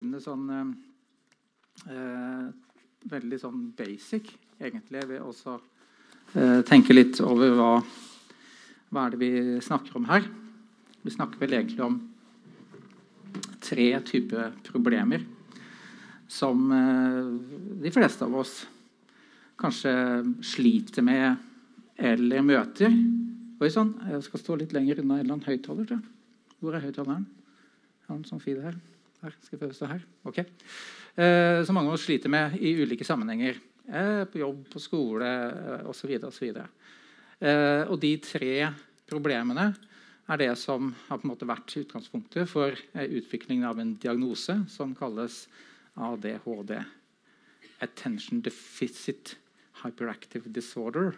sånn eh, Veldig sånn basic, egentlig, ved å eh, tenke litt over hva, hva er det vi snakker om her. Vi snakker vel egentlig om tre typer problemer som eh, de fleste av oss kanskje sliter med eller møter. Oi sann, jeg skal stå litt lenger unna en eller annen høyttaler. Hvor er høyttaleren? Sånn feed her? Her, skal jeg prøve å stå her? Ok. Eh, som mange av oss sliter med i ulike sammenhenger. Eh, på jobb, på skole osv. osv. Eh, og de tre problemene er det som har på en måte vært utgangspunktet for eh, utviklingen av en diagnose som kalles ADHD. Attention Deficit Hyperactive Disorder.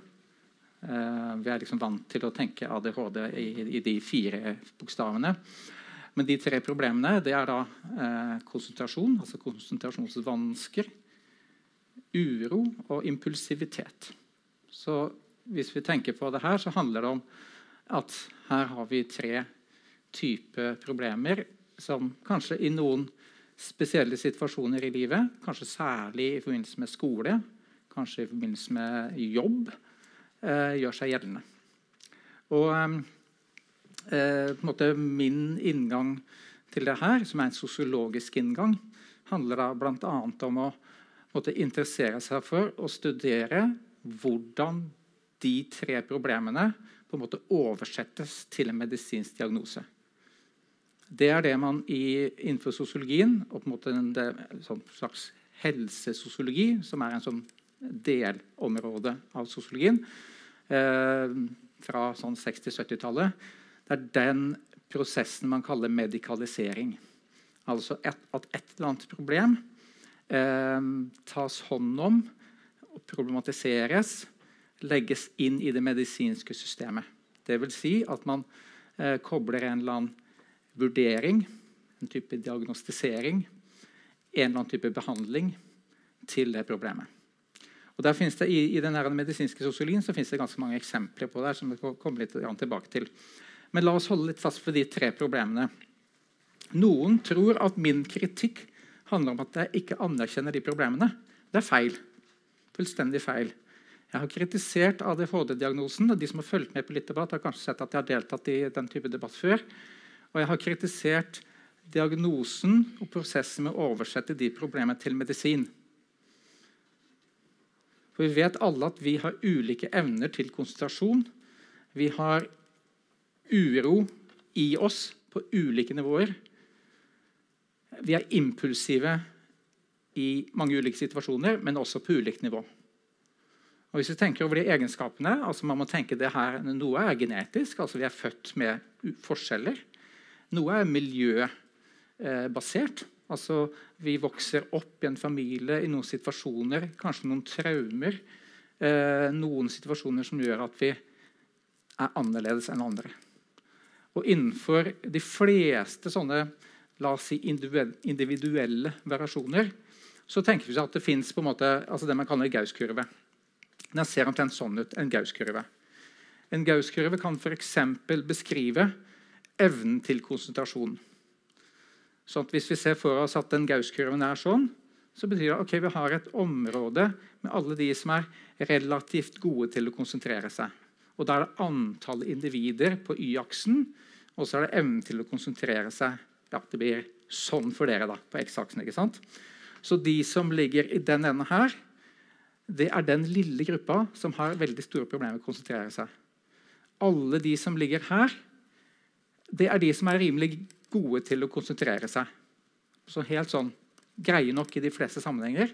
Eh, vi er liksom vant til å tenke ADHD i, i de fire bokstavene. Men de tre problemene det er da eh, konsentrasjon, altså konsentrasjonsvansker, uro og impulsivitet. Så hvis vi tenker på det her, så handler det om at her har vi tre typer problemer som kanskje i noen spesielle situasjoner i livet, kanskje særlig i forbindelse med skole, kanskje i forbindelse med jobb, eh, gjør seg gjeldende. Og... Eh, eh, min inngang til det her, som er en sosiologisk inngang, handler da bl.a. om å måtte, interessere seg for å studere hvordan de tre problemene på en måte oversettes til en medisinsk diagnose. Det er det man i, innenfor sosiologien og på en måte en, en sånn slags helsesosiologi, som er en sånn delområde av sosiologien, eh, fra sånn 60-70-tallet, det er den prosessen man kaller medikalisering. Altså et, at et eller annet problem eh, tas hånd om, problematiseres, legges inn i det medisinske systemet. Vil si at man eh, kobler en eller annen vurdering, en type diagnostisering, en eller annen type behandling til det problemet. Og der det, I, i den medisinske sosiologien så finnes det ganske mange eksempler på det. som vi kommer litt tilbake til. Men la oss holde litt fast ved de tre problemene. Noen tror at min kritikk handler om at jeg ikke anerkjenner de problemene. Det er feil. Fullstendig feil. Jeg har kritisert ADHD-diagnosen. og De som har fulgt med på litt debatt, har kanskje sett at jeg har deltatt i den type debatt før. Og jeg har kritisert diagnosen og prosessen med å oversette de problemene til medisin. For Vi vet alle at vi har ulike evner til konsentrasjon. Vi har uro i oss på ulike nivåer. Vi er impulsive i mange ulike situasjoner, men også på ulikt nivå. Og hvis vi tenker over de egenskapene, altså man må tenke det her, Noe er genetisk, altså vi er født med forskjeller. Noe er miljøbasert. altså Vi vokser opp i en familie i noen situasjoner, kanskje noen traumer. Eh, noen situasjoner som gjør at vi er annerledes enn andre. Og innenfor de fleste sånne la oss si, individuelle variasjoner så tenker vi at det fins altså det man kaller Gauss-kurve. Den ser omtrent sånn ut. En Gauss-kurve En Gauss-kurve kan f.eks. beskrive evnen til konsentrasjon. Så Hvis vi ser for oss at den Gauss-kurven er sånn, så betyr det at okay, vi har et område med alle de som er relativt gode til å konsentrere seg. Og Da er det antall individer på Y-aksen, og så er det evnen til å konsentrere seg. Ja, Det blir sånn for dere da, på X-aksen. ikke sant? Så de som ligger i den enden her, det er den lille gruppa som har veldig store problemer med å konsentrere seg. Alle de som ligger her, det er de som er rimelig gode til å konsentrere seg. Så helt sånn greie nok i de fleste sammenhenger.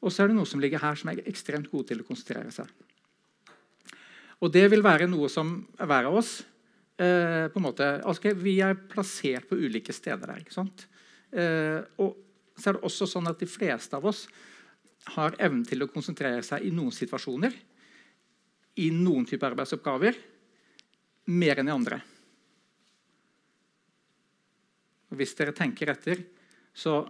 Og så er det noen som ligger her som er ekstremt gode til å konsentrere seg. Og det vil være noe som hver av oss eh, på en måte, altså, Vi er plassert på ulike steder der. ikke sant? Eh, og så er det også sånn at de fleste av oss har evnen til å konsentrere seg i noen situasjoner, i noen typer arbeidsoppgaver, mer enn i andre. Hvis dere tenker etter, så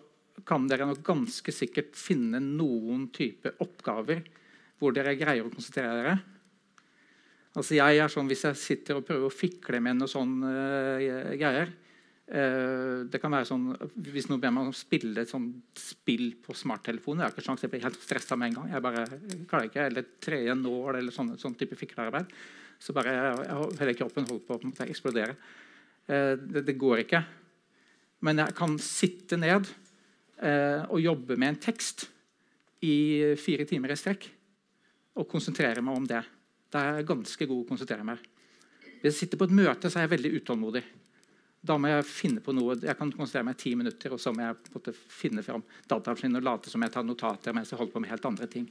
kan dere nok ganske sikkert finne noen type oppgaver hvor dere greier å konsentrere dere Altså jeg er sånn, Hvis jeg sitter og prøver å fikle med noe sånn uh, greier, uh, det kan være sånn, Hvis noen ber meg om å spille et sånt spill på smarttelefonen Jeg har ikke sjans, jeg blir helt stressa med en gang. jeg bare klarer ikke, Eller tre en nål eller sånn, sånn type fiklearbeid. Så bare hele kroppen holder på å eksplodere. Uh, det, det, går ikke. Men jeg kan sitte ned eh, og jobbe med en tekst i fire timer i strekk og konsentrere meg om det. Da er jeg ganske god å konsentrere meg. Hvis jeg sitter på et møte, så er jeg veldig utålmodig. Da må jeg finne på noe. Jeg kan konsentrere meg i ti minutter, og så må jeg måtte finne fram datamaskinen og late som jeg tar notater mens jeg holder på med helt andre ting.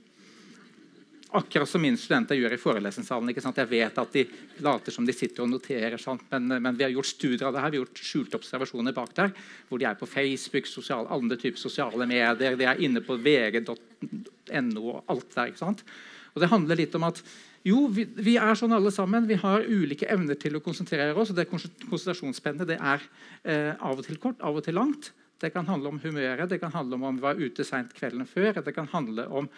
Akkurat som mine studenter gjør i forelesningssalen. Jeg vet at de later som de sitter og noterer, men, men, vi har gjort studier av det her. Vi har gjort skjulte observasjoner bak der, hvor de er på Facebook, sosial, andre typer sosiale medier, de er inne på vg.no og alt der. Og Det handler litt om at jo, vi, vi, er sånn alle sammen. Vi har ulike evner til å konsentrere oss. og det Konsentrasjonsspennet det er eh, av og til kort, av og til langt. Det kan handle om humøret, det kan handle om om vi var ute seint kvelden før. Det kan handle om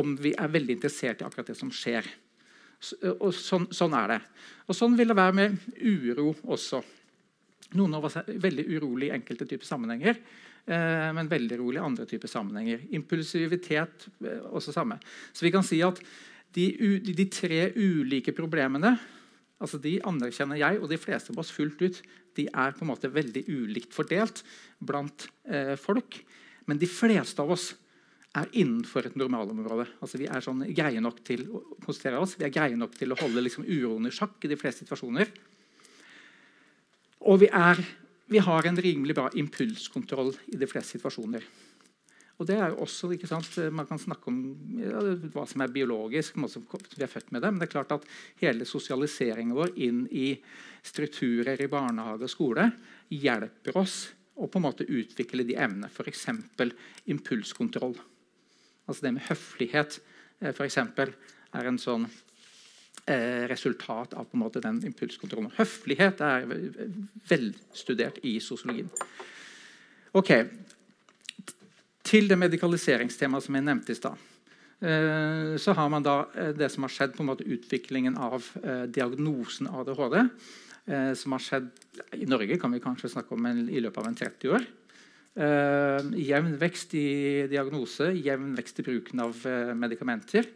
om vi er veldig interessert i akkurat det som skjer. Og sånn, sånn, er det. Og Sånn vil det være med uro også. Noen av oss er veldig urolig i enkelte typer sammenhenger, eh, men veldig rolig i andre typer sammenhenger. Impulsivitet eh, også samme. Så vi kan si at de, de, tre ulike problemene altså de anerkjenner jeg og de fleste av oss fullt ut. De er på en måte veldig ulikt fordelt blant eh, folk. Men de fleste av oss er innenfor et normalområde. Altså, vi er sånn greie nok til å konsentrere oss, vi er greie nok til å holde liksom, uroen i sjakk i de fleste situasjoner. Og vi, er, vi har en rimelig bra impulskontroll i de fleste situasjoner. Og det er jo også, ikke sant, Man kan snakke om ja, hva som er biologisk, som vi er født med det, men det er klart at hele sosialiseringen vår inn i strukturer i barnehage og skole hjelper oss å på en måte utvikle de evnene, f.eks. impulskontroll. Altså det med høflighet eh, for eksempel, er en sånn eh, resultat av på en måte den impulskontrollen. Høflighet er velstudert i sosiologien. Ok, til det medikaliseringstemaet som jeg nevnte i stad. Eh, så har man da eh, det som har skjedd på en måte utviklingen av eh, diagnosen ADHD. Som har skjedd i Norge kan vi kanskje snakke om i løpet av en 30 år. Jevn vekst i diagnose, jevn vekst i bruken av medikamenter.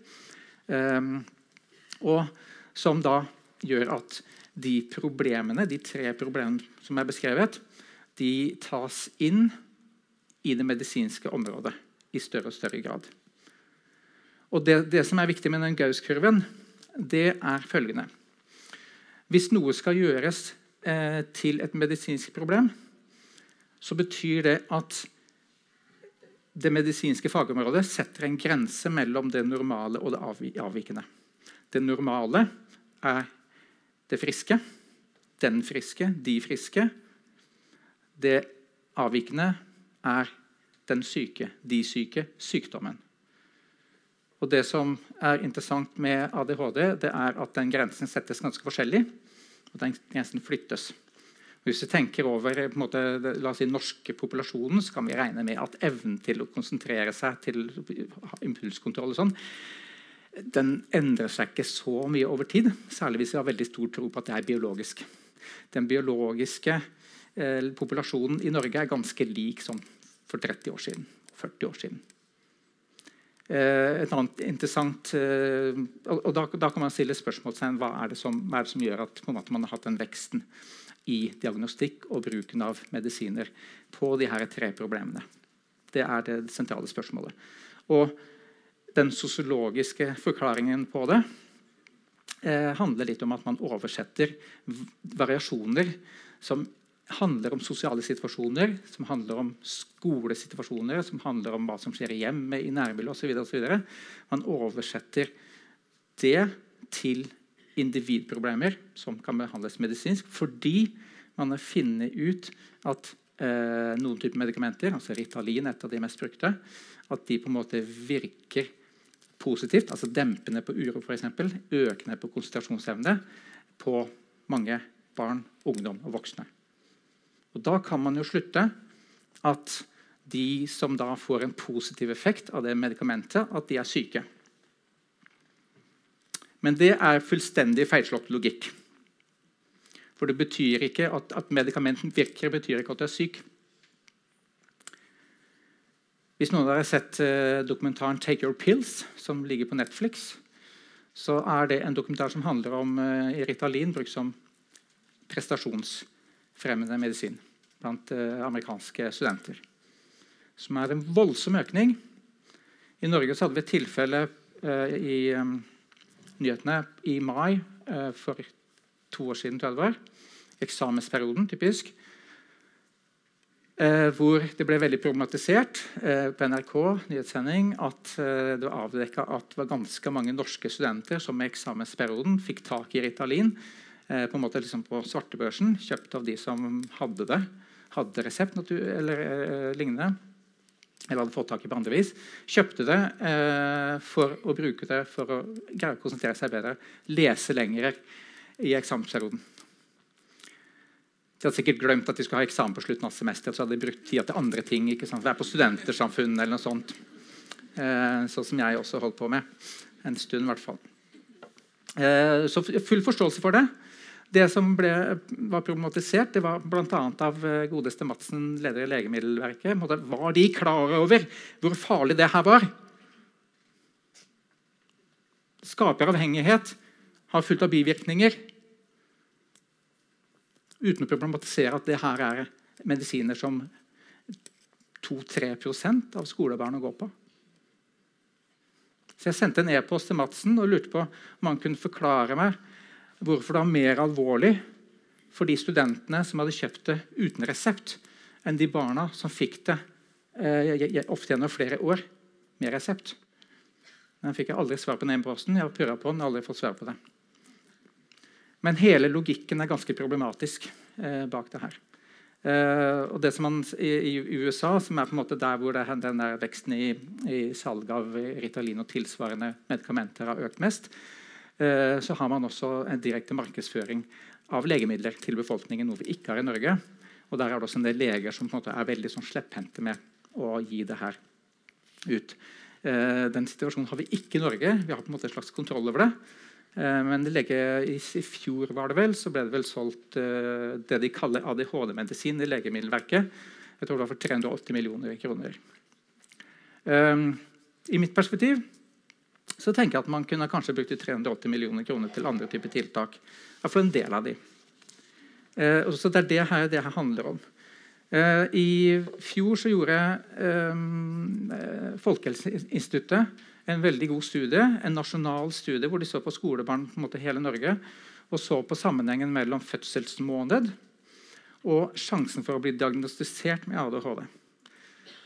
Og som da gjør at de problemene, de tre problemene som er beskrevet, de tas inn i det medisinske området i større og større grad. Og det, det som er viktig med den Gaus-kurven, det er følgende Hvis noe skal gjøres eh, til et medisinsk problem, så betyr det at det medisinske fagområdet setter en grense mellom det normale og det avvikende. Det normale er det friske, den friske, de friske. Det avvikende er den syke, de syke, sykdommen. Og Det som er interessant med ADHD, det er at den grensen settes ganske forskjellig. og den grensen flyttes. Hvis vi tenker over måte, la oss si, norske populasjonen, så kan vi regne med at evnen til å konsentrere seg til impulskontroll og sånn, den endrer seg ikke så mye over tid. Særlig hvis vi har veldig stor tro på at det er biologisk. Den biologiske eh, populasjonen i Norge er ganske lik sånn for 30 år siden. 40 år siden. Eh, et annet interessant eh, og da, da, kan man stille spørsmålstegn hva er det som, hva er det som gjør at måte, man har hatt den veksten i diagnostikk og bruken av medisiner på de her tre problemene. Det er det sentrale spørsmålet. Og den sosiologiske forklaringen på det eh, handler litt om at man oversetter variasjoner som handler om sosiale situasjoner, som handler om skolesituasjoner, som handler om hva som skjer i hjemmet, i nærmiljøet osv. Man oversetter det til individproblemer som kan behandles medisinsk, fordi man har funnet ut at eh, noen typer medikamenter, altså Ritalin, et av de mest brukte, at de på en måte virker positivt, altså dempende på uro f.eks., økende på konsentrasjonsevne på mange barn, ungdom og voksne. Og Da kan man jo slutte at de som da får en positiv effekt av det medikamentet, at de er syke. Men det er fullstendig feilslått logikk. For det betyr ikke at, at medikamenten virker, betyr ikke at du er syk. Hvis noen av dere har sett eh, dokumentaren 'Take Your Pills', som ligger på Netflix, så er det en dokumentar som handler om eh, Ritalin brukt som prestasjonsfremmende medisin blant eh, amerikanske studenter. Som er en voldsom økning. I Norge så hadde vi et tilfelle eh, i um, nyhetene i mai eh, for to år siden. tror jeg. Eksamensperioden, typisk. Eh, hvor det ble veldig problematisert eh, på NRK nyhetssending at eh, det var avdekka at det var ganske mange norske studenter som i eksamensperioden fikk tak i Ritalin eh, på en måte liksom på svartebørsen, kjøpt av de som hadde det, hadde resept eller eh, lignende, eller hadde fått tak i på andre vis, kjøpte det eh, for å bruke det for å greie å konsentrere seg bedre, lese lenger i eksamensperioden. De hadde sikkert glemt at de skulle ha eksamen på slutten av semesteret. Så hadde de brukt tida til andre ting. ikke sant? Være på studentersamfunnet eller noe sånt. Eh, sånn som jeg også holdt på med. En stund, i hvert fall. Eh, så full forståelse for det. Det som ble, var problematisert, det var bl.a. av eh, godeste Madsen, leder i Legemiddelverket. Var de klar over hvor farlig det her var? Skaper avhengighet, har fullt av bivirkninger uten å problematisere at det her er medisiner som 2-3% av skolebarna går på. Så Jeg sendte en e-post til Madsen og lurte på om han kunne forklare meg hvorfor det var mer alvorlig for de studentene som hadde kjøpt det uten resept, enn de barna som fikk det eh, ofte gjennom flere år med resept. Den fikk jeg aldri svar på den e-posten. Jeg har purra på den, aldri fått svar på det. Men hele logikken er ganske problematisk eh, bak det her. Uh, og det som man, i, i, USA, som er på en måte der hvor det, den der veksten i, i salg av Ritalin og tilsvarende medikamenter har økt mest, så har man også en direkte markedsføring av legemidler til befolkningen, noe vi ikke har i Norge. Og der er det også en del leger som er veldig sånn slepphendte med å gi det her ut. Uh, den situasjonen har vi ikke i Norge. Vi har på en måte en slags kontroll over det. Eh, men lege, i, fjor var det vel, så ble det vel solgt det de kaller ADHD-medisin i Legemiddelverket. Jeg tror det var for 380 millioner kroner. I mitt perspektiv så tenker jeg at man kunne kanskje brukt 380 millioner kroner til andre typer tiltak. Iallfall en del av de. Eh, så Det er det her, det her handler om. Eh, I fjor så gjorde eh, Folkehelseinstituttet en veldig god studie, en nasjonal studie hvor de så på skolebarn på en måte hele Norge og så på sammenhengen mellom fødselsmåned og sjansen for å bli diagnostisert med ADHD.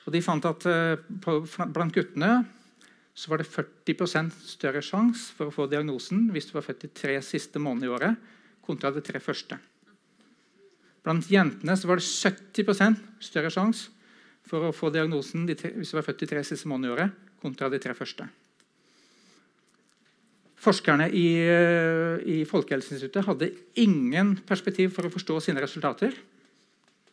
Og de fant at uh, på, Blant guttene så var det 40% større sjanse for å få diagnosen hvis du var født de tre siste månedene i året, kontra de tre første. Blant jentene var det 70% større sjanse for å få diagnosen tre, hvis du var født de tre siste månedene i året, kontra de tre første. Forskerne i, i Folkehelseinstituttet hadde ingen perspektiv for å forstå sine resultater.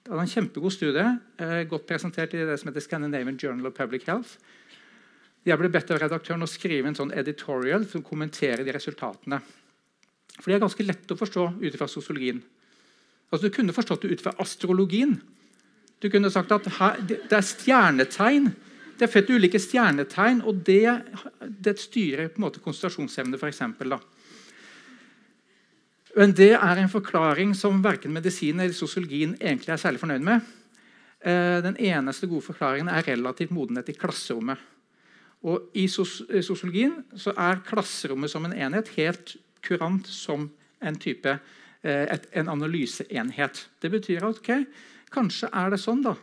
Det hadde en kjempegod studie, eh, godt presentert i det som heter Scandinavian Journal of Public Health. Jeg ble bedt av redaktøren å skrive en sånn editorial som kommenterer de resultatene. For de er ganske lett å forstå ut fra sosiologien. Altså, du kunne forstått det ut fra astrologien. Du kunne sagt at her, det er stjernetegn det er født ulike stjernetegn, og det, det styrer på en måte konsentrasjonsevne. Eksempel, Men det er en forklaring som verken medisinen eller sosiologien egentlig er særlig fornøyd med. Eh, den eneste gode forklaringen er relativt modenhet i klasserommet. Og I sosiologien så er klasserommet som en enhet helt kurant som en type eh, et, en analyseenhet. Det betyr at okay, kanskje er det sånn da,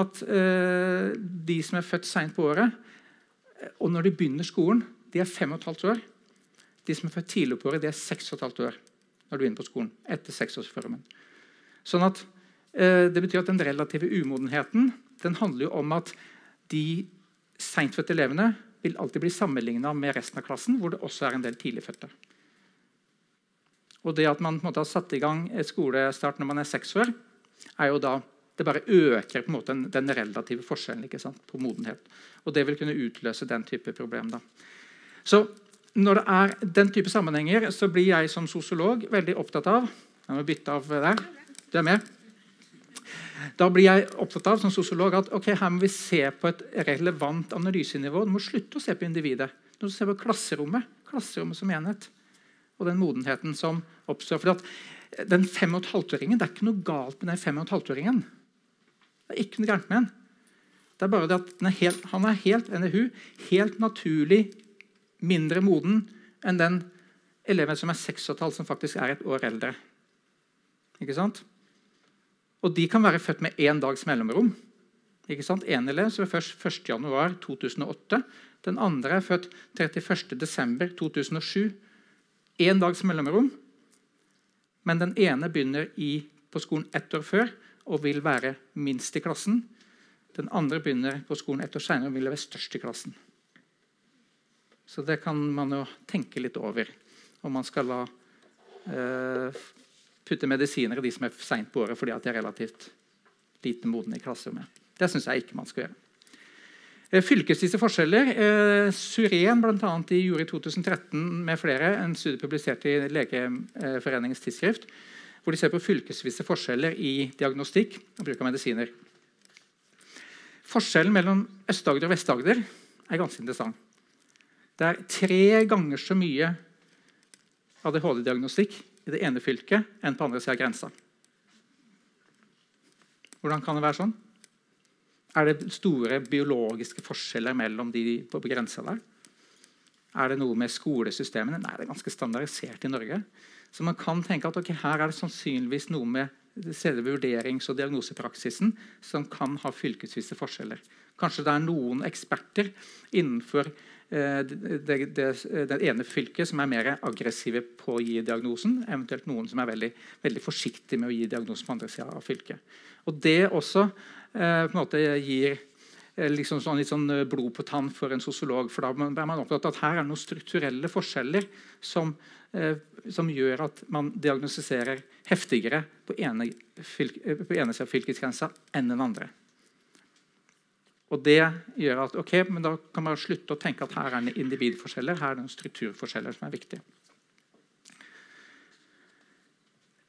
at eh, de som er født seint på året, og når de begynner skolen, de er fem og et halvt år. De som er født tidlig på året, de er seks og et halvt år når du begynner på skolen. etter seksårsformen. Sånn at, eh, det betyr at Den relative umodenheten den handler jo om at de seintfødte elevene vil alltid bli sammenligna med resten av klassen, hvor det også er en del tidligfødte. Og det at man måte har satt i gang et skolestart når man er seks år, er jo da det bare øker måte den relative forskjellen på modenhet. Og det vil kunne utløse den type problem. Da. Så når det er den type sammenhenger, så blir jeg som sosiolog veldig opptatt av Jeg må bytte av der. Du er med? Da blir jeg opptatt av som sosiolog, at okay, her må vi se på et relevant analysenivå. Du må slutte å se på individet. Du må se på klasserommet, klasserommet som enhet. Og den modenheten som oppstår. For at den 5,5-åringen, Det er ikke noe galt med den 5,5-åringen. Det er ikke noe gærent med den. Det er bare det at er helt, han er helt, NHU, helt naturlig mindre moden enn den eleven som er 6,5, som faktisk er et år eldre. Ikke sant? Og de kan være født med én dags mellomrom. Ikke sant? En elev som er først 1.1.2008. Den andre er født 31.12.2007. Én dags mellomrom. Men den ene begynner i, på skolen ett år før og vil være minst i klassen. Den andre begynner på skolen ett år senere og vil være størst i klassen. Så det kan man jo tenke litt over om man skal la eh, putte medisiner i de som er seint på året fordi de er relativt lite modne i klasserommet. Det syns jeg ikke man skal gjøre. Eh, fylkesvise forskjeller. Eh, Suren blant annet, juli gjorde i 2013 med flere en studie publisert i Legeforeningens tidsskrift, hvor de ser på fylkesvise forskjeller i diagnostikk og bruk av medisiner. Forskjellen mellom Øst-Agder og Vest-Agder er ganske interessant. Det er tre ganger så mye ADHD-diagnostikk i det ene fylket enn på andre sida av grensa. Hvordan kan det være sånn? Er det store biologiske forskjeller mellom de på grensa der? Er det noe med skolesystemene? Nei, det er ganske standardisert i Norge. Så man kan tenke at okay, her er det sannsynligvis noe med selve vurderings- og diagnosepraksisen som kan ha fylkesvise forskjeller. Kanskje det er noen eksperter innenfor det, det, det, ene fylket som er mer aggressive på å gi diagnosen, eventuelt noen som er veldig, veldig forsiktige med å gi diagnosen på andre sida av fylket. Og Det også eh, på en måte gir eh, liksom sånn, litt sånn eh, blod på tann for en sosiolog. for Da er man opptatt av at her er det noen strukturelle forskjeller som, eh, som gjør at man diagnostiserer heftigere på ene, fylke, ene sida av fylkesgrensa enn den andre. Og Det gjør at ok, men da kan man slutte å tenke at her er det individforskjeller, her er det strukturforskjeller som er viktige.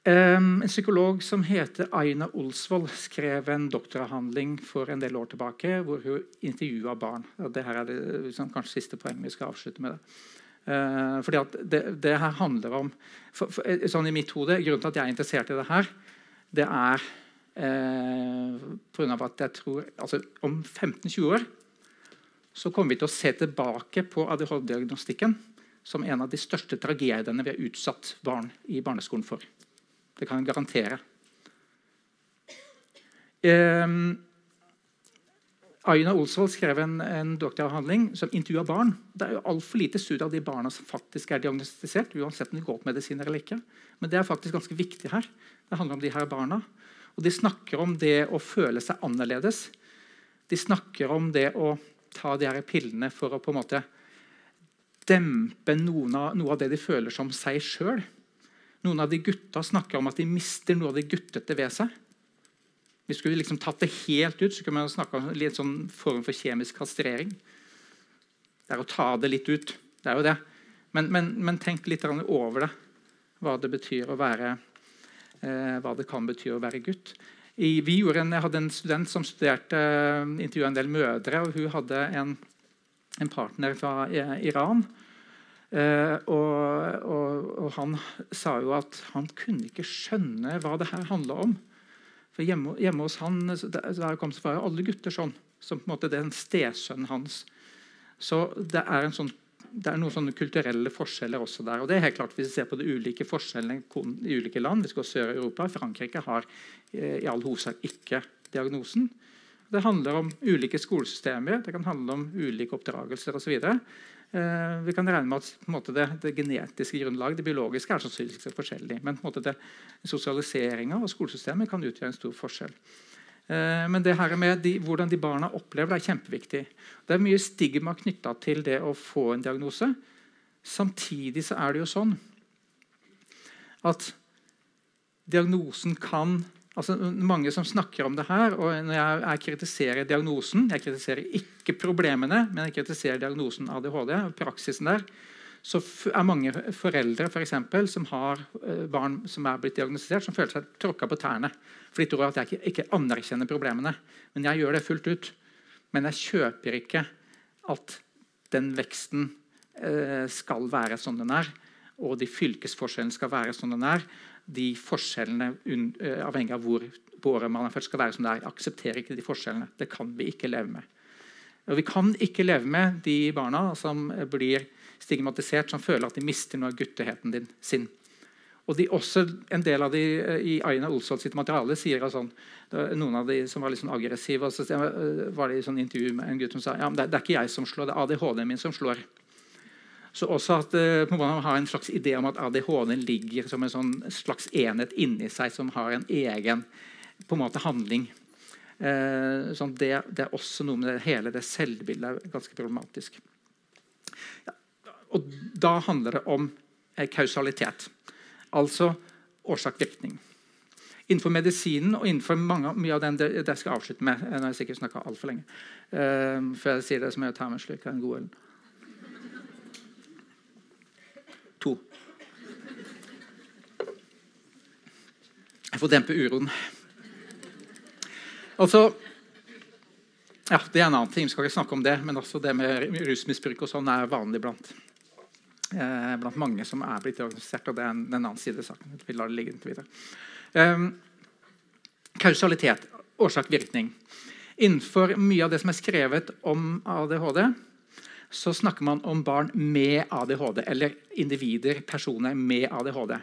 En psykolog som heter Aina Olsvold, skrev en doktoravhandling for en del år tilbake hvor hun intervjua barn. Og det her er det liksom, kanskje siste poeng vi skal avslutte med. det. Uh, fordi det, det, her handler om for, for, sånn i mitt hode, Grunnen til at jeg er interessert i det her, det er Eh, på grunn av at jeg tror altså Om 15-20 år så kommer vi til å se tilbake på ADHD-diagnostikken som en av de største tragediene vi har utsatt barn i barneskolen for. Det kan jeg garantere. Eh, Aina Olsvold skrev en, en doktoravhandling som intervjua barn. Det er jo altfor lite studie av de barna som faktisk er diagnostisert. uansett om de går på medisiner eller ikke. Men det er faktisk ganske viktig her. Det handler om de her barna. Og de snakker om det å føle seg annerledes. De snakker om det å ta de her pillene for å på en måte dempe av, noe av det de føler som seg sjøl. Noen av de gutta snakker om at de mister noe av det guttete ved seg. Vi skulle liksom tatt det helt ut, så kunne man snakke om en sånn form for kjemisk kastrering. Det er å ta det litt ut. Det er jo det. Men, men, men tenk litt over det. Hva det betyr å være hva det kan bety å være gutt. I, en, jeg hadde en student som studerte uh, intervjua en del mødre. og Hun hadde en, en partner fra uh, Iran. Eh, og, og, og, han sa jo at han kunne ikke skjønne hva det her handla om. For hjemme, hjemme, hos han der kom så var alle gutter sånn. Som på en måte den stesønnen hans. Så det er en sånn det er noen sånne kulturelle forskjeller også der. og det er helt klart Hvis vi ser på de ulike forskjellene i ulike land Vi skal Sør-Europa. Frankrike har eh, i all hovedsak ikke diagnosen. Det handler om ulike skolesystemer, det kan handle om ulike oppdragelser osv. Eh, vi kan regne med at måte, det, det, genetiske grunnlaget, det biologiske, er sannsynligvis forskjellig. Men sosialiseringa og skolesystemet kan utgjøre en stor forskjell. Eh, men det her med de, hvordan de barna opplever det, er kjempeviktig. Det er mye stigma knytta til det å få en diagnose. Samtidig så er det jo sånn at diagnosen kan altså Mange som snakker om det her, og når jeg, jeg kritiserer diagnosen Jeg kritiserer ikke problemene, men jeg kritiserer diagnosen ADHD og praksisen der. Så er mange foreldre for eksempel, som har eh, barn som er blitt diagnostisert, som føler seg tråkka på tærne. For de tror at jeg ikke, ikke, anerkjenner problemene. Men jeg gjør det fullt ut. Men jeg kjøper ikke at den veksten eh, skal være som den er. Og de fylkesforskjellene skal være som den er. De forskjellene uh, avhengig av hvor på året man er født, skal være som det er. Jeg aksepterer ikke de forskjellene. Det kan vi ikke leve med. Og Vi kan ikke leve med de barna som blir stigmatisert, som føler at de mister noe av gutteheten din, sin. Og de, også En del av de eh, i Aina Olsvold sitt materiale sier sånn, noen av de som var litt sånn aggressive. og så eh, var det i sånn intervju med en gutt som sa ja, det, det er ikke jeg som slår, det er ADHD-en min som slår. Så også at uh, Man har en slags idé om at ADHD ligger som en sånn slags enhet inni seg som har en egen på en måte handling. Eh, sånn det, det, er også noe med det, hele det selvbildet er ganske problematisk. Ja, og Da handler det om eh, kausalitet, altså årsak-virkning. Innenfor medisinen og innenfor mange, mye av den det, det skal jeg avslutte med. Nå har jeg sikkert snakka altfor lenge. Uh, før jeg sier det, så må jeg ta meg en slurk av en god øl. To. Jeg får dempe uroen. Altså ja, Det er en annen ting, vi skal ikke snakke om det, men også det med rusmisbruk og sånn er vanlig blant, eh, blant mange som er blitt organisert. og Det er en, en annen side av saken. Vi lar det ligge inntil videre. Um, kausalitet, årsak-virkning. Innenfor mye av det som er skrevet om ADHD, så snakker man om barn med ADHD, eller individer, personer med ADHD.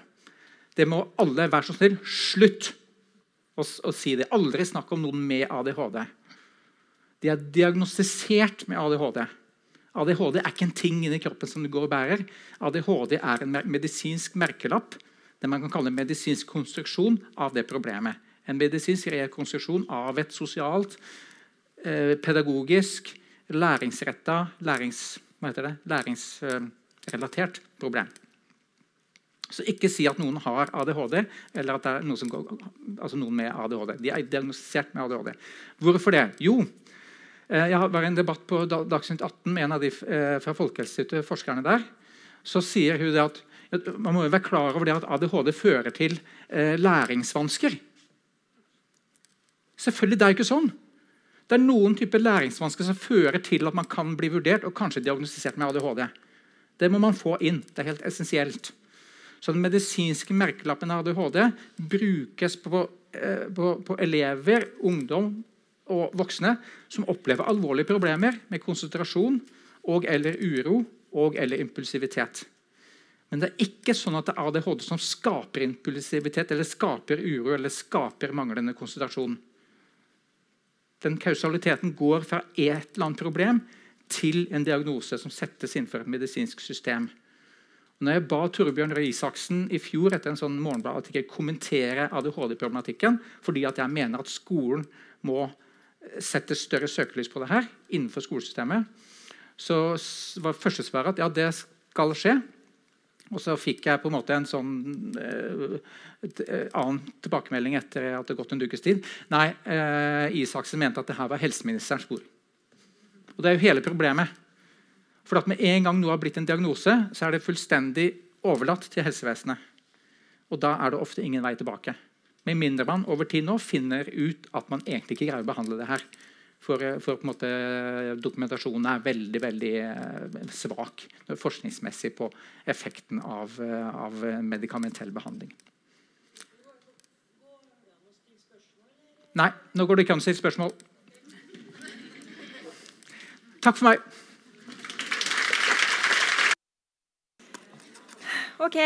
Det må alle være så snill slutt å, å si det. Aldri snakk om noen med ADHD. De er diagnostisert med ADHD. ADHD er ikke en ting inni kroppen som du går og bærer. ADHD er en medisinsk merkelapp. Det man kan kalle en medisinsk konstruksjon av det problemet. En medisinsk rekonstruksjon av et sosialt, eh, pedagogisk, læringsretta, lærings, læringsrelatert problem. Så ikke si at noen har ADHD, eller at det er noen, går, altså noen med ADHD. De er diagnostisert med ADHD. Hvorfor det? Jo, jeg var i en debatt på Dagsnytt 18 med en av de eh, fra Folkehelseinstituttet, forskerne der. Så sier hun at man må jo være klar over det at ADHD fører til eh, læringsvansker. Selvfølgelig, det er ikke sånn. Det er noen typer læringsvansker som fører til at man kan bli vurdert og kanskje diagnostisert med ADHD. Det må man få inn. Det er helt essensielt. Så Den medisinske merkelappen ADHD brukes på, eh, på, på elever, ungdom og voksne som opplever alvorlige problemer med konsentrasjon og eller uro og eller impulsivitet. Men det er ikke sånn at det er ADHD som skaper impulsivitet eller skaper uro eller skaper manglende konsentrasjon den kausaliteten går fra et eller annet problem til en diagnose som settes innenfor et medisinsk system. Når jeg ba Torbjørn Røe Isaksen i fjor etter en sånn morgenbladartikkel kommentere ADHD-problematikken fordi at jeg mener at skolen må eh, sette større søkelys på det her innenfor skolesystemet, så var første svaret at ja, det skal skje. Og så fikk jeg på en måte en sånn eh, annen tilbakemelding etter at det har gått en ukes tid. Nei, eh, Isaksen mente at det her var helseministerens bord. Og Det er jo hele problemet. For at Med en gang noe har blitt en diagnose, så er det fullstendig overlatt til helsevesenet. Og Da er det ofte ingen vei tilbake. Med mindre man over tid nå finner ut at man egentlig ikke greier å behandle det her. For, eh, for måte, dokumentasjonen er veldig veldig eh, svak forskningsmessig på effekten av, eh, av medikamentell behandling. Nei, nå går det ikke an å stille spørsmål. Takk for meg. OK.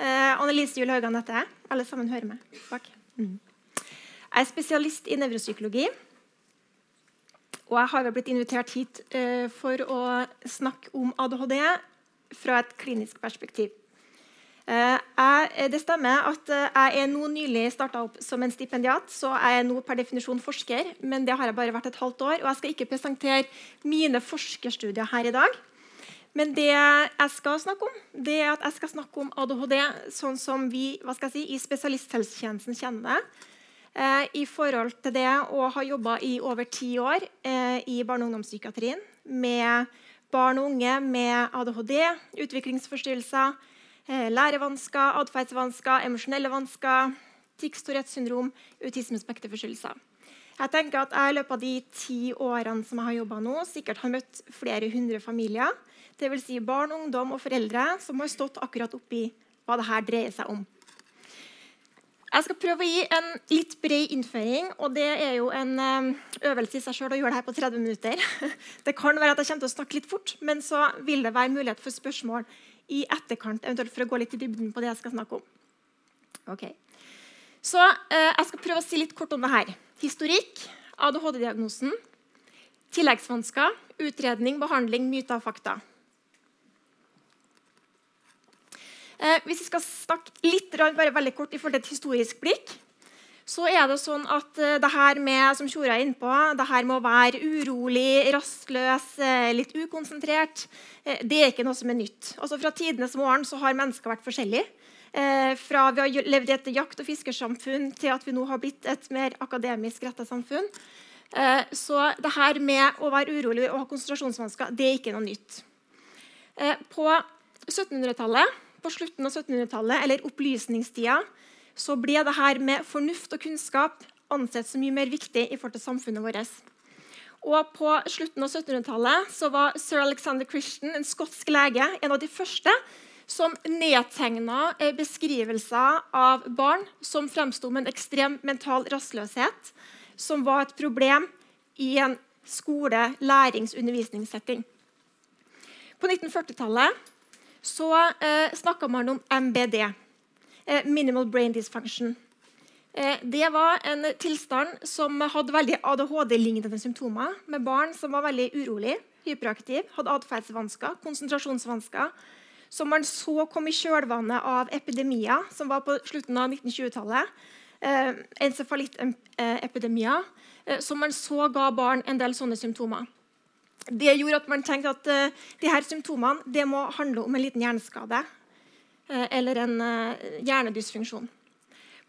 Eh, Annelise Juel Haugan heter jeg. Alle sammen hører meg bak. Mm. Jeg er spesialist i nevropsykologi. Og jeg har blitt invitert hit eh, for å snakke om ADHD fra et klinisk perspektiv. Eh, jeg, det stemmer at uh, jeg er nå nylig starta opp som en stipendiat, så jeg er nå per definisjon forsker, men det har jeg bare vært et halvt år. Og jeg skal ikke presentere mine forskerstudier her i dag. Men det jeg skal snakke om, det er at jeg skal snakke om ADHD sånn som vi hva skal jeg si, i spesialisthelsetjenesten kjenner det eh, i forhold til det å ha jobba i over ti år eh, i barne- og ungdomspsykiatrien med barn og unge med ADHD, utviklingsforstyrrelser, eh, lærevansker, atferdsvansker, emosjonelle vansker, tics Tourettes syndrom, autismespekterforstyrrelser. Jeg tenker at jeg i løpet av de ti årene som jeg har jobba nå, sikkert har møtt flere hundre familier. Dvs. Si barn, ungdom og foreldre som har stått akkurat oppi hva dette dreier seg om. Jeg skal prøve å gi en litt bred innføring. og Det er jo en eh, øvelse i seg sjøl å gjøre det her på 30 minutter. Det kan være at jeg kommer til å snakke litt fort, men så vil det være mulighet for spørsmål i etterkant, eventuelt for å gå litt i dybden på det jeg skal snakke om. Ok. Så eh, Jeg skal prøve å si litt kort om det her. Historikk, ADHD-diagnosen, tilleggsvansker, utredning, behandling, myter og fakta. Eh, hvis vi skal snakke litt bare veldig kort i forhold til et historisk blikk, så er det sånn at eh, det her med som Tjora er inne på, det her med å være urolig, rastløs, eh, litt ukonsentrert, eh, det er ikke noe som er nytt. Altså Fra tidenes morgen så har mennesker vært forskjellige. Fra vi har levd i et jakt- og fiskersamfunn til at vi nå har blitt et mer akademisk retta samfunn. Så det her med å være urolig og ha konsentrasjonsvansker det er ikke noe nytt. på 1700-tallet på slutten av 1700-tallet, eller opplysningstida, så ble det her med fornuft og kunnskap ansett som mye mer viktig i forhold til samfunnet vårt. Og På slutten av 1700-tallet så var sir Alexander Christian, en skotsk lege, en av de første som nedtegna eh, beskrivelser av barn som fremsto med en ekstrem mental rastløshet, som var et problem i en skole-, lærings- og undervisningssetting. På 1940-tallet så eh, snakka man om MBD, eh, Minimal Brain Dysfunction. Eh, det var en tilstand som hadde veldig ADHD-lignende symptomer, med barn som var veldig urolig, hyperaktive, hadde atferdsvansker, konsentrasjonsvansker, som man så kom i kjølvannet av epidemier som var på slutten av 1920-tallet. Eh, Encefalittepidemier, eh, som man så ga barn en del sånne symptomer. Det gjorde at man tenkte at uh, de her symptomene det må handle om en liten hjerneskade uh, eller en uh, hjernedysfunksjon.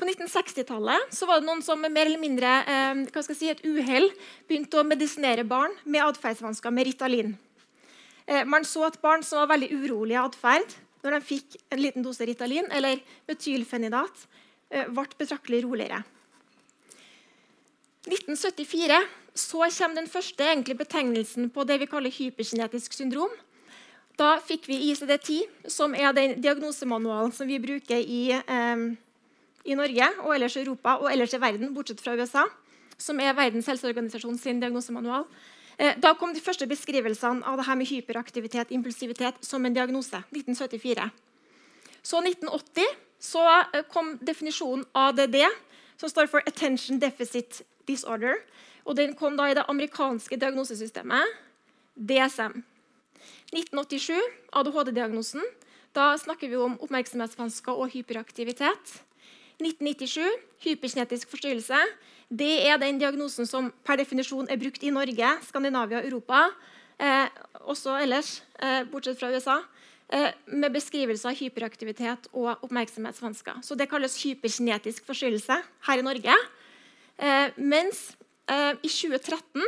På 1960-tallet var det noen som med mer eller mindre hva skal jeg si, et uhell begynte å medisinere barn med atferdsvansker med Ritalin. man så at barn som var veldig urolige i atferd, når de fikk en liten dose Ritalin eller metylfenidat, ble betraktelig roligere. 1974 så kommer den første egentlig, betegnelsen på det vi kaller hyperkinetisk syndrom. Da fikk vi ICD-10, som er den diagnosemanualen som vi bruker i, eh, i, Norge og ellers i Europa og ellers i verden, bortsett fra USA, som er Verdens helseorganisasjon sin diagnosemanual. Eh, da kom de første beskrivelsene av det her med hyperaktivitet impulsivitet som en diagnose. 1974. Så 1980 så eh, kom definisjonen ADD, som står for Attention Deficit Disorder. Og Den kom da i det amerikanske diagnosesystemet, DSM. 1987, ADHD-diagnosen. Da snakker vi om oppmerksomhetsvansker og hyperaktivitet. 1997, hyperkinetisk forstyrrelse. Det er den diagnosen som per definisjon er brukt i Norge, Skandinavia Europa. Eh, også ellers, eh, bortsett fra USA. Eh, med beskrivelse av hyperaktivitet og oppmerksomhetsvansker. Så Det kalles hyperkinetisk forstyrrelse her i Norge. Eh, mens eh, i 2013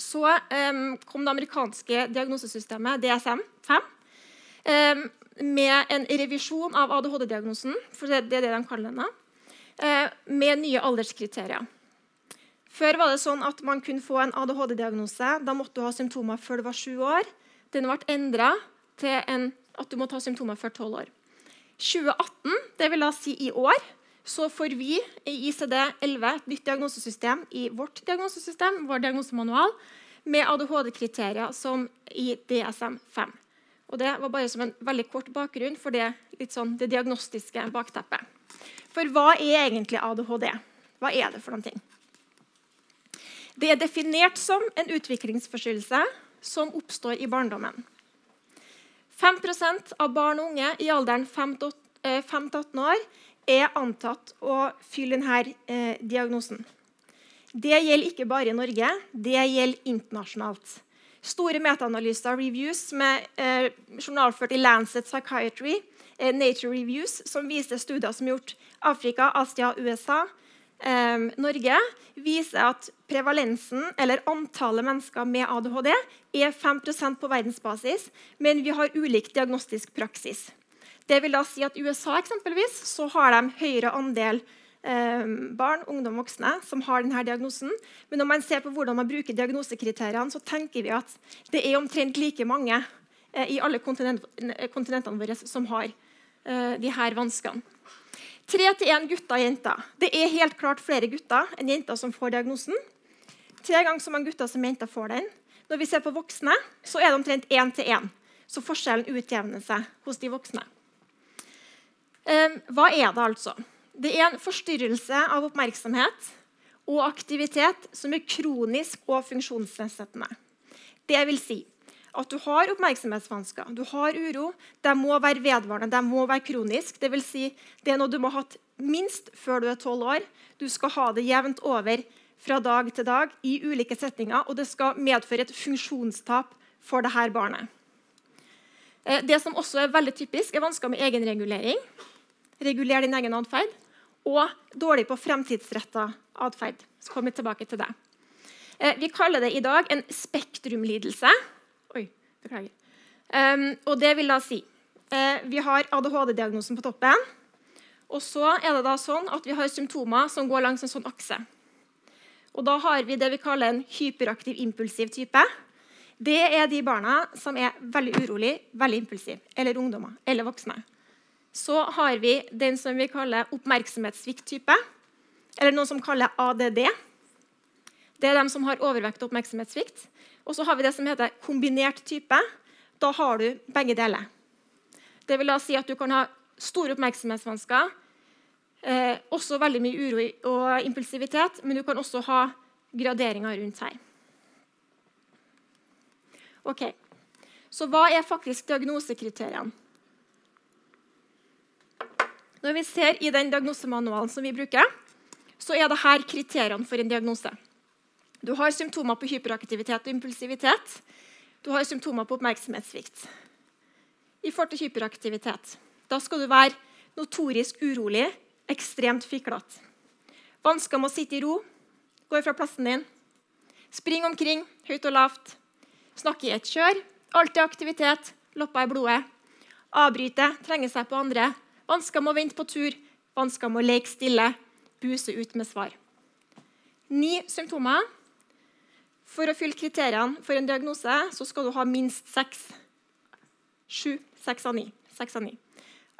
så eh, kom det amerikanske diagnosesystemet DSM-5 eh, med en revisjon av ADHD-diagnosen, for det, er det de kaller denne, med nye alderskriterier. Før var det sånn at man kunne få en ADHD-diagnose. Da måtte du ha symptomer før du var sju år. Den ble endra til en, at du måtte ha symptomer før tolv år. 2018, det vil da si i år, så får vi i ICD-11 et nytt diagnosesystem i vårt diagnosesystem, vår diagnosemanual, med ADHD-kriterier som i DSM-5. Og Det var bare som en veldig kort bakgrunn for det, sånn, det diagnostiske bakteppet. For hva er egentlig ADHD? Hva er det for noen ting? Det er definert som en utviklingsforstyrrelse som oppstår i barndommen. 5 av barn og unge i alderen 5-18 eh, år er antatt å fylle denne eh, diagnosen. Det gjelder ikke bare i Norge, det gjelder internasjonalt. Store metaanalyser reviews med eh, journalført i Lancet Psychiatry, eh, Nature Reviews, som viser studier som er gjort Afrika, Asia, USA, eh, Norge viser at prevalensen, eller antallet mennesker med ADHD, er 5% på verdensbasis, men vi har ulik diagnostisk praksis. Det vil da si at I USA eksempelvis, så har de høyere andel eh, barn, ungdom voksne som har denne diagnosen. Men når man ser på hvordan man bruker diagnosekriteriene, så tenker vi at det er omtrent like mange eh, i alle kontinent, kontinentene våre som har eh, her vanskene. Tre til én gutter og jenter. Det er helt klart flere gutter enn jenter som får diagnosen. Tre ganger så mange gutter som jenter får den. Når vi ser på voksne, så er det omtrent én til én. Så forskjellen utjevner seg hos de voksne. Hva er det altså? Det er en forstyrrelse av oppmerksomhet og aktivitet som er kronisk og funksjonsnedsettende. Det vil si at du har oppmerksomhetsvansker, du har uro. De må være vedvarende, de må være kronisk. Det, vil si, det er noe du må ha hatt minst før du er tolv år. Du skal ha det jevnt over fra dag til dag i ulike setninger, og det skal medføre et funksjonstap for dette barnet. Eh, det som også er veldig typisk, er vansker med egenregulering. Regulere din egen atferd. Og dårlig på fremtidsretta atferd. Så kommer vi tilbake til det. Eh, vi kaller det i dag en spektrumlidelse. Oi, beklager. Um, og det vil da si uh, Vi har ADHD-diagnosen på toppen. Og så er det da sånn at vi har symptomer som går langs en sånn akse. Og da har vi det vi kaller en hyperaktiv impulsiv type. Det er de barna som er veldig urolig, veldig impulsive, eller ungdommer eller voksne. Så har vi den som vi kaller oppmerksomhetssvikt-type, eller noen som kaller ADD. Det er de som har overvekt og oppmerksomhetssvikt. Og så har vi det som heter kombinert type. Da har du begge deler. Det vil da si at du kan ha store oppmerksomhetsvansker, eh, også veldig mye uro og impulsivitet, men du kan også ha graderinger rundt her. Ok, Så hva er faktisk diagnosekriteriene? Når vi ser i den diagnosemanualen som vi bruker, så er det her kriteriene for en diagnose. Du har symptomer på hyperaktivitet og impulsivitet. Du har symptomer på oppmerksomhetssvikt. I forhold til hyperaktivitet da skal du være notorisk urolig, ekstremt fiklete. Vansker med å sitte i ro, gå fra plassen din. Spring omkring, høyt og lavt. Snakke i et kjør. Alltid aktivitet, loppa i blodet. Avbryte, trenge seg på andre. Vansker med å vente på tur. Vansker med å leke stille. Buse ut med svar. Ni symptomer for å fylle kriteriene for en diagnose så skal du ha minst seks. Sju. Seks av ni. Seks av ni.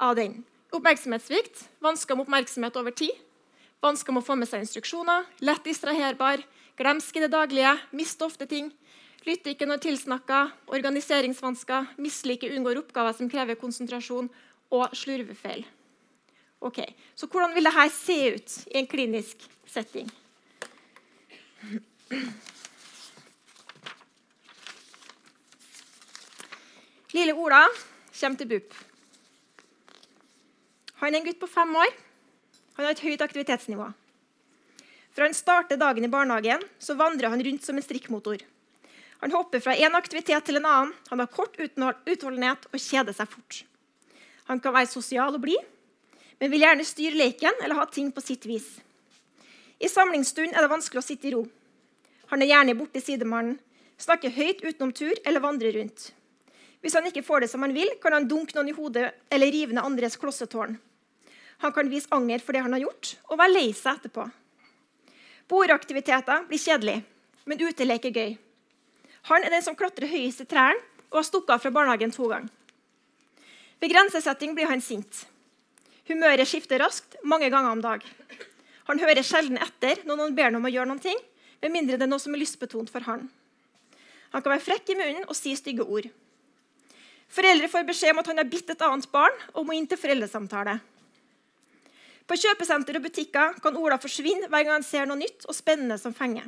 Av den. Oppmerksomhetssvikt. Vansker med oppmerksomhet over tid. Vansker med å få med seg instruksjoner. Lett distraherbar. Glemsk i det daglige. Mister ofte ting. Lytter ikke når tilsnakka. Organiseringsvansker. Misliker, unngår oppgaver som krever konsentrasjon. Og slurvefeil. Ok, Så hvordan vil dette se ut i en klinisk setting? Lille Ola kommer til BUP. Han er en gutt på fem år. Han har et høyt aktivitetsnivå. Fra han starter dagen i barnehagen, så vandrer han rundt som en strikkmotor. Han hopper fra en aktivitet til en annen. Han har kort utholdenhet og kjeder seg fort. Han kan være sosial og blid, men vil gjerne styre leken eller ha ting på sitt vis. I samlingsstund er det vanskelig å sitte i ro. Han er gjerne borte i sidemannen, snakker høyt utenom tur eller vandrer rundt. Hvis han ikke får det som han vil, kan han dunke noen i hodet eller rive ned andres klossetårn. Han kan vise anger for det han har gjort, og være lei seg etterpå. Bordaktiviteter blir kjedelig, men utelek er gøy. Han er den som klatrer høyest i trærne og har stukket av fra barnehagen to ganger. Ved grensesetting blir han sint. Humøret skifter raskt, mange ganger om dag. Han hører sjelden etter når noen ber ham om å gjøre noe, med mindre det er noe som er lystbetont for han. Han kan være frekk i munnen og si stygge ord. Foreldre får beskjed om at han har bitt et annet barn og må inn til foreldresamtale. På kjøpesenter og butikker kan Ola forsvinne hver gang han ser noe nytt og spennende som fenger.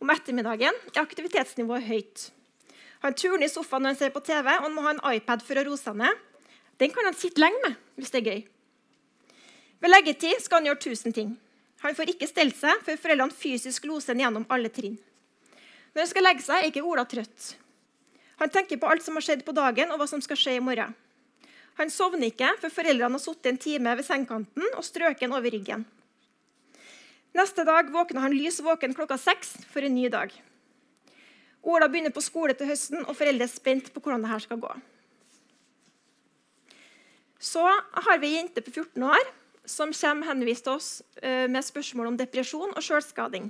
Om ettermiddagen er aktivitetsnivået høyt. Han turner i sofaen når han ser på TV, og han må ha en iPad for å roe seg ned. Den kan han sitte lenge med hvis det er gøy. Ved leggetid skal han gjøre tusen ting. Han får ikke stelt seg før foreldrene fysisk loser ham gjennom alle trinn. Når han skal legge seg, er ikke Ola trøtt. Han tenker på alt som har skjedd på dagen, og hva som skal skje i morgen. Han sovner ikke før foreldrene har sittet en time ved sengekanten og strøket over ryggen. Neste dag våkner han lys våken klokka seks for en ny dag. Ola begynner på skole til høsten, og foreldre er spent på hvordan dette skal gå. Så har vi ei jente på 14 år som kommer henvist til oss eh, med spørsmål om depresjon og selvskading.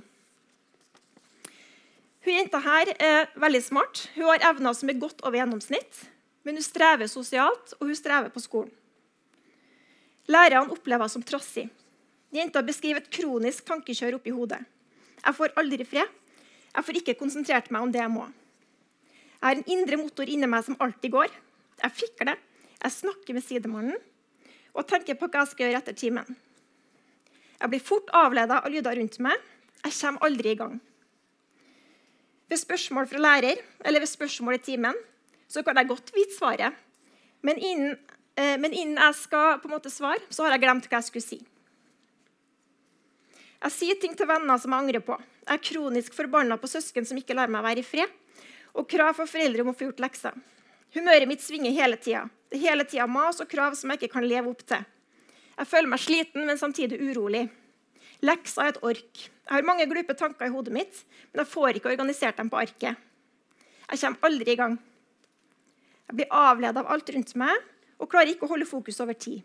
Hun jenta her er veldig smart. Hun har evner som er godt over gjennomsnitt. Men hun strever sosialt, og hun strever på skolen. Lærerne opplever henne som trassig. Jenta beskriver et kronisk tankekjør oppi hodet. Jeg får aldri fred. Jeg får ikke konsentrert meg om det jeg må. Jeg har en indre motor inni meg som alltid går. Jeg fikler. Jeg snakker med sidemannen og tenker på hva jeg skal gjøre etter timen. Jeg blir fort avleda av lyder rundt meg. Jeg kommer aldri i gang. Ved spørsmål fra lærer eller ved spørsmål i timen så kan jeg godt vite svaret. Men innen, eh, men innen jeg skal på en måte svare, så har jeg glemt hva jeg skulle si. Jeg sier ting til venner som jeg angrer på. Jeg er kronisk forbanna på søsken som ikke lar meg være i fred. Og krav fra foreldre om å få gjort lekser. Humøret mitt svinger hele tida. Det er hele tida mas og krav som jeg ikke kan leve opp til. Jeg føler meg sliten, men samtidig urolig. Lekser er et ork. Jeg har mange glupe tanker i hodet mitt, men jeg får ikke organisert dem på arket. Jeg kommer aldri i gang. Jeg blir avledet av alt rundt meg og klarer ikke å holde fokus over tid.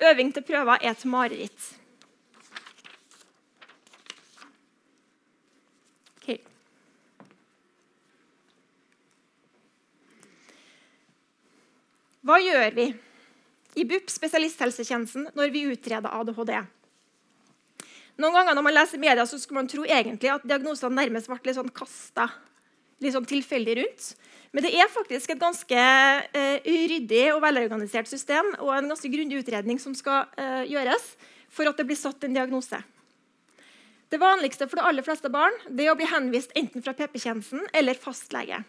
Øving til prøver er et mareritt. Okay. Hva gjør vi i BUP, spesialisthelsetjenesten, når vi utreder ADHD? Noen ganger når man leser media, så skulle man tro egentlig at diagnosene nærmest ble litt sånn kasta sånn tilfeldig rundt. Men det er faktisk et ganske uh, ryddig og velorganisert system og en ganske grundig utredning som skal uh, gjøres for at det blir satt en diagnose. Det vanligste for de aller fleste barn det er å bli henvist enten fra PP-tjenesten eller fastlege.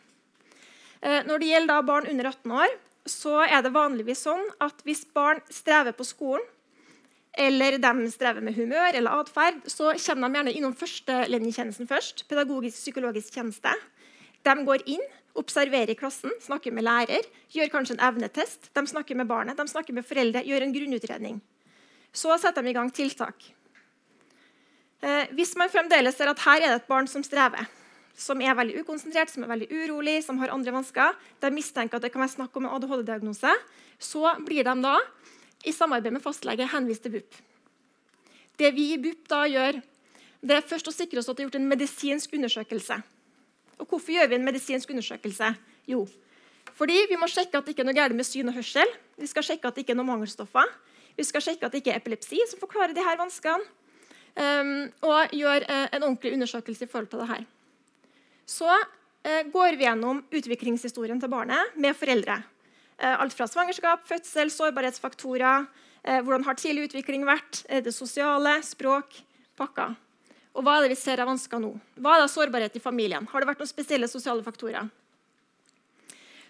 Uh, når det gjelder barn under 18 år, så er det vanligvis sånn at hvis barn strever på skolen, eller de strever med humør eller atferd, så kommer de gjerne innom førstelinjetjenesten først. pedagogisk-psykologisk tjeneste. De går inn, observerer klassen, snakker med lærer, gjør kanskje en evnetest. De snakker med barnet, de snakker med foreldre, gjør en grunnutredning. Så setter de i gang tiltak. Eh, hvis man fremdeles ser at her er det et barn som strever, som er veldig ukonsentrert, som er veldig urolig, som har andre vansker, de mistenker at det kan være snakk om en ADHD-diagnose, så blir de da i samarbeid med fastlege henvist til BUP. Det vi i BUP da gjør, det er først å sikre oss at det er gjort en medisinsk undersøkelse. Og Hvorfor gjør vi en medisinsk undersøkelse? Jo, fordi vi må sjekke at det ikke er noe galt med syn og hørsel. Vi skal sjekke at det ikke er noen mangelstoffer. Vi skal sjekke at det ikke er epilepsi som forklarer disse vanskene. Um, og gjøre uh, en ordentlig undersøkelse i forhold til det her. Så eh, går vi gjennom utviklingshistorien til barnet med foreldre. Eh, alt fra svangerskap, fødsel, sårbarhetsfaktorer. hvordan har tidlig utvikling vært? det sosiale, språk, pakker. Og hva er det vi ser av vansker nå? Hva er det sårbarhet i familien? Har det vært noen spesielle sosiale faktorer?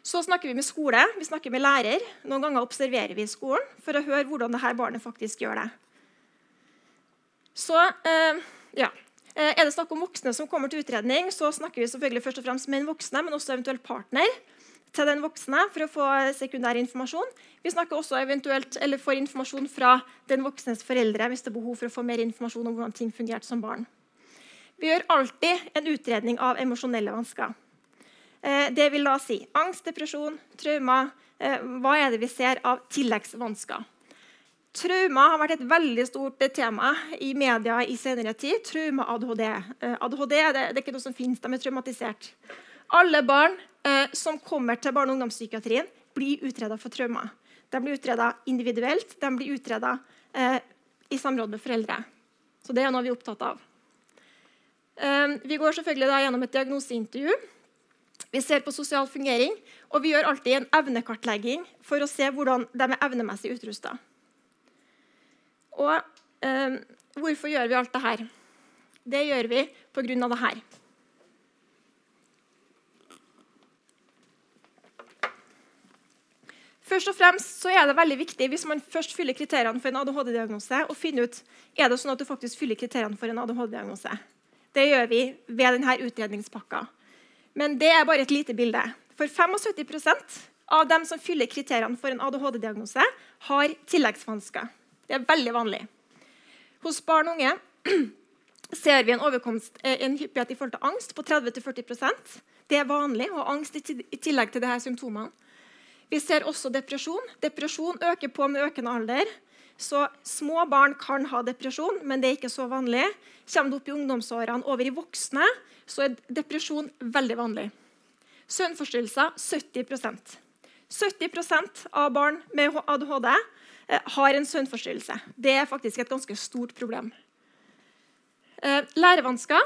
Så snakker vi med skole, vi snakker med lærer. Noen ganger observerer vi skolen for å høre hvordan det her barnet faktisk gjør det. Så, eh, ja. Eh, er det snakk om voksne som kommer til utredning, så snakker vi selvfølgelig først og fremst med en voksne, men også eventuelt partner til den voksne for å få sekundær informasjon. Vi snakker også eventuelt, eller får informasjon fra den voksnes foreldre hvis det er behov for å få mer informasjon om hvordan ting fungerte som barn. Vi gjør alltid en utredning av emosjonelle vansker. Eh, det vil da si angst, depresjon, traumer. Eh, hva er det vi ser av tilleggsvansker? Traumer har vært et veldig stort tema i media i senere tid. Trauma ADHD. Eh, det er ikke noe som finnes, de er traumatisert. Alle barn eh, som kommer til barne- og ungdomspsykiatrien, blir utreda for traumer. De blir utreda individuelt, de blir utreda eh, i samråd med foreldre. Så det er noe vi er opptatt av. Eh, vi går selvfølgelig gjennom et diagnoseintervju. Vi ser på sosial fungering, og vi gjør alltid en evnekartlegging for å se hvordan de er evnemessig utrusta. Og eh, hvorfor gjør vi alt det her? Det gjør vi pga. det her. Først og fremst så er det veldig viktig hvis man først fyller kriteriene for en ADHD-diagnose, å finne ut er det sånn at du faktisk fyller kriteriene for en ADHD-diagnose. Det gjør vi ved denne utredningspakka. Men det er bare et lite bilde. For 75% av dem som fyller kriteriene for en ADHD-diagnose, har tilleggsvansker. Det er veldig vanlig. Hos barn og unge ser vi en, eh, en hyppighet i forhold til angst på 30-40% Det er vanlig å ha angst i tillegg til disse symptomene. Vi ser også depresjon. Depresjon øker på med økende alder. Så små barn kan ha depresjon, men det er ikke så vanlig. Kommer det opp i ungdomsårene over i voksne, så er depresjon veldig vanlig. Søvnforstyrrelser 70% 70% av barn med ADHD har en søvnforstyrrelse. Det er faktisk et ganske stort problem. Eh, lærevansker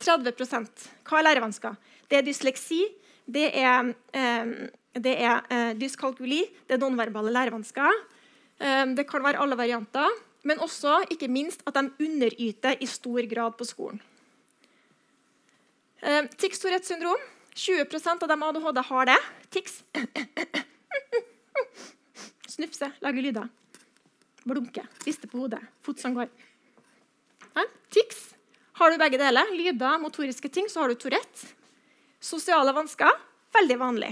30 Hva er lærevansker? Det er dysleksi, det er, eh, det er dyskalkuli, det er nonverbale lærevansker. Det kan være alle varianter, men også ikke minst at de underyter i stor grad på skolen. Tics Tourettes syndrom 20% av dem ADHD har det. Tics. Snufse, lage lyder. Blunke, riste på hodet, fot som går. Ja? Tics. Har du begge deler, lyder, motoriske ting, så har du Tourette. Sosiale vansker veldig vanlig.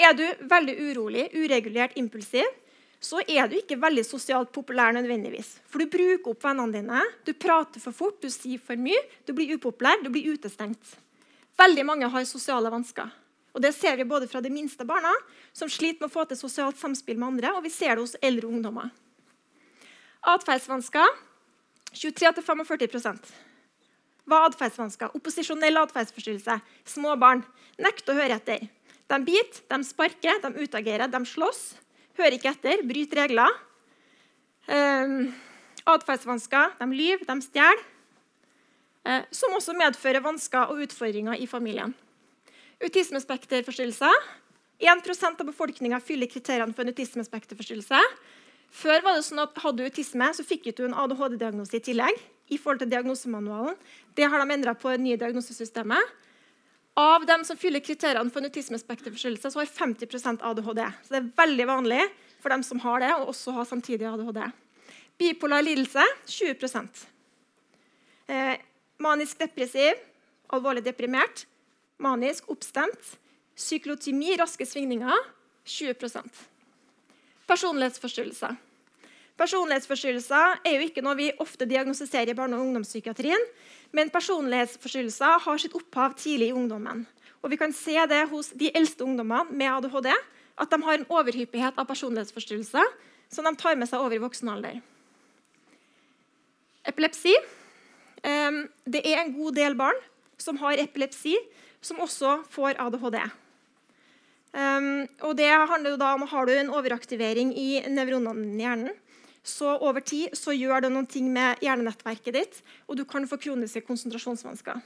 Er du veldig urolig, uregulert, impulsiv, så er du ikke veldig sosialt populær nødvendigvis. For du bruker opp vennene dine, du prater for fort, du sier for mye, du blir upopulær, du blir utestengt. Veldig mange har sosiale vansker. Og Det ser vi både fra de minste barna, som sliter med å få til sosialt samspill med andre, og vi ser det hos eldre ungdommer. Atferdsvansker 23-45% Hva er atferdsvansker? Opposisjonell atferdsforstyrrelse. Små barn nekter å høre etter. De biter, de sparker, de utagerer, de slåss. Hører ikke etter, bryter regler. Um, Atferdsvansker. De lyver, de stjeler. Eh, som også medfører vansker og utfordringer i familien. Autismespekterforstyrrelse. 1% av befolkninga fyller kriteriene for en autismespekterforstyrrelse. Før var det sånn at Hadde du autisme, så fikk du en ADHD-diagnose i tillegg. i forhold til diagnosemanualen. Det har de endra på det nye diagnosesystemet. Av dem som fyller kriteriene for en autismespekterforstyrrelse, så har 50% ADHD. Så det er veldig vanlig for dem som har det, og også har samtidig ADHD. Bipolar lidelse 20 eh, Manisk depressiv, alvorlig deprimert. Manisk oppstemt. Syklotymi, raske svingninger 20% Personlighetsforstyrrelser. Personlighetsforstyrrelser er jo ikke noe vi ofte diagnostiserer i barne- og ungdomspsykiatrien, men personlighetsforstyrrelser har sitt opphav tidlig i ungdommen. Og vi kan se det hos de eldste ungdommene med ADHD, at de har en overhyppighet av personlighetsforstyrrelser som de tar med seg over i voksen alder. Epilepsi det er en god del barn som har epilepsi, som også får ADHD. og det handler da om Har du en overaktivering i nevronene i hjernen, så over tid så gjør det noen ting med hjernenettverket ditt, og du kan få kroniske konsentrasjonsvansker.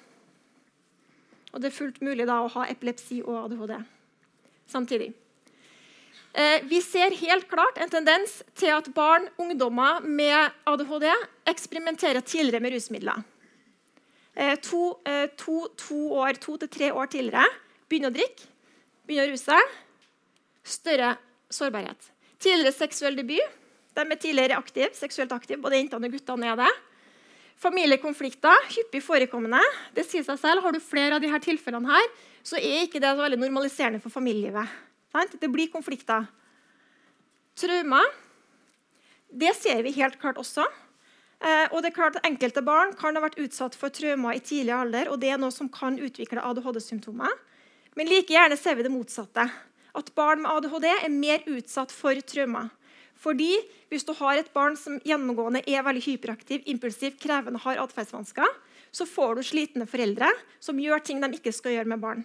Og Det er fullt mulig da å ha epilepsi og ADHD samtidig. Eh, vi ser helt klart en tendens til at barn ungdommer med ADHD eksperimenterer tidligere med rusmidler. Eh, to, eh, to, to år, to til tre år tidligere begynner å drikke, begynner å ruse seg. Større sårbarhet. Tidligere seksuell debut. De er tidligere aktive, seksuelt aktive, både jentene og guttene er det. Familiekonflikter hyppig forekommende. Det sier seg selv. Har du flere av disse tilfellene, her, så er ikke det så veldig normaliserende for familielivet. Det blir konflikter. Traumer det ser vi helt klart også. Eh, og det er klart at Enkelte barn kan ha vært utsatt for traumer i tidlig alder, og det er noe som kan utvikle ADHD-symptomer. Men like gjerne ser vi det motsatte. At barn med ADHD er mer utsatt for traumer. Fordi hvis du har et barn som gjennomgående er veldig hyperaktiv, impulsiv, krevende, har atferdsvansker, så får du slitne foreldre som gjør ting de ikke skal gjøre med barn.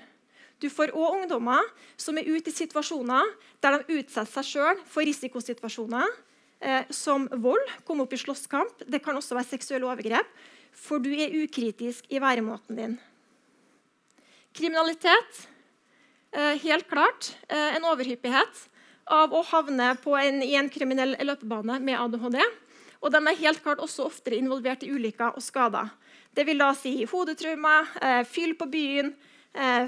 Du får òg ungdommer som er ute i situasjoner der de utsetter seg sjøl for risikosituasjoner, eh, som vold, komme opp i slåsskamp. Det kan også være seksuelle overgrep, for du er ukritisk i væremåten din. Kriminalitet. Eh, helt klart eh, en overhyppighet av å havne en, i en kriminell løpebane med ADHD. Og de er helt klart også oftere involvert i ulykker og skader. Det vil da si hodetraumer, eh, fyll på byen, eh,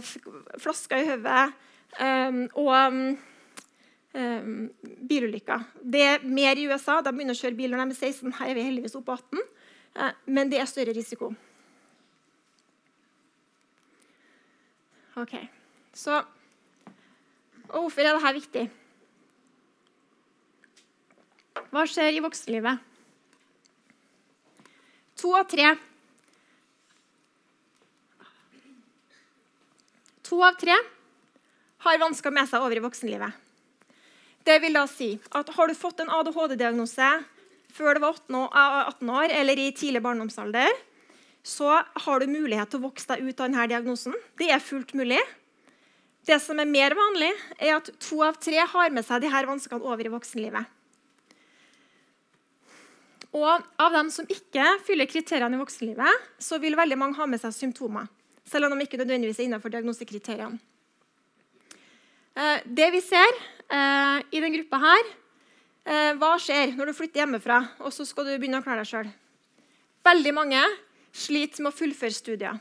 flasker i hodet eh, og eh, bilulykker. Det er mer i USA. De begynner å kjøre bil når de er 16. Her er vi heldigvis oppe 18. Eh, men det er større risiko. Ok, så Og hvorfor er dette viktig? Hva skjer i voksenlivet? To av tre To av tre har vansker med seg over i voksenlivet. Det vil da si at Har du fått en ADHD-diagnose før du var 18 år eller i tidlig barndomsalder, så har du mulighet til å vokse deg ut av denne diagnosen. Det er fullt mulig. Det som er mer vanlig, er at to av tre har med seg disse vanskene over i voksenlivet. Og av dem som ikke fyller kriteriene i voksenlivet, så vil veldig mange ha med seg symptomer. Selv om de ikke nødvendigvis er innenfor diagnosekriteriene. Eh, det vi ser eh, i den gruppa her, eh, Hva skjer når du flytter hjemmefra og så skal du begynne å klare deg sjøl? Veldig mange sliter med å fullføre studier.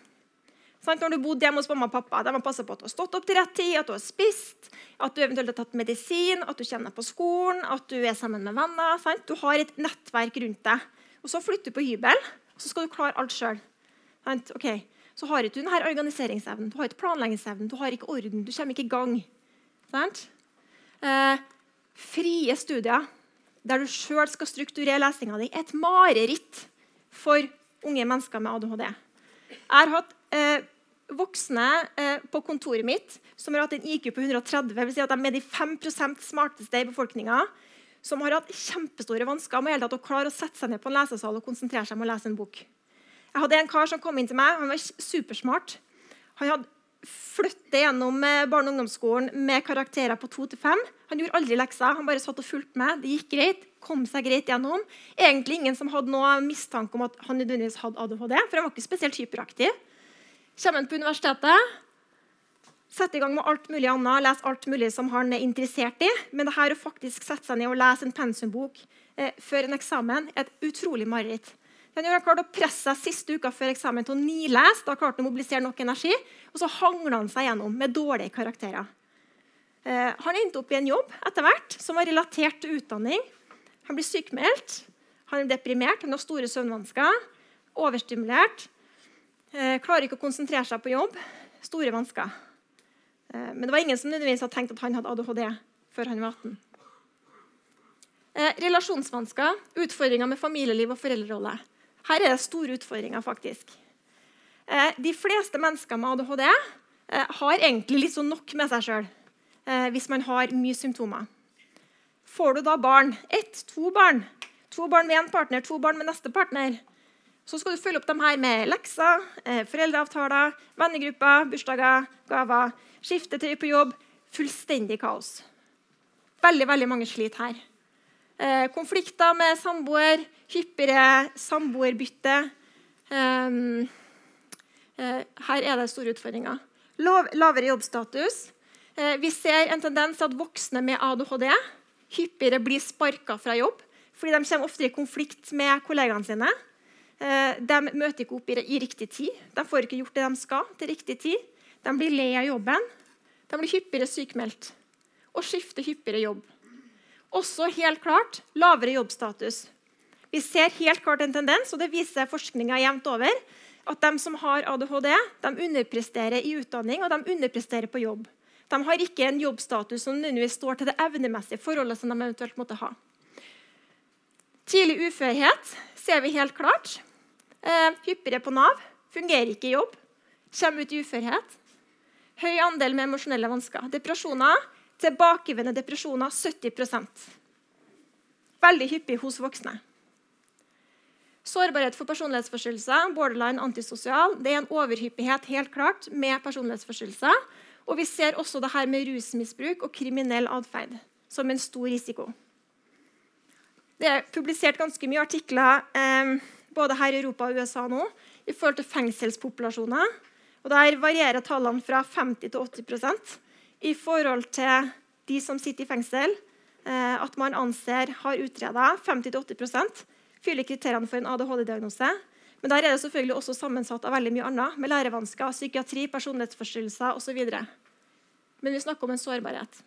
Sant? Når du bodde hjemme hos mamma og pappa, de har passa på at du har stått opp til rett tid, at du har spist, at du eventuelt har tatt medisin, at du kjenner på skolen, at du er sammen med venner. Sant? Du har et nettverk rundt deg. Og Så flytter du på hybel, og så skal du klare alt sjøl. Okay. Så har ikke du denne organiseringsevnen, du har ikke planleggingsevnen, du har ikke orden, du kommer ikke i gang. Eh, frie studier der du sjøl skal strukturere lesinga di, er et mareritt for unge mennesker med ADHD. Jeg har hatt eh, voksne eh, på kontoret mitt som har hatt en IQ på 130, vil si at de er de 5% smarteste i befolkninga, som har hatt kjempestore vansker med å klare å sette seg ned på en lesesal og konsentrere seg om å lese en bok. Jeg hadde en kar som kom inn til meg. Han var supersmart. Han hadde flyttet gjennom eh, barne- og ungdomsskolen med karakterer på 2-5. Han gjorde aldri lekser. Han bare satt og fulgte med. Det gikk greit. Kom seg greit gjennom. Egentlig ingen som hadde noe mistanke om at han nødvendigvis hadde ADHD, for han var ikke spesielt hyperaktiv. Kommer han på universitetet, setter i gang med alt mulig annet, leser alt mulig som han er interessert i. Men det her å faktisk sette seg ned og lese en pensumbok eh, før en eksamen er et utrolig mareritt. Den har klart å presse seg siste uka før eksamen til å nilese. Da klarte han å mobilisere nok energi, og så hangla han seg gjennom med dårlige karakterer. Eh, han endte opp i en jobb etter hvert som var relatert til utdanning. Han blir sykmeldt, han er deprimert, han har store søvnvansker, overstimulert. Eh, klarer ikke å konsentrere seg på jobb. Store vansker. Eh, men det var ingen som nødvendigvis hadde tenkt at han hadde ADHD før han var 18. Eh, relasjonsvansker, utfordringer med familieliv og foreldrerolle. Her er det store utfordringer, faktisk. Eh, de fleste mennesker med ADHD eh, har egentlig litt sånn nok med seg sjøl eh, hvis man har mye symptomer. Får du da barn, ett, to barn, to barn med én partner, to barn med neste partner, så skal du følge opp dem her med lekser, foreldreavtaler, vennegrupper, bursdager, gaver, skiftetøy på jobb. Fullstendig kaos. Veldig veldig mange sliter her. Eh, konflikter med samboer, hyppigere samboerbytte. Um, eh, her er det store utfordringer. Lavere jobbstatus. Eh, vi ser en tendens til at voksne med ADHD hyppigere blir sparka fra jobb fordi de kommer ofte i konflikt med kollegaene sine. De møter ikke opp i riktig tid. De får ikke gjort det de skal til riktig tid. De blir lei av jobben. De blir hyppigere sykmeldt og skifter hyppigere jobb. Også helt klart lavere jobbstatus. Vi ser helt klart en tendens, og det viser forskninga jevnt over, at de som har ADHD, de underpresterer i utdanning og de underpresterer på jobb. De har ikke en jobbstatus som nødvendigvis står til det evnemessige forholdet som de eventuelt måtte ha. Tidlig uførhet ser vi helt klart. Eh, hyppigere på Nav. Fungerer ikke i jobb. Kommer ut i uførhet. Høy andel med emosjonelle vansker. Depresjoner. Tilbakevendende depresjoner 70% Veldig hyppig hos voksne. Sårbarhet for personlighetsforstyrrelser, borderline antisosial, det er en overhyppighet helt klart med personlighetsforstyrrelser. Og vi ser også det her med rusmisbruk og kriminell atferd som en stor risiko. Det er publisert ganske mye artikler eh, både her i Europa og USA nå, i forhold til fengselspopulasjoner. Og Der varierer tallene fra 50 til 80 i forhold til de som sitter i fengsel. Eh, at man anser har utreda 50-80% fyller kriteriene for en ADHD-diagnose. Men der er det selvfølgelig også sammensatt av veldig mye annet, med lærevansker, psykiatri, personlighetsforstyrrelser osv. Men vi snakker om en sårbarhet.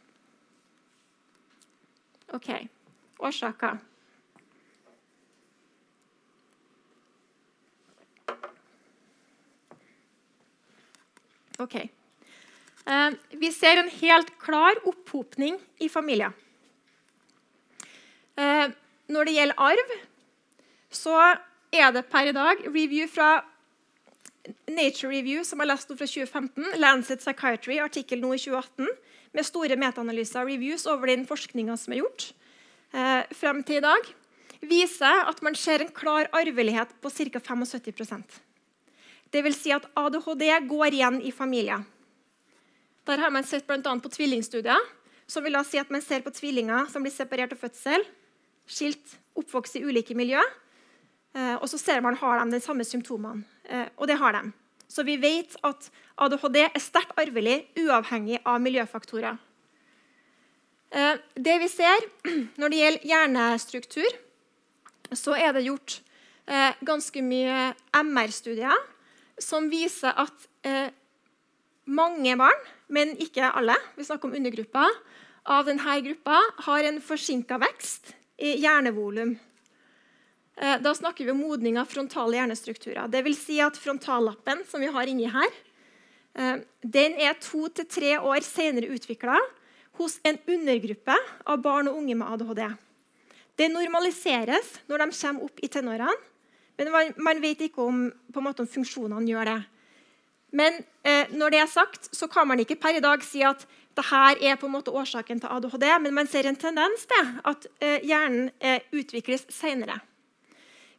OK. Årsaker. Ok. Eh, vi ser en helt klar opphopning i familier. Eh, når det gjelder arv, så er det per i dag review fra Nature Review, som jeg leste fra 2015, Lancet Psychiatry, artikkel nå i 2018, med store metaanalyser og reviews over den forskninga som er gjort eh, frem til i dag, viser at man ser en klar arvelighet på ca. 75% Det vil si at ADHD går igjen i familier. Der har man sett bl.a. på tvillingstudier, som vil si at man ser på tvillinger som blir separert av fødsel, skilt, oppvokst i ulike miljø, eh, og så ser man har de de samme symptomene. Eh, og det har de. Så vi vet at ADHD er sterkt arvelig, uavhengig av miljøfaktorer. Eh, det vi ser når det gjelder hjernestruktur, så er det gjort ganske mye MR-studier som viser at mange barn, men ikke alle, vi snakker om undergrupper, av denne gruppa har en forsinka vekst i hjernevolum. Eh, da snakker vi om modning av frontale hjernestrukturer. Det vil si at Frontallappen som vi har inni her, eh, den er to til tre år senere utvikla hos en undergruppe av barn og unge med ADHD. Det normaliseres når de kommer opp i tenårene, men man, vet ikke om, måte, om, funksjonene gjør det. Men eh, når det er sagt, så kan man ikke per i dag si at dette er på en måte årsaken til ADHD, men man ser en tendens til at eh, hjernen eh, utvikles senere.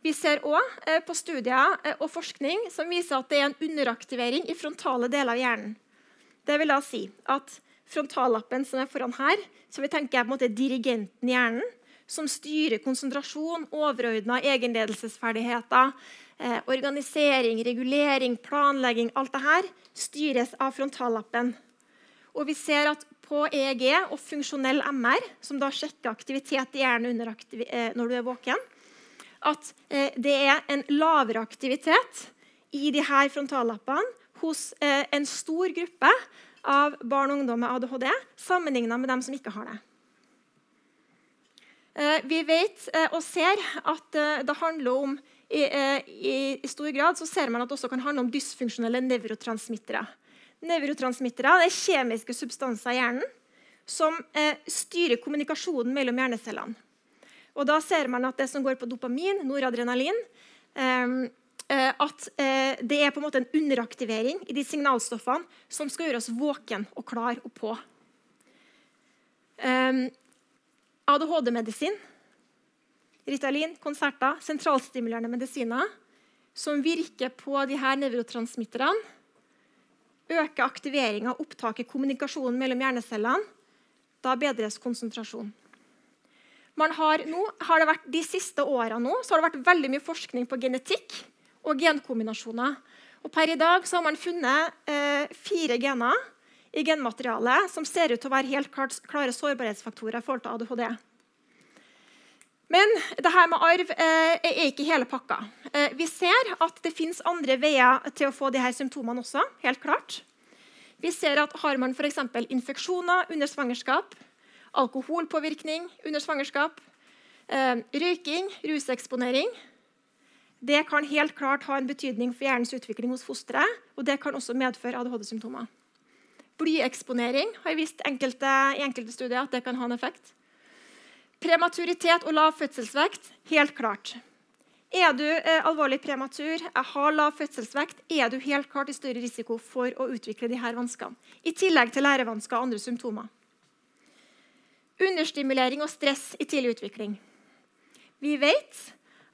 Vi ser òg eh, på studier eh, og forskning som viser at det er en underaktivering i frontale deler av hjernen. Det vil da si at frontallappen som er foran her, som vi tenker på en måte dirigenten i hjernen, som styrer konsentrasjon, overordna egenledelsesferdigheter, eh, organisering, regulering, planlegging Alt dette styres av frontallappen. Og vi ser at på EEG og funksjonell MR, som da sjekker aktivitet i hjernen eh, når du er våken, at eh, det er en lavere aktivitet i de her frontallappene hos eh, en stor gruppe av barn og ungdom med ADHD sammenlignet med dem som ikke har det. Eh, vi vet eh, og ser at eh, det handler om i, eh, i, i, stor grad så ser man at det også kan handle om dysfunksjonelle nevrotransmittere. Nevrotransmittere er kjemiske substanser i hjernen som styrer kommunikasjonen mellom hjernecellene. Og da ser man at det som går på dopamin, noradrenalin ehm, eh, at eh, det er på en måte en underaktivering i de signalstoffene som skal gjøre oss våken og klar og på. ADHD-medisin, Ritalin, konserter, sentralstimulerende medisiner som virker på de her nevrotransmitterne, øker aktiveringa og opptaket kommunikasjonen mellom hjernecellene. Da bedres konsentrasjonen har nå, har vært, de siste årene nå, har det vært veldig mye forskning på genetikk og genkombinasjoner. Og per i dag har man funnet eh, fire gener i genmaterialet som ser ut til å være helt klart, klare sårbarhetsfaktorer i forhold til ADHD. Men det her med arv eh, er ikke hele pakka. Eh, vi ser at det fins andre veier til å få de her symptomene også. helt klart. Vi ser at Har man f.eks. infeksjoner under svangerskap, alkoholpåvirkning under svangerskap, eh, røyking, ruseksponering. Det kan helt klart ha en betydning for hjernens utvikling hos fosteret. Og det kan også medføre ADHD-symptomer. Blyeksponering har vist enkelte, i enkelte studier at det kan ha en effekt. Prematuritet og lav fødselsvekt helt klart. Er du eh, alvorlig prematur, har lav fødselsvekt, er du helt klart i større risiko for å utvikle disse vanskene. I tillegg til lærevansker og andre symptomer. Understimulering og stress i tidlig utvikling. Vi vet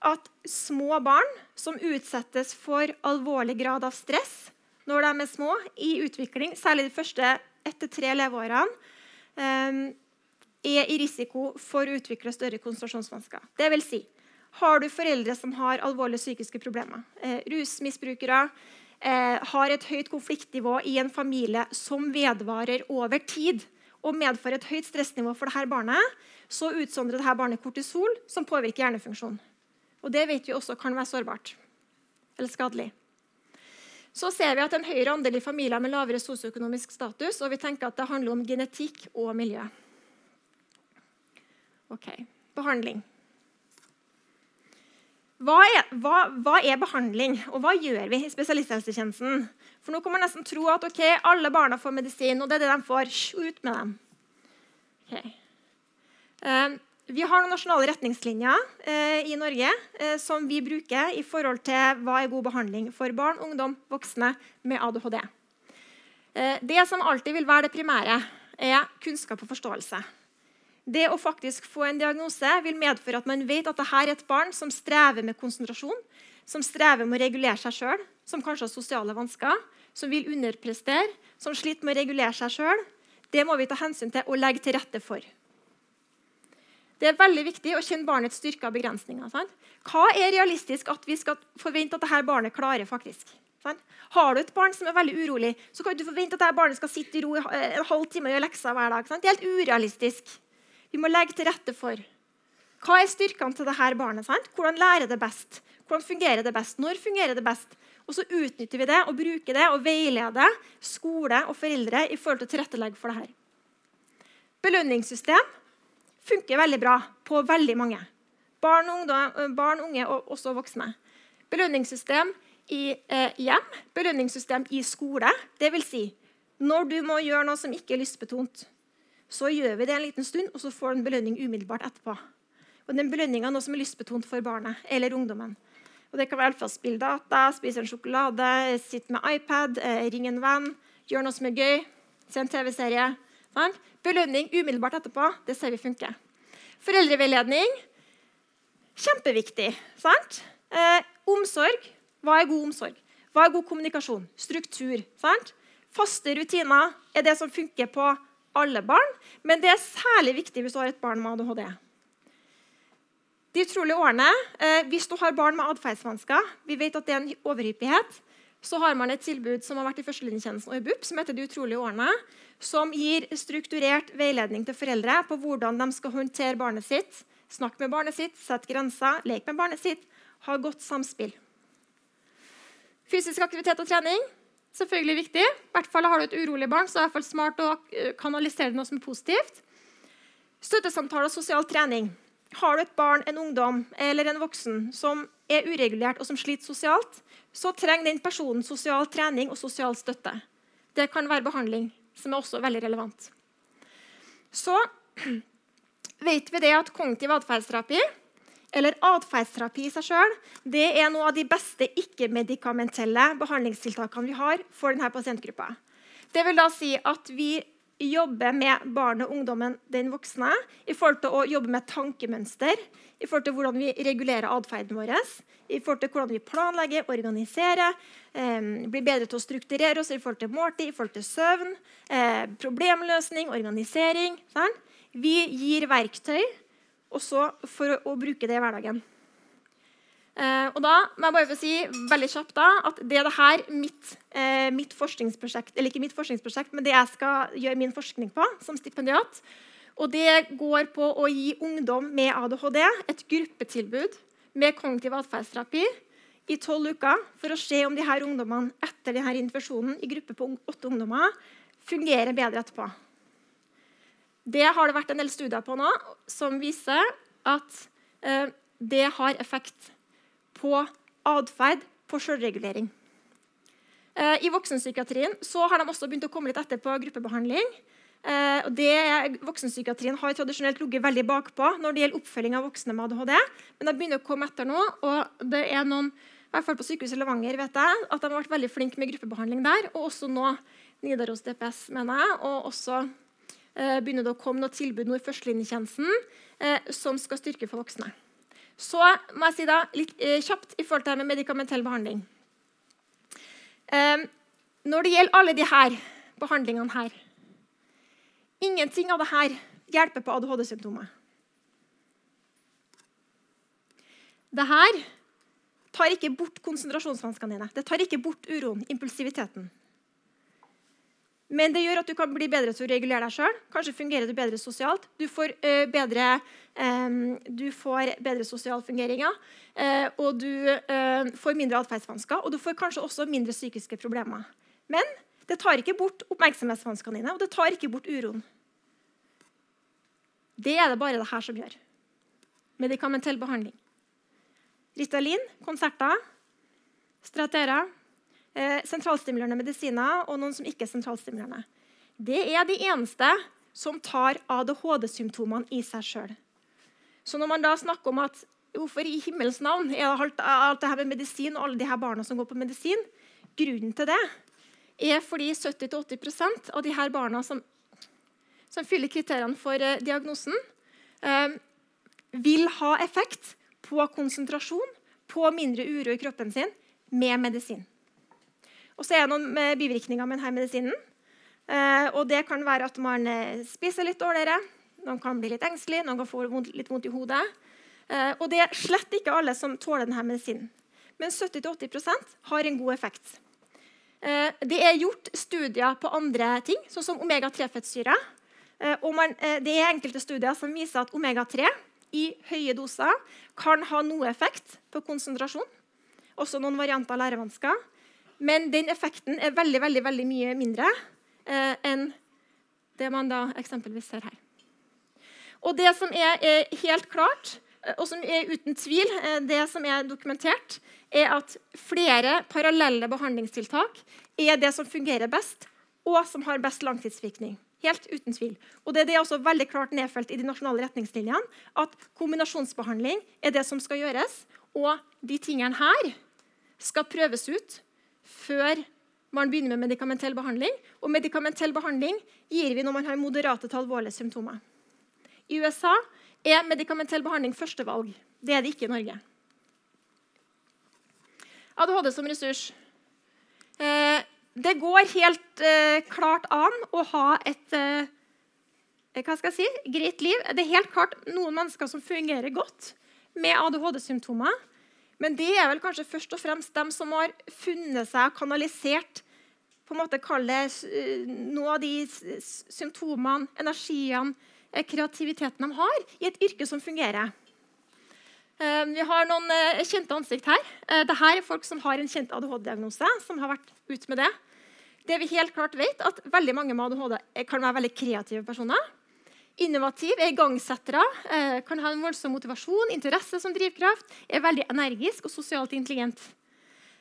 at små barn som utsettes for alvorlig grad av stress når de er små i utvikling, særlig de første etter tre leveårene, eh, er i risiko for å utvikle større konsentrasjonsvansker. Det vil si, har du foreldre som har alvorlige psykiske problemer, eh, rusmisbrukere, eh, har et høyt konfliktnivå i en familie som vedvarer over tid, og medfører et høyt stressnivå for dette barnet, så utsondrer dette barnet kortisol, som påvirker hjernefunksjonen. Og Det vet vi også kan være sårbart eller skadelig. Så ser vi at en høyere andel i familier med lavere sosioøkonomisk status, og vi tenker at det handler om genetikk og miljø. Ok, Behandling. Hva er, hva, hva er, behandling, og hva gjør vi i spesialisthelsetjenesten? For nå kan man nesten tro at okay, alle barna får medisin, og det er det de får. Ut med dem. Okay. Vi har noen nasjonale retningslinjer eh, i Norge eh, som vi bruker i forhold til hva er god behandling for barn, ungdom, voksne med ADHD. Eh, det som alltid vil være det primære, er kunnskap og forståelse. Det å faktisk få en diagnose vil medføre at man vet at dette er et barn som strever med konsentrasjon, som strever med å regulere seg sjøl, som kanskje har sosiale vansker, som vil underprestere, som sliter med å regulere seg sjøl. Det må vi ta hensyn til og legge til rette for. Det er veldig viktig å kjenne barnets styrker og begrensninger. Sant? Hva er realistisk at vi skal forvente at dette barnet klarer? faktisk? Sant? Har du et barn som er veldig urolig, så kan du forvente at dette barnet skal sitte i ro en halv time og gjøre lekser hver dag. Sant? Det er helt urealistisk. Vi må legge til rette for. Hva er styrkene til dette barnet? Hvordan lærer det best? Hvordan fungerer det best? Når fungerer det best? Og så utnytter vi det og bruker det og veileder skole og foreldre i forhold til å tilrettelegge for det her. Belønningssystem funker veldig bra på veldig mange. Barn, ungdom, eh, barn unge og også voksne. Belønningssystem i eh, hjem, belønningssystem i skole. Dvs. Si, når du må gjøre noe som ikke er lystbetont, så gjør vi det en liten stund, og så får du en belønning umiddelbart etterpå. Og den belønninga er noe som er lystbetont for barnet eller ungdommen. Og Det kan være fra spille data, spise en sjokolade, sitte med iPad, eh, ringe en venn, gjøre noe som er gøy, se en TV-serie. Belønning umiddelbart etterpå, det ser vi funker. Foreldreveiledning kjempeviktig. sant? Eh, omsorg. Hva er god omsorg? Hva er god kommunikasjon? Struktur. sant? Faste rutiner er det som funker på alle barn, men det er særlig viktig hvis du har et barn med ADHD. De utrolige årene, eh, Hvis du har barn med atferdsvansker, vi vet at det er en overhyppighet, så har man et tilbud som har vært i førstelinjetjenesten og i BUP, som heter De utrolige årene, som gir strukturert veiledning til foreldre på hvordan de skal håndtere barnet sitt, snakke med barnet sitt, sette grenser, leke med barnet sitt, ha godt samspill. Fysisk aktivitet og trening selvfølgelig viktig. I hvert fall Har du et urolig barn, så er det i hvert fall smart å kanalisere noe som er positivt. Støttesamtaler og sosial trening. Har du et barn, en ungdom eller en voksen som er uregulert og som sliter sosialt, så trenger den personen sosial trening og sosial støtte. Det kan være behandling som er også veldig relevant. Så vet vi det at kognitiv atferdsterapi, eller atferdsterapi i seg sjøl, det er noe av de beste ikke-medikamentelle behandlingstiltakene vi har for denne pasientgruppa. Det vil da si at vi jobber med barnet og ungdommen, den voksne, i forhold til å jobbe med tankemønster, i forhold til hvordan vi regulerer atferden vår, i forhold til hvordan vi planlegger, organiserer, eh, blir bedre til å strukturere oss i forhold til måltid, i forhold til søvn, eh, problemløsning, organisering. Sånn. Vi gir verktøy også for å, å bruke det i hverdagen. Eh, og da må jeg bare få si veldig kjapt da, at det er det her mitt, eh, mitt, forskningsprosjekt Eller ikke mitt forskningsprosjekt, men det jeg skal gjøre min forskning på som stipendiat. Og det går på å gi ungdom med ADHD et gruppetilbud med kognitiv atferdsterapi i tolv uker for å se om de her ungdommene etter denne intervensjonen i gruppe på åtte ungdommer fungerer bedre etterpå. Det har det vært en del studier på nå som viser at eh, det har effekt på atferd, på selvregulering. Eh, I voksenpsykiatrien har de også begynt å komme litt etter på gruppebehandling. Eh, det, voksenpsykiatrien har tradisjonelt ligget veldig bakpå når det gjelder oppfølging av voksne med ADHD. Men de begynner å komme etter nå. og det er noen, i hvert fall på sykehuset Levanger vet jeg, at de har vært veldig flinke med gruppebehandling der. Og også nå Nidaros DPS, mener jeg. Og også eh, begynner det å komme noe tilbud nå i førstelinjetjenesten eh, som skal styrke for voksne. Så må jeg si da, litt eh, kjapt i forhold til det med medikamentell behandling. Eh, når det gjelder alle disse behandlingene her Ingenting av dette hjelper på ADHD-symptomet. Dette tar ikke bort konsentrasjonsvanskene dine. Det tar ikke bort uroen, impulsiviteten. Men det gjør at du kan bli bedre til å regulere deg sjøl. Kanskje fungerer du bedre sosialt. Du får, uh, bedre, um, bedre sosial. Uh, og du uh, får mindre atferdsvansker. Og du får kanskje også mindre psykiske problemer. Men det tar ikke bort oppmerksomhetsvanskene dine, og det tar ikke bort uroen. Det er det bare det her som gjør. Medikamentell behandling. Ritalin, konserter, Stratera, eh, sentralstimulerende medisiner og noen som ikke er sentralstimulerende. Det er de eneste som tar ADHD-symptomene i seg sjøl. Så når man da snakker om at hvorfor i himmels navn er alt, alt det her med medisin og alle de her barna som går på medisin, grunnen til det er fordi 70-80% av de her barna som, som fyller kriteriene for eh, diagnosen, eh, vil ha effekt på konsentrasjon, på mindre uro i kroppen sin, med medisin. Og så er det noen eh, bivirkninger med denne medisinen. Eh, og det kan være at man eh, spiser litt dårligere, noen kan bli litt engstelig, noen kan få litt vondt i hodet. Og det er slett ikke alle som tåler denne medisinen. Men 70-80% har en god effekt. Det er gjort studier på andre ting, sånn som omega-3-fettsyre. Eh, og man, eh, det er enkelte studier som viser at omega-3 i høye doser kan ha noe effekt på konsentrasjon. Også noen varianter av lærevansker. Men den effekten er veldig, veldig, veldig mye mindre eh, enn det man da eksempelvis ser her. Og det som er, er helt klart, eh, og som er uten tvil eh, det som er dokumentert, er at flere parallelle behandlingstiltak er det som fungerer best, og som har best langtidsvirkning. Helt uten tvil. Og Det, det er også veldig klart nedfelt i de nasjonale retningslinjene at kombinasjonsbehandling er det som skal gjøres. Og de tingene her skal prøves ut før man begynner med medikamentell behandling. Og medikamentell behandling gir vi når man har moderate til alvorlige symptomer. I USA er medikamentell behandling førstevalg. Det er det ikke i Norge. ADHD som ressurs. Eh, det går helt eh, klart an å ha et eh, hva skal jeg si, greit liv. Det er helt klart noen mennesker som fungerer godt med ADHD-symptomer. Men det er vel kanskje først og fremst dem som har funnet seg kanalisert på en måte kalle noen noe av de symptomene, energiene, eh, kreativiteten de har, i et yrke som fungerer. Eh, vi har noen kjente ansikt her. Dette er folk som har en kjent ADHD-diagnose. som har vært ut med Det Det vi helt klart vet, at veldig mange med ADHD kan være veldig kreative personer innovativ, er igangsettere, eh, kan ha en voldsom motivasjon, interesse som drivkraft, er veldig energisk og sosialt intelligent.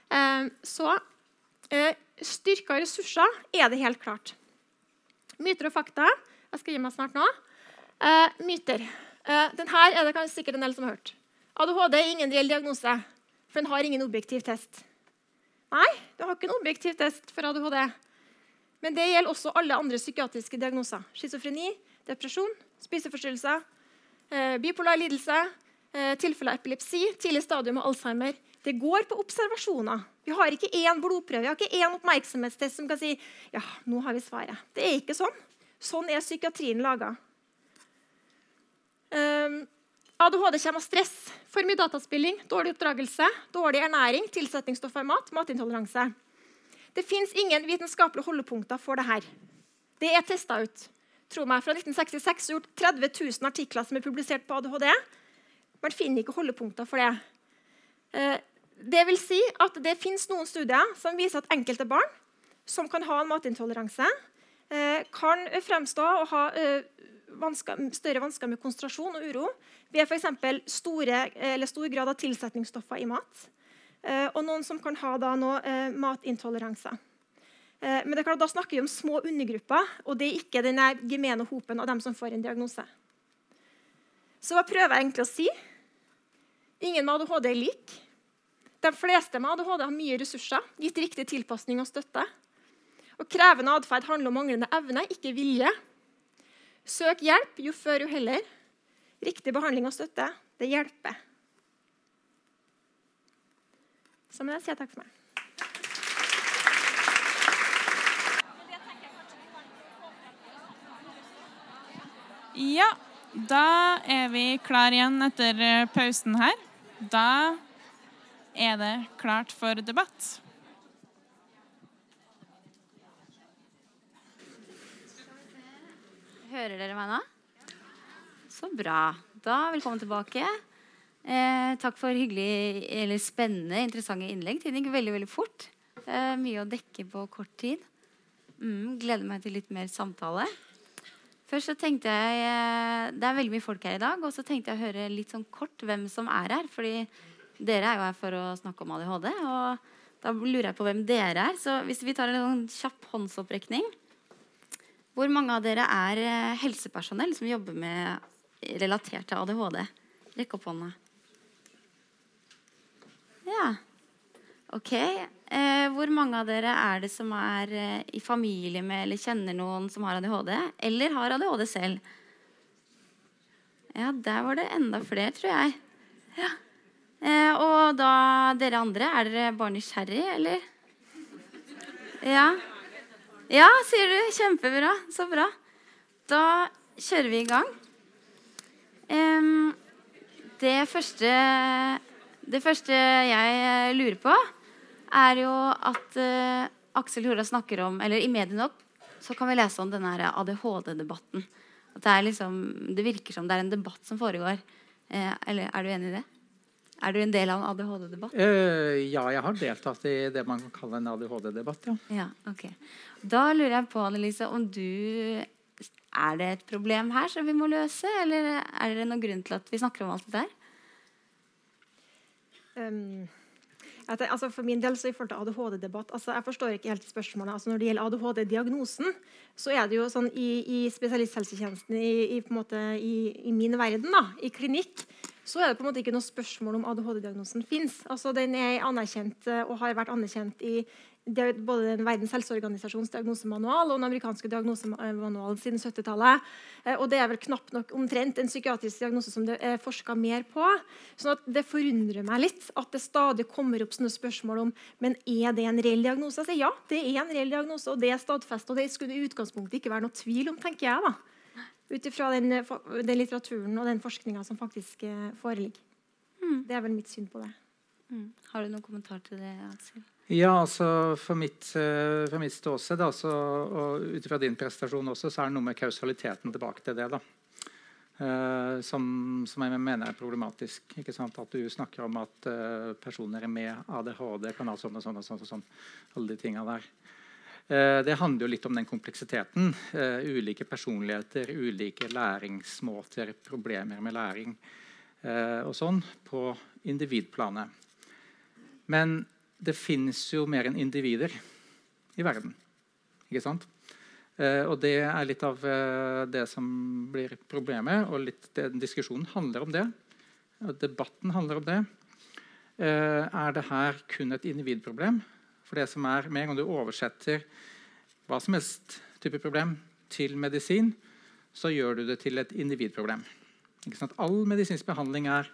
Eh, så eh, styrka ressurser er det helt klart. Myter og fakta. Jeg skal gi meg snart nå. myter. den her er det kanskje sikkert en del som har hørt. ADHD er ingen reell diagnose, for den har ingen objektiv test. Nei, du har ikke en objektiv test for ADHD. Men det gjelder også alle andre psykiatriske diagnoser. Schizofreni, depresjon, spiseforstyrrelser, eh, bipolar lidelse, eh, tilfeller av epilepsi, tidlig stadium av Alzheimer. Det går på observasjoner. Vi har ikke én blodprøve vi har ikke én oppmerksomhetstest som kan si ja, nå har vi svaret. Det er ikke sånn. Sånn er psykiatrien laga. Um, ehm, ADHD kommer av stress, for mye dataspilling, dårlig oppdragelse, dårlig ernæring, tilsetningsstoffer i mat, matintoleranse. Det fins ingen vitenskapelige holdepunkter for dette. Det er testa ut tro meg, fra 1966 gjort 30 000 artikler som er publisert på ADHD. Man finner ikke holdepunkter for det. Eh, det vil si at det finnes noen studier som viser at enkelte barn som kan ha en matintoleranse, eh, kan fremstå og ha eh, større vansker med konsentrasjon og uro ved f.eks. stor grad av tilsetningsstoffer i mat. Og noen som kan ha da, nå, matintoleranse. Eh, men det er klart, da snakker vi om små undergrupper, og det er ikke den gemene hopen av dem som får en diagnose. Så hva prøver jeg egentlig å si? Ingen med ADHD er lik. De fleste med ADHD har mye ressurser, gitt riktig tilpasning og støtte. Og Krevende atferd handler om manglende evne, ikke vilje. Søk hjelp, jo før, jo heller. Riktig behandling og støtte, det hjelper. Så må jeg si takk for meg. Ja, da er vi klar igjen etter eh, pausen her. Da er det klart for debatt. Hører dere meg nå? Så bra. Da Velkommen tilbake. Eh, takk for hyggelig, eller spennende, interessante innlegg. Tiden gikk veldig veldig fort. Eh, mye å dekke på kort tid. Mm, gleder meg til litt mer samtale. Først så tenkte jeg, eh, Det er veldig mye folk her i dag. Og så tenkte jeg å høre litt sånn kort hvem som er her. fordi dere er jo her for å snakke om ADHD. Og da lurer jeg på hvem dere er. Så hvis vi tar en sånn kjapp håndsopprekning Hvor mange av dere er eh, helsepersonell som jobber med relatert til ADHD? Rekk opp hånda. Ja. Ok. Eh, hvor mange av dere er det som er eh, i familie med eller kjenner noen som har ADHD, eller har ADHD selv? Ja, der var det enda flere, tror jeg. Ja. Eh, og da dere andre, er dere bare nysgjerrig, eller? Ja. Ja, sier du. Kjempebra. Så bra. Da kjører vi i gang. Det første Det første jeg lurer på, er jo at uh, Aksel Hora snakker om Eller i mediene opp, så kan vi lese om denne ADHD-debatten. At det, er liksom, det virker som det er en debatt som foregår. Eh, eller er du enig i det? Er du en del av en ADHD-debatt? Uh, ja, jeg har deltatt i det man kan kalle en ADHD-debatt. ja. Ja, ok. Da lurer jeg på, Annelise, om du Er det et problem her som vi må løse, eller er det noen grunn til at vi snakker om alt dette her? Um, at altså for min del så i forhold til ADHD-debatt altså Jeg forstår ikke helt spørsmålet. altså Når det gjelder ADHD-diagnosen, så er det jo sånn i, i spesialisthelsetjenesten i, i, måte, i, min verden, da, i klinikk, så er det på en måte ikke noe spørsmål om ADHD-diagnosen fins. Altså, den er anerkjent eh, og har vært anerkjent i både den Verdens helseorganisasjons diagnosemanual og den amerikanske diagnosemanualen siden 70-tallet. Eh, Og det er vel knapt nok omtrent en psykiatrisk diagnose som det er forska mer på. sånn at Det forundrer meg litt at det stadig kommer opp sånne spørsmål om men er det en reell diagnose. Jeg sier ja, det er en reell diagnose, og det er stadfestet. Og det skulle i utgangspunktet ikke være noe tvil om, tenker jeg. da. Ut ifra den, eh, den litteraturen og den forskninga som faktisk foreligger. foreligger. Det er vel mitt syn på det. Mm. Har du noen kommentar til det, Aksel? Ja, altså For mitt, eh, fra mitt ståsted, altså, og ut ifra din prestasjon også, så er det noe med kausaliteten tilbake til det. da. Eh, som, som jeg mener er problematisk. ikke sant? At du snakker om at eh, personer med ADHD kan ha sånn og sånn. og sånn, og sånn alle de tingene der. Eh, det handler jo litt om den kompleksiteten. Eh, ulike personligheter, ulike læringsmåter, problemer med læring eh, og sånn på individplanet. Men det fins jo mer enn individer i verden. Ikke sant? Eh, og det er litt av eh, det som blir problemet, og litt det, diskusjonen handler om det. Og debatten handler om det. Eh, er det her kun et individproblem? For det som er, Med en gang du oversetter hva som helst type problem til medisin, så gjør du det til et individproblem. All medisinsk behandling er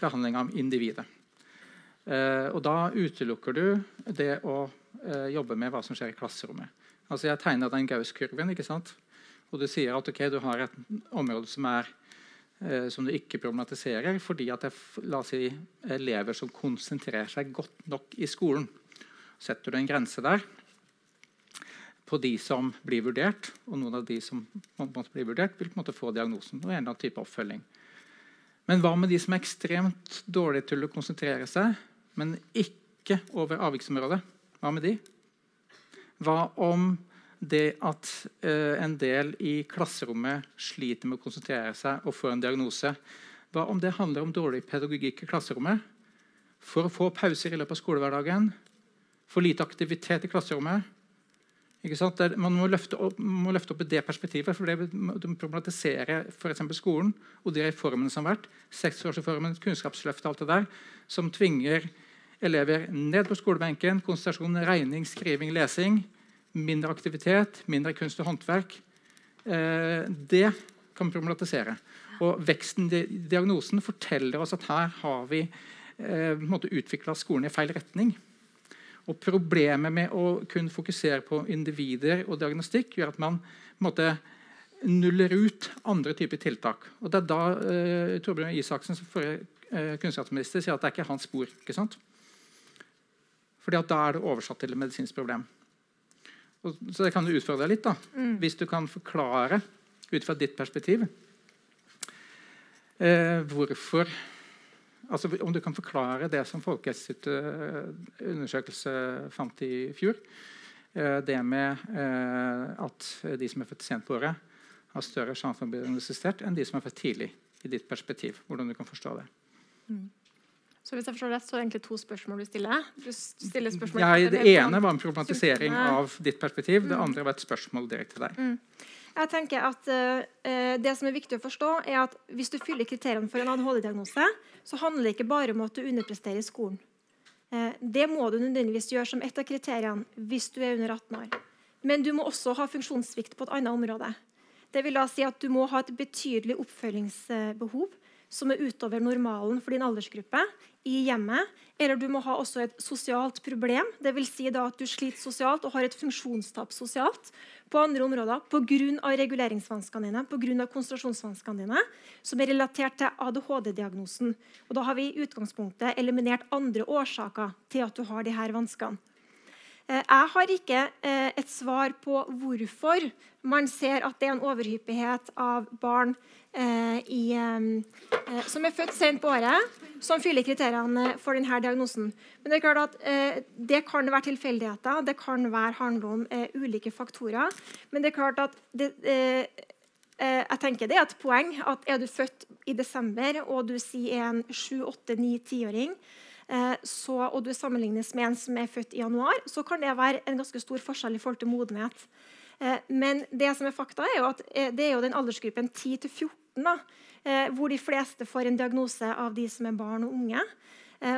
behandling av individet. Eh, og da utelukker du det å eh, jobbe med hva som skjer i klasserommet. Altså Jeg tegna den Gaus-kurven, ikke sant? og du sier at okay, du har et område som, er, eh, som du ikke problematiserer fordi at det er si, elever som konsentrerer seg godt nok i skolen. Setter du en grense der på de som blir vurdert, og noen av de som måtte bli vurdert, vil på en måte få diagnosen og en eller annen type oppfølging. Men hva med de som er ekstremt dårlige til å konsentrere seg, men ikke over avviksområdet? Hva med de? Hva om det at eh, en del i klasserommet sliter med å konsentrere seg og får en diagnose? Hva om det handler om dårlig pedagogikk i klasserommet? For å få pauser i løpet av skolehverdagen? For lite aktivitet i klasserommet? Er- man må løfte, opp, må løfte opp i det perspektivet. for det må- Du må problematisere f.eks. skolen og de reformene som har vært. Seksårsreformen, Kunnskapsløftet, alt det der, som tvinger elever ned på skolebenken. Konsentrasjon, regning, skriving, lesing. Mindre aktivitet, mindre kunst og håndverk. Eh, det kan vi problematisere. Og veksten i diagnosen forteller oss at her har vi eh, utvikla skolen i feil retning. Og Problemet med å kun fokusere på individer og diagnostikk gjør at man måte, nuller ut andre typer tiltak. Og Det er da eh, Torbjørn Isaksen som forrige eh, kunnskapsminister sier at det er ikke hans spor. ikke sant? Fordi at Da er det oversatt til et medisinsk problem. Og, så det kan du utfordre deg litt. da. Hvis du kan forklare ut fra ditt perspektiv eh, hvorfor altså Om du kan forklare det som Folkehelseinstituttets undersøkelse fant i fjor. eh, Det med eh, at de som er født sent på året, har større sjanse for å bli diagnostisert enn de som er født tidlig. i ditt perspektiv, hvordan du kan forstå det. Så hvis jeg forstår rett, så er det egentlig to spørsmål du stiller. Du stiller spørsmål Ja, det ene var en problematisering av ditt perspektiv. Det andre var et spørsmål direkte til deg. Jeg tenker at uh, Det som er viktig å forstå, er at hvis du fyller kriteriene for en ADHD-diagnose, så handler det ikke bare om at du underpresterer i skolen. Uh, det må du nødvendigvis gjøre som ett av kriteriene hvis du er under 18 år. Men du må også ha funksjonssvikt på et annet område. Det vil da si at Du må ha et betydelig oppfølgingsbehov som er utover normalen for din aldersgruppe i hjemmet. Eller du må ha også et sosialt problem, vil Si at du sliter sosialt og har et funksjonstap sosialt på andre områder pga. reguleringsvanskene dine, på grunn av konsentrasjonsvanskene dine, som er relatert til ADHD-diagnosen. Og Da har vi i utgangspunktet eliminert andre årsaker til at du har disse vanskene. Eh, jeg har ikke eh, et svar på hvorfor man ser at det er en overhyppighet av barn i, som er født sent på året, som fyller kriteriene for denne diagnosen. Men Det er klart at det kan være tilfeldigheter, det kan være handle om ulike faktorer. Men det er klart at det, jeg tenker det er et poeng at er du født i desember og du sier en 7-8-9-10-åring Eh, så, og du sammenlignes med en som er født i januar, så kan det være en ganske stor forskjell i forhold til modenhet. Eh, men det som er fakta er jo at eh, det er jo den aldersgruppen 10-14 hvor de fleste får en diagnose av de som er barn og unge.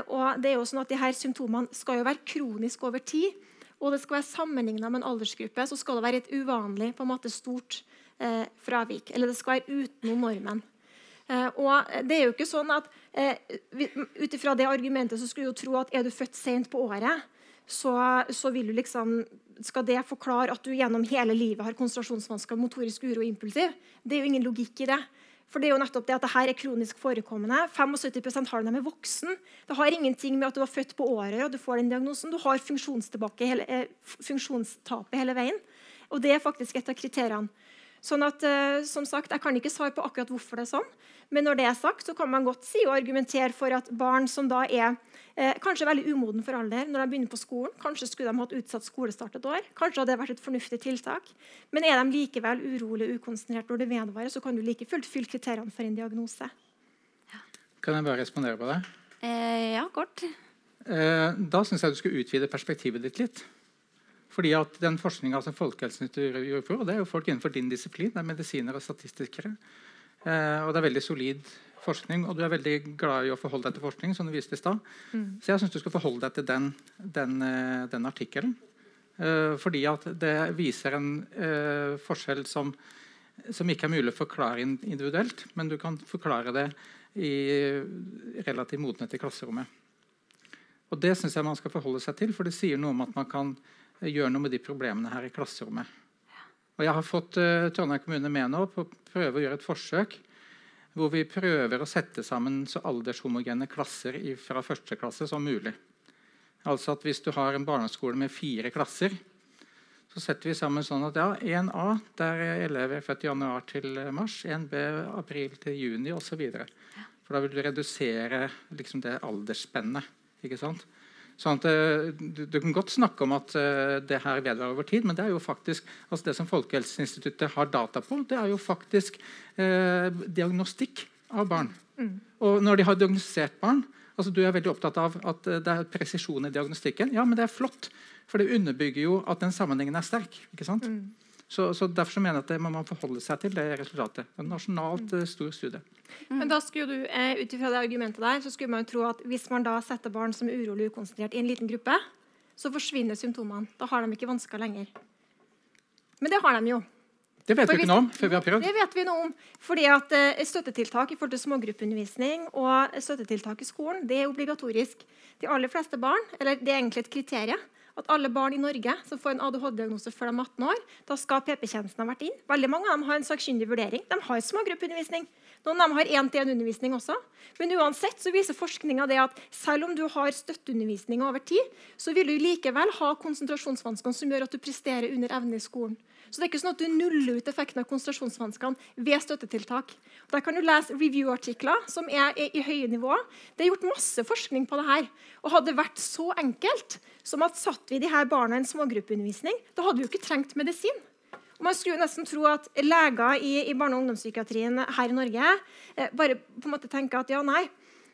Og det er jo sånn at de her Symptomene skal jo være kroniske over tid. Og det skal være sammenligna med en aldersgruppe så skal det være et uvanlig på en måte stort eh, fravik. Eller det skal være utenom normen. Eh, og det er jo ikke sånn at eh, Ut ifra det argumentet så skulle du jo tro at er du født sent på året, så, så vil du liksom skal det forklare at du gjennom hele livet har konsentrasjonsvansker, motorisk uro og impulsiv? Det er jo ingen logikk i det. For det er jo nettopp det at dette er kronisk forekommende. 75% har det med voksen. Det har ingenting med at du var født på året og du får den diagnosen. Du har eh, funksjonstapet hele veien. Og det er faktisk et av kriteriene. Sånn at, uh, som sagt, Jeg kan ikke svare på akkurat hvorfor det er sånn. Men når det er sagt, så kan man godt si og argumentere for at barn som da er eh, kanskje veldig umoden for alder når de begynner på skolen, kanskje skulle de hatt utsatt skolestart et år. Kanskje hadde det vært et fornuftig tiltak. Men er de likevel urolige og ukonsentrert når det vedvarer, så kan du like fullt fylle kriteriene for en diagnose. Ja. Kan jeg bare respondere på det? Eh, ja, kort. Eh, da syns jeg du skulle utvide perspektivet ditt litt. Fordi at den forskninga som Folkehelseinstituttet gjorde for, det er jo folk innenfor din disiplin. Det er medisiner og statistikere. Eh, og det er veldig solid forskning. Og du er veldig glad i å forholde deg til forskning. som du viste i sted. Mm. Så jeg syns du skal forholde deg til den, den, eh, den artikkelen. Eh, fordi at det viser en eh, forskjell som, som, ikke er mulig å forklare individuelt, men du kan forklare det i relativ modenhet i klasserommet. Og Det syns jeg man skal forholde seg til, for det sier noe om at man kan gjøre noe med de problemene her i klasserommet. Og Jeg har fått uh, Trondheim kommune med nå på å prøve å gjøre et forsøk hvor vi prøver å sette sammen så aldershomogene klasser fra første klasse som mulig. Altså at Hvis du har en barneskole med fire klasser, så setter vi sammen sånn at ja, 1A der er elever født i januar til mars, 1B april til juni osv. For da vil du redusere liksom, det aldersspennet. ikke sant? Sånn at, eh, du, du, kan godt snakke om at uh, det her vedvarer over tid, men det er jo faktisk, altså det som Folkehelseinstituttet har data på, det er jo faktisk uh, diagnostikk av barn. Mm. Og når de har diagnostisert barn altså Du er veldig opptatt av at det er presisjon i diagnostikken. Ja, men det er flott, for det underbygger jo at den sammenhengen er sterk. ikke sant? Mm. Så, så, Derfor så mener jeg at det må forholde seg til det resultatet. En nasjonalt uh, stor studie. Mm. Men da skulle du, eh, ut ifra det argumentet der, så skulle man jo tro at hvis man da setter barn som er urolig ukonsentrert i en liten gruppe, så forsvinner symptomene. Da har de ikke vansker lenger. Men det har de jo. Det vet vi ikke noe om før vi har prøvd. Det vet vi noe om. Fordi at uh, Støttetiltak i forhold til smågruppeundervisning og støttetiltak i skolen det er obligatorisk. De aller fleste barn, eller Det er egentlig et kriterium at alle barn i Norge som får en ADHD-diagnose før de er 18 år, da skal PP-tjenesten ha vært inn. Veldig mange av dem har en sakkyndig vurdering. De har smågruppeundervisning. Noen av dem har én-til-én-undervisning også. Men uansett så viser forskninga at selv om du har støtteundervisning over tid, så vil du likevel ha konsentrasjonsvansker som gjør at du presterer under evne i skolen. Så det er ikke sånn at du nuller ut effekten av konsentrasjonsvanskene ved støttetiltak. Der kan du lese review-artikler som er i høye nivå. Det er gjort masse forskning på det her. Og hadde det vært så enkelt som at satt vi de her barna i en smågruppeundervisning, da hadde vi jo ikke trengt medisin. Og man skulle nesten tro at leger i, i barne- og ungdomspsykiatrien her i Norge eh, bare på en måte tenker at ja, nei,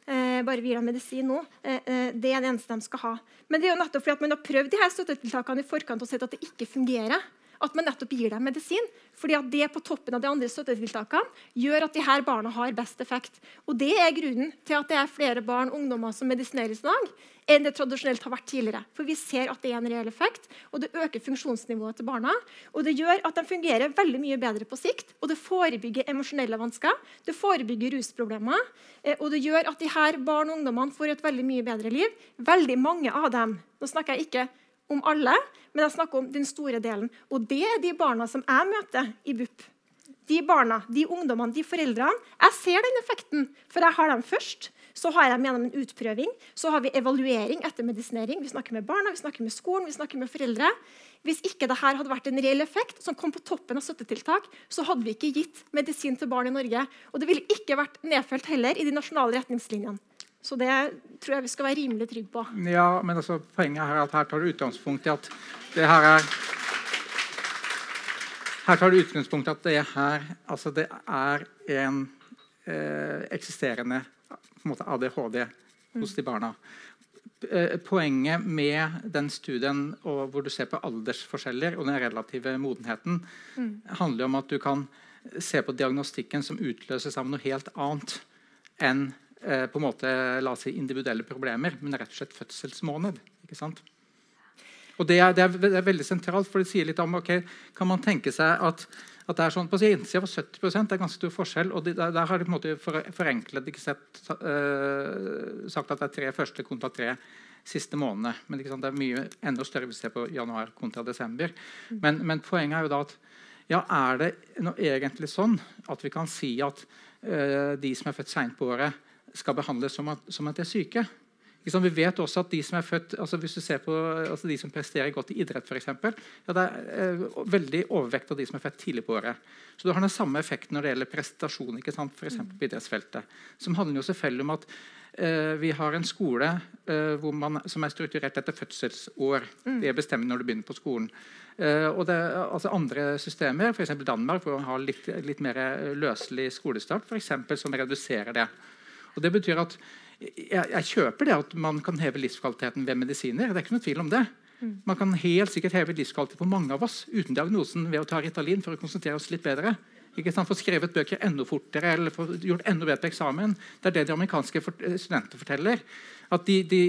eh, bare vi gir dem medisin nå. Eh, eh, det er det eneste de skal ha. Men det er jo nettopp fordi at man har prøvd de her støttetiltakene i forkant og sett at det ikke fungerer at man nettopp gir dem medisin. Fordi at det på toppen av de andre støttetiltakene gjør at de her barna har best effekt. Og Det er grunnen til at det er flere barn og ungdommer som medisineres i dag, enn det tradisjonelt har vært tidligere. For vi ser at det er en reell effekt, og det øker funksjonsnivået til barna. Og det gjør at de fungerer veldig mye bedre på sikt, og det forebygger emosjonelle vansker, det forebygger rusproblemer, eh, og det gjør at de her barn og ungdommene får et veldig mye bedre liv. Veldig mange av dem. Nå snakker jeg ikke om alle, men jeg snakker om den store delen. Og det er de barna som jeg møter i BUP. De barna, de ungdommene, de foreldrene. Jeg ser den effekten, for jeg har dem først. Så har jeg gjennom en utprøving. Så har vi evaluering etter medisinering. Vi snakker med barna, vi snakker med skolen, vi snakker med foreldre. Hvis ikke dette hadde vært en reell effekt som kom på toppen av støttetiltak, så hadde vi ikke gitt medisin til barn i Norge. Og det ville ikke vært nedfelt heller i de nasjonale retningslinjene. Så det tror jeg vi skal være rimelig trygge på. Ja, men altså, Poenget her er at her tar du utgangspunkt i at det her er her tar du utgangspunkt i at det her altså det er en eh, eksisterende en måte, ADHD hos de barna. Eh, poenget med den studien hvor du ser på aldersforskjeller og den relative modenheten, mm. handler om at du kan se på diagnostikken som utløses av noe helt annet enn eh, på en måte, la oss si, individuelle problemer, men rett og slett fødselsmåned. ikke sant? Og det det, er, det er, veldig sentralt, for det sier litt om ok, Kan man tenke seg at, at det er sånn, På innsida var 70 det er ganske stor forskjell. og de, der, der, har de på en måte for, forenklet ikke sett, uh, sagt at det er tre første kontra tre siste månedene. Men det er mye enda større hvis vi ser på januar kontra desember. Men, men, poenget er jo da at ja, er det egentlig sånn at vi kan si at uh, de som er født seint på året, skal behandles som at, som at de er syke. Vi vet også at de som er født, altså hvis du ser på altså de som presterer godt i idrett, eksempel, ja, det er eh, veldig overvekt av de som er født tidlig på året. Så du har den samme effekten når det gjelder prestasjon ikke sant? For på idrettsfeltet. Som handler jo selvfølgelig om at eh, vi har en skole eh, man, som er strukturert etter fødselsår. Mm. Det bestemmer når du begynner på skolen. Eh, og det, altså andre systemer, f.eks. Danmark, hvor man har litt, litt mer løselig skolestart, for eksempel, som reduserer det. Og det betyr at jeg, jeg, kjøper det at man kan heve livskvaliteten ved medisiner. det er ikke noe tvil om det. Mm. Man kan helt sikkert heve livskvalitet på mange av oss uten diagnosen ved å ta Ritalin for å konsentrere oss litt bedre. Ikke sant? Få skrevet bøker enda fortere eller få gjort enda bedre på eksamen. Det er det de amerikanske studentene studenter forteller. At de, de,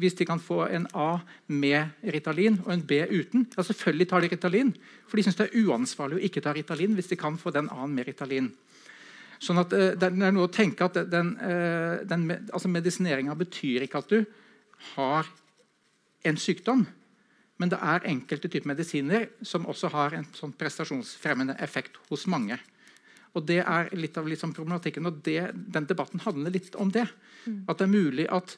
Hvis de kan få en A med Ritalin og en B uten ja Selvfølgelig tar de Ritalin, for de syns det er uansvarlig å ikke ta Ritalin hvis de kan få den A-en med Ritalin. Sånn at uh, Det er noe å tenke at den, uh, den altså Medisineringa betyr ikke at du har en sykdom. Men det er enkelte typer medisiner som også har en sånn prestasjonsfremmende effekt hos mange. Og Det er litt av liksom problematikken, og det, den debatten handler litt om det. Mm. At det er mulig at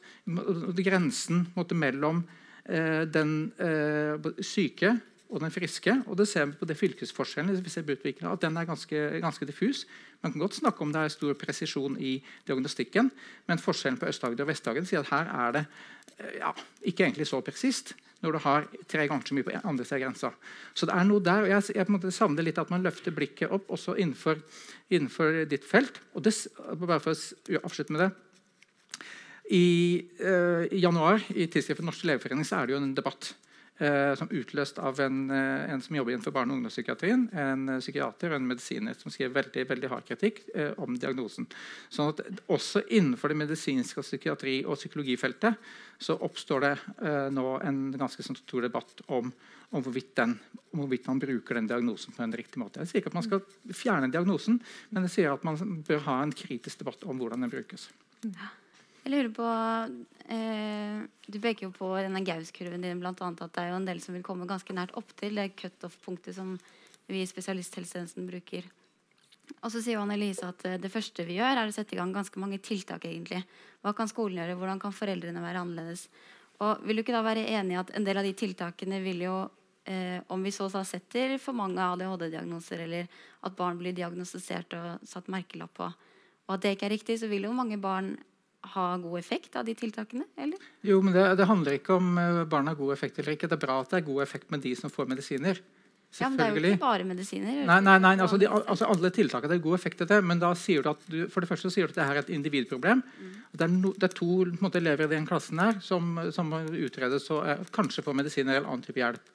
grensen måtte, mellom eh, den eh, syke og den friske. Og det ser vi på det fylkesforskjellen vi ser på at den er ganske, ganske, diffus. Man kan godt snakke om det er stor presisjon i diagnostikken, men forskjellen på Øst-Agder og Vest-Agder sier at her er det eh, ja, ikke egentlig så presist når du har tre ganger så mye på andre siden av grensa. Så det er noe der, og Jeg, jeg savner litt at man løfter blikket opp også innenfor, innenfor ditt felt. og det, bare for å avslutte med det, i, uh, i januar i Tidsskriftet Norsk Legeforening så er det jo en debatt som utløst av en, eh, en, som jobber innenfor barne- og ungdomspsykiatrien. En eh, psykiater og en medisiner som skriver veldig, veldig hard kritikk eh, om diagnosen. Sånn at Også innenfor det medisinske psykiatri- og psykologifeltet så oppstår det eh, nå en ganske sånn stor debatt om, om, hvorvidt den, om, hvorvidt man bruker den diagnosen på en riktig måte. Jeg sier ikke at man skal fjerne diagnosen, men jeg sier at man bør ha en kritisk debatt om hvordan den brukes. Ja. Jeg lurer på eh, Du peker jo på denne Gaus-kurven din blant annet, at det er jo en del som vil komme ganske nært opp til det cutoff-punktet som vi i spesialisthelsetjenesten bruker. Og så sier jo Annelise at eh, det første vi gjør, er å sette i gang ganske mange tiltak. egentlig. Hva kan skolen gjøre? Hvordan kan foreldrene være annerledes? Og Vil du ikke da være enig i at en del av de tiltakene vil jo eh, om vi så sa setter for mange ADHD-diagnoser, eller at barn blir diagnostisert og satt merkelapp på, og at det ikke er riktig, så vil jo mange barn ha god effekt av de tiltakene? eller? Jo, men det, det handler ikke om uh, barn har god effekt eller ikke. Det er bra at det er god effekt med de som får medisiner. Ja, men Det er jo ikke bare medisiner. Nei, nei, nei altså, de, altså Alle tiltakene er god effekt det, men da sier du at du, for det første sier du at det her er et individproblem. Mm. Det, er no, det, er to måte, elever i den klassen her som, som utredes og eh, kanskje får medisiner eller annen type hjelp.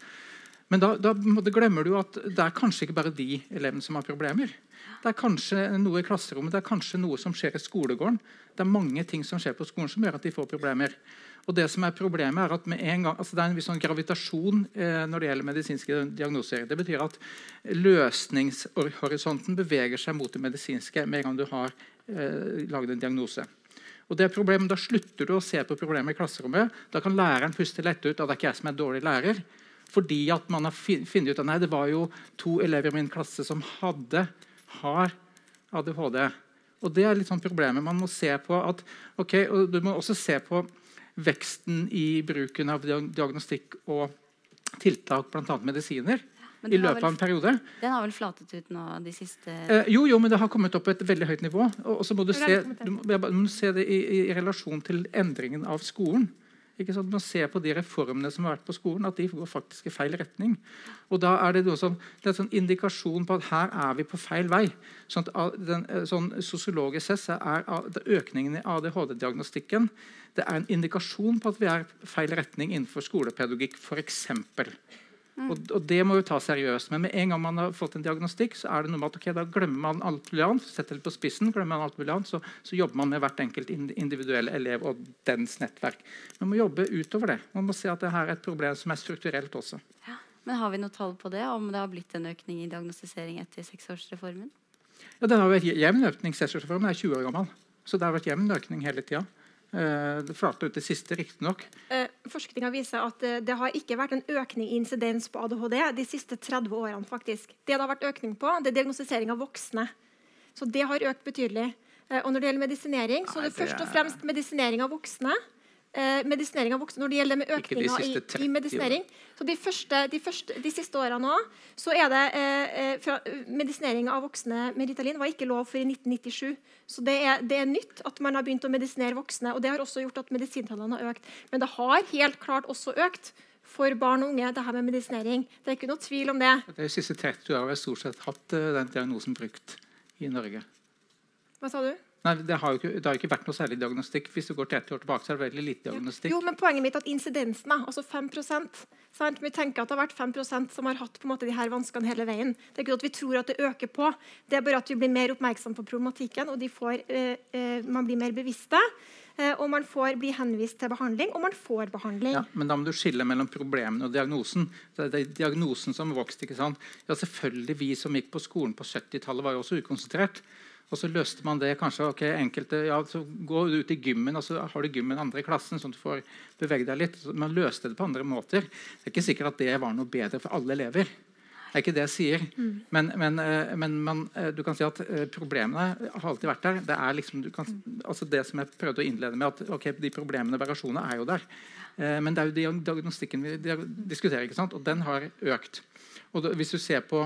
Men da, da glemmer du at det er kanskje ikke bare de elevene som har problemer. Det er kanskje noe i klasserommet, det er kanskje noe som skjer i skolegården. Det er mange ting som skjer på skolen som gjør at de får problemer. Og det som er problemet er at gang, altså Det er en viss sånn gravitasjon eh, når det gjelder medisinske diagnoser. Det betyr at løsningshorisonten beveger seg mot det medisinske med en gang du har eh, laget en diagnose. Og det er problemet, Da slutter du å se på problemet i klasserommet. Da kan læreren puste lett ut at det er ikke jeg som er dårlig lærer. Fordi at man har funnet ut at nei, det var jo to elever i min klasse som hadde, har ADHD. Og Det er litt sånn problemet. Man må se på at, ok, og Du må også se på veksten i bruken av diagnostikk og tiltak, bl.a. medisiner, i løpet av en periode. Den har vel flatet ut nå de siste eh, Jo, jo, men det har kommet opp på et veldig høyt nivå. Og, så må du se, du må, du må se det i, i, relasjon til endringen av skolen. Sant? Man ser på de reformene som har vært på skolen, at de går faktisk i feil retning. Og da er Det noe som, det er en sånn indikasjon på at her er vi på feil vei. Sånn, at den, eh, sånn Sosiologisk sett er økningen i ADHD-diagnostikken det er en indikasjon på at vi er i feil retning innenfor skolepedagogikk f.eks. Mm. Og, og, det må jo ta seriøst. Men med en gang man har fått en diagnostikk, så er det noe med at okay, da glemmer man alt mulig annet. Setter det på spissen, glemmer man alt mulig annet, så, så, jobber man med hvert enkelt individuelle elev og dens nettverk. Man må jobbe utover det. Man må se at det her er et problem som er strukturelt også. Ja. Men Har vi noe tall på det, om det har blitt en økning i diagnostisering etter seksårsreformen? Ja, det har vært jevn økning. Seksårsreformen er 20 år gammel. Så det har vært jevn økning hele tida. Eh, det flata ut det siste, riktignok. Eh, Forskninga viser at eh, det har ikke vært en økning i insidens på ADHD de siste 30 årene. faktisk. Det det har vært økning på, det er diagnostisering av voksne. Så det har økt betydelig. Og når det gjelder medisinering, så er det først og fremst medisinering av voksne eh, medisinering av voksne når det gjelder med økninga i, i, medisinering. Så de, første, de, første, de siste åra nå så er det eh, eh fra, medisinering av voksne med Ritalin var ikke lov for i 1997. Så det er, det er, nytt at man har begynt å medisinere voksne. og Det har også gjort at medisintallene har økt. Men det har helt klart også økt for barn og unge, det her med medisinering. Det er ikke noe tvil om det. De siste 30 årene har jeg stort sett hatt uh, den diagnosen brukt i Norge. Hva sa du? Nei, det har, jo ikke, det har ikke vært noe særlig diagnostikk. Hvis du går 30 år tilbake, så er det veldig lite diagnostikk. Jo, men Poenget mitt er at incidensen, altså 5% sant? Vi tenker at det har vært 5% som har hatt på en måte de her vanskene hele veien. Det er ikke at vi tror at det øker på. Det er bare at vi blir mer oppmerksom på problematikken, og får, eh, eh, man blir mer bevisste. Eh, og man får bli henvist til behandling, og man får behandling. Ja, men da må du skille mellom problemene og diagnosen. Det er diagnosen som vokste. ikke sant? Ja, selvfølgelig Vi som gikk på skolen på 70-tallet, var jo også ukonsentrert. Og så løste man det kanskje ok, enkelte, ja, så Gå ut i gymmen, og så har du gymmen andre i klassen. sånn at du får bevege deg litt. Man løste det på andre måter. Det er ikke sikkert at det var noe bedre for alle elever. Det er ikke det jeg sier. Mm. Men, men, eh, men man, eh, du kan si at eh, problemene har alltid vært der. Det er liksom, kan, altså det som jeg prøvde å innlede med, at okay, de problemene og variasjonene er jo der. Men det er jo diagnostikken vi diskuterer, ikke sant? og den har økt. Og hvis du ser på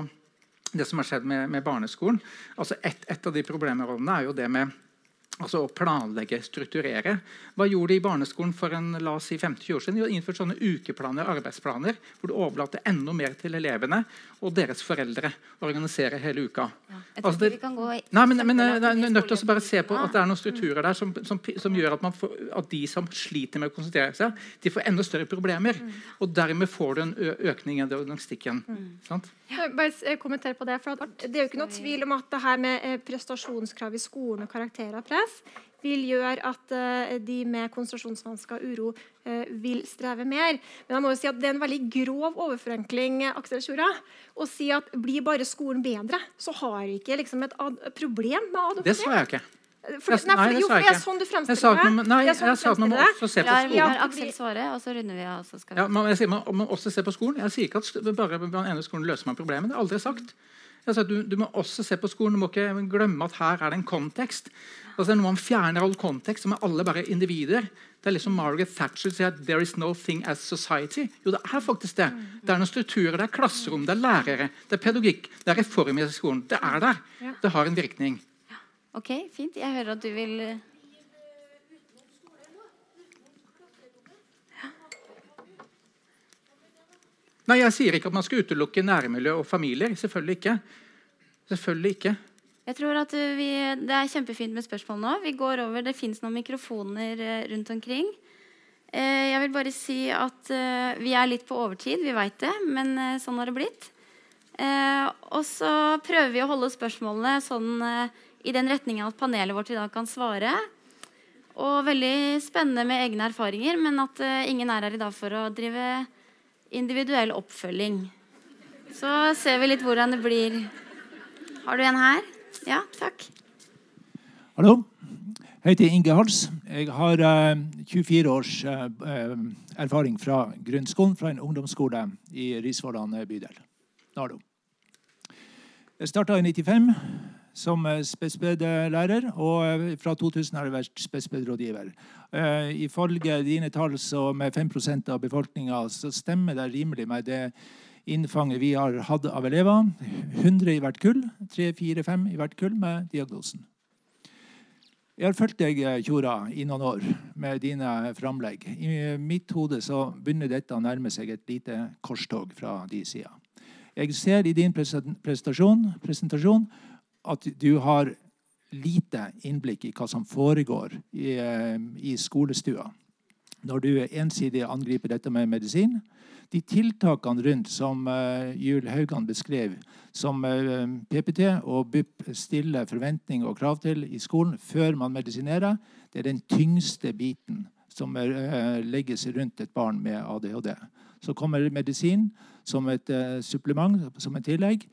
det som har skjedd med, med barneskolen. Altså et, et, av de problemområdene er jo det med Altså å planlegge, strukturere. Hva gjorde de i barneskolen for en, la oss si 50 år siden? De hadde innført sånne ukeplaner, arbeidsplaner, hvor du overlater enda mer til elevene og deres foreldre å organisere hele uka. Ja, jeg altså, det, vi kan gå nei, men, men jeg er nødt til å bare se på at det er noen strukturer der som, som, som gjør at, får, at, de som sliter med å konsentrere seg, de får enda større problemer. Mm. Og dermed får du en økning i diagnostikken. Mm. Sant? Ja. Bare kommentere på Det for det er jo ikke noe tvil om at det her med eh, prestasjonskrav i skolen og karakterer press vil gjøre at uh, de med konsentrasjonsvansker og uro uh, vil streve mer. Men jeg må jo si at det er en veldig grov overforenkling Aksel Sjora, å si at blir bare skolen bedre, så har vi ikke liksom, et problem med ADHD. Det sa jeg ikke. For, nei, for, jo, for det er sånn du fremstiller det. Nei, jeg sa at man må også se på skolen. Ja, Aksel svarer, og så runder vi av. Ja, man, jeg sier man må også se på skolen. Jeg sier ikke at bare den ene skolen løser man problemet. Det har jeg aldri sagt. At du, du, må også se på skolen. Du må ikke glemme at her er det en kontekst. Altså, når man fjerner all kontekst, så er alle bare individer. Det er liksom Margaret Thatcher sier at 'there is no thing as society'. Jo, det er faktisk det. Det er noen strukturer, det er klasserom, det er lærere, det er pedagogikk, det er reform i skolen. Det er der. Det har en virkning. Ok, fint. Jeg hører at du vil Nei, Jeg sier ikke at man skal utelukke nærmiljø og familier. Selvfølgelig ikke. Selvfølgelig ikke. Jeg tror at eh, vi, Det er kjempefint med spørsmål nå. Vi går over, Det fins noen mikrofoner eh, rundt omkring. Eh, jeg vil bare si at vi er litt på overtid, vi veit det, men sånn har det blitt. Og så prøver vi å holde spørsmålene sånn i den retningen at panelet vårt i dag kan svare. Og veldig spennende med egne erfaringer, men at ingen er her i dag for å drive individuell oppfølging. Så ser vi litt hvordan det blir. Har du en her? Ja, takk. Hallo. Jeg heter Inge Hals. Jeg har uh, 24 års uh, eh, erfaring fra grunnskolen, fra en ungdomsskole i Risvollan eh, bydel. Nardo. Jeg starta i 95 som eh, spesped-lærer, og eh, fra 2000 har jeg vært spesped-rådgiver. Eh, ifølge dine tall så med 5 av befolkninga så stemmer det rimelig med det innfanget vi har hatt av elever. 100 i hvert kull. 3-4-5 i hvert kull med diagnosen. Jeg har fulgt deg, Tjora, i noen år med dine framlegg. I mitt hode så begynner dette å nærme seg et lite korstog fra de sida. Jeg ser i din presentasjon, presentasjon at du har lite innblikk i hva som foregår i, eh, i skolestua når du ensidig angriper dette med medisin. De tiltakene rundt som uh, Juel Haugan beskrev, som uh, PPT og BUP stiller forventninger og krav til i skolen før man medisinerer, det er den tyngste biten som uh, legges rundt et barn med ADHD. Så kommer medisin som et supplement, som et tillegg.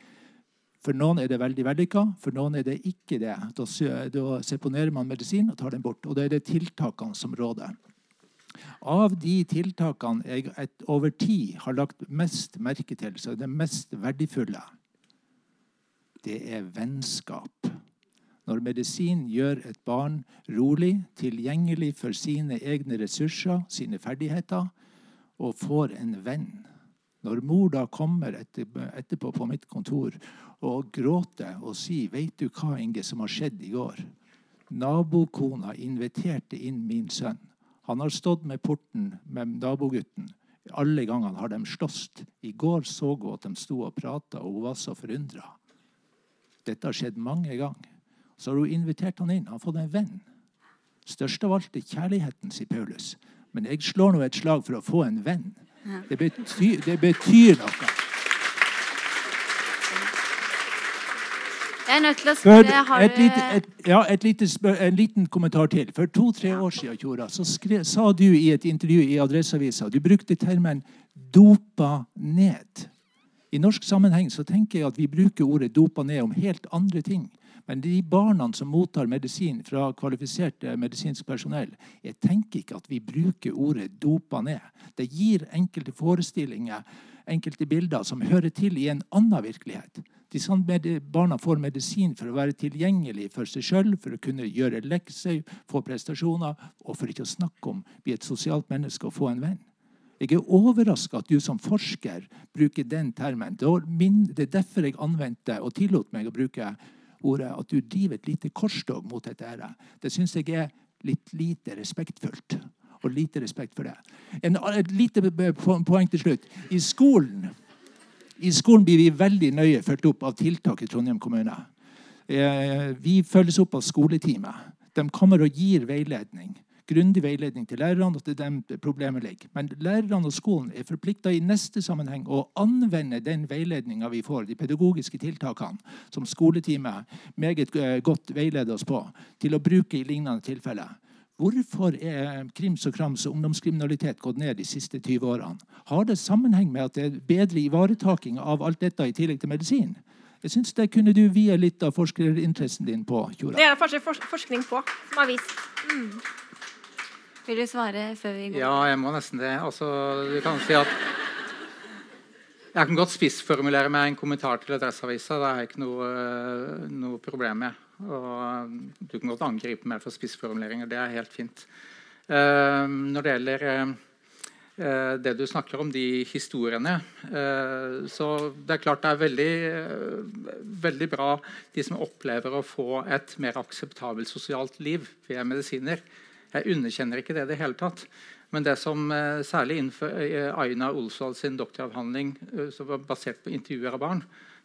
For noen er det veldig vellykka, for noen er det ikke det. Da, seponerer man medisin og tar den bort. Og da er det tiltakene som råder. Av de tiltakene jeg et, over tid har lagt mest merke til, så er det mest verdifulle, det er vennskap. Når medisin gjør et barn rolig, tilgjengelig for sine egne ressurser, sine ferdigheter, og får en venn. Når mor da kommer etterpå på mitt kontor og gråter og sier 'Veit du hva, Inge, som har skjedd i går?' Nabokona inviterte inn min sønn. Han har stått med porten med nabogutten. Alle gangene har de slåss. I går så hun at de sto og prata, og hun var så forundra. Dette har skjedd mange ganger. Så har hun invitert han inn. Han har fått en venn. Størst av alt er kjærligheten, sier Paulus. Men jeg slår nå et slag for å få en venn. Det betyr, det betyr noe. Jeg er nødt til å spørre har et lite, et, ja, et lite spør, En liten kommentar til. For to-tre år siden Kjora, så skre, sa du i et intervju i Adresseavisa Du brukte termen 'dopa ned'. I norsk sammenheng så tenker jeg at vi bruker ordet 'dopa ned' om helt andre ting. Men de barna som mottar medisin fra kvalifisert medisinsk personell, jeg tenker ikke at vi bruker ordet 'dopa ned'. Det gir enkelte forestillinger, enkelte bilder, som hører til i en annen virkelighet. De barna får medisin for å være tilgjengelig for seg sjøl, for å kunne gjøre lekser, få prestasjoner, og for ikke å snakke om bli et sosialt menneske og få en venn. Jeg er overraska at du som forsker bruker den termen. Det er derfor jeg anvendte og tillot meg å bruke ordet at du driver et lite korstog mot dette. her. Det syns jeg er litt lite respektfullt. Og lite respekt for det. En, et lite poeng til slutt. I skolen i skolen blir vi veldig nøye fulgt opp av tiltak i Trondheim kommune. Eh, vi følges opp av skoleteamet. De kommer og gir veiledning. Grundig veiledning til lærerne. og til dem problemet ligger. Men lærerne og skolen er forplikta i neste sammenheng å anvende den veiledninga vi får, de pedagogiske tiltakene, som skoleteamet meget eh, godt veileder oss på, til å bruke i lignende tilfeller. Hvorfor er krims og krams og ungdomskriminalitet gått ned de siste 20 årene? Har det sammenheng med at det er bedre ivaretaking av alt dette i tillegg til medisin? Jeg synes Det kunne du vie litt av forskerinteressen din på. Kjora. Det er det forskning på som har vist. Mm. Vil du svare før vi går? Ja, jeg må nesten det. Altså, du kan si at jeg kan godt spissformulere meg en kommentar til Adresseavisa. Det har jeg ikke noe, noe problem med. Og du kan godt angripe meg for spissformuleringer. Det er helt fint. Uh, når det gjelder uh, det du snakker om, de historiene uh, så Det er klart det er veldig, veldig bra de som opplever å få et mer akseptabelt sosialt liv ved medisiner. Jeg underkjenner ikke det i det hele tatt. Men det som særlig innenfor Aina Olsvald sin doktoravhandling som var basert på intervjuer av barn,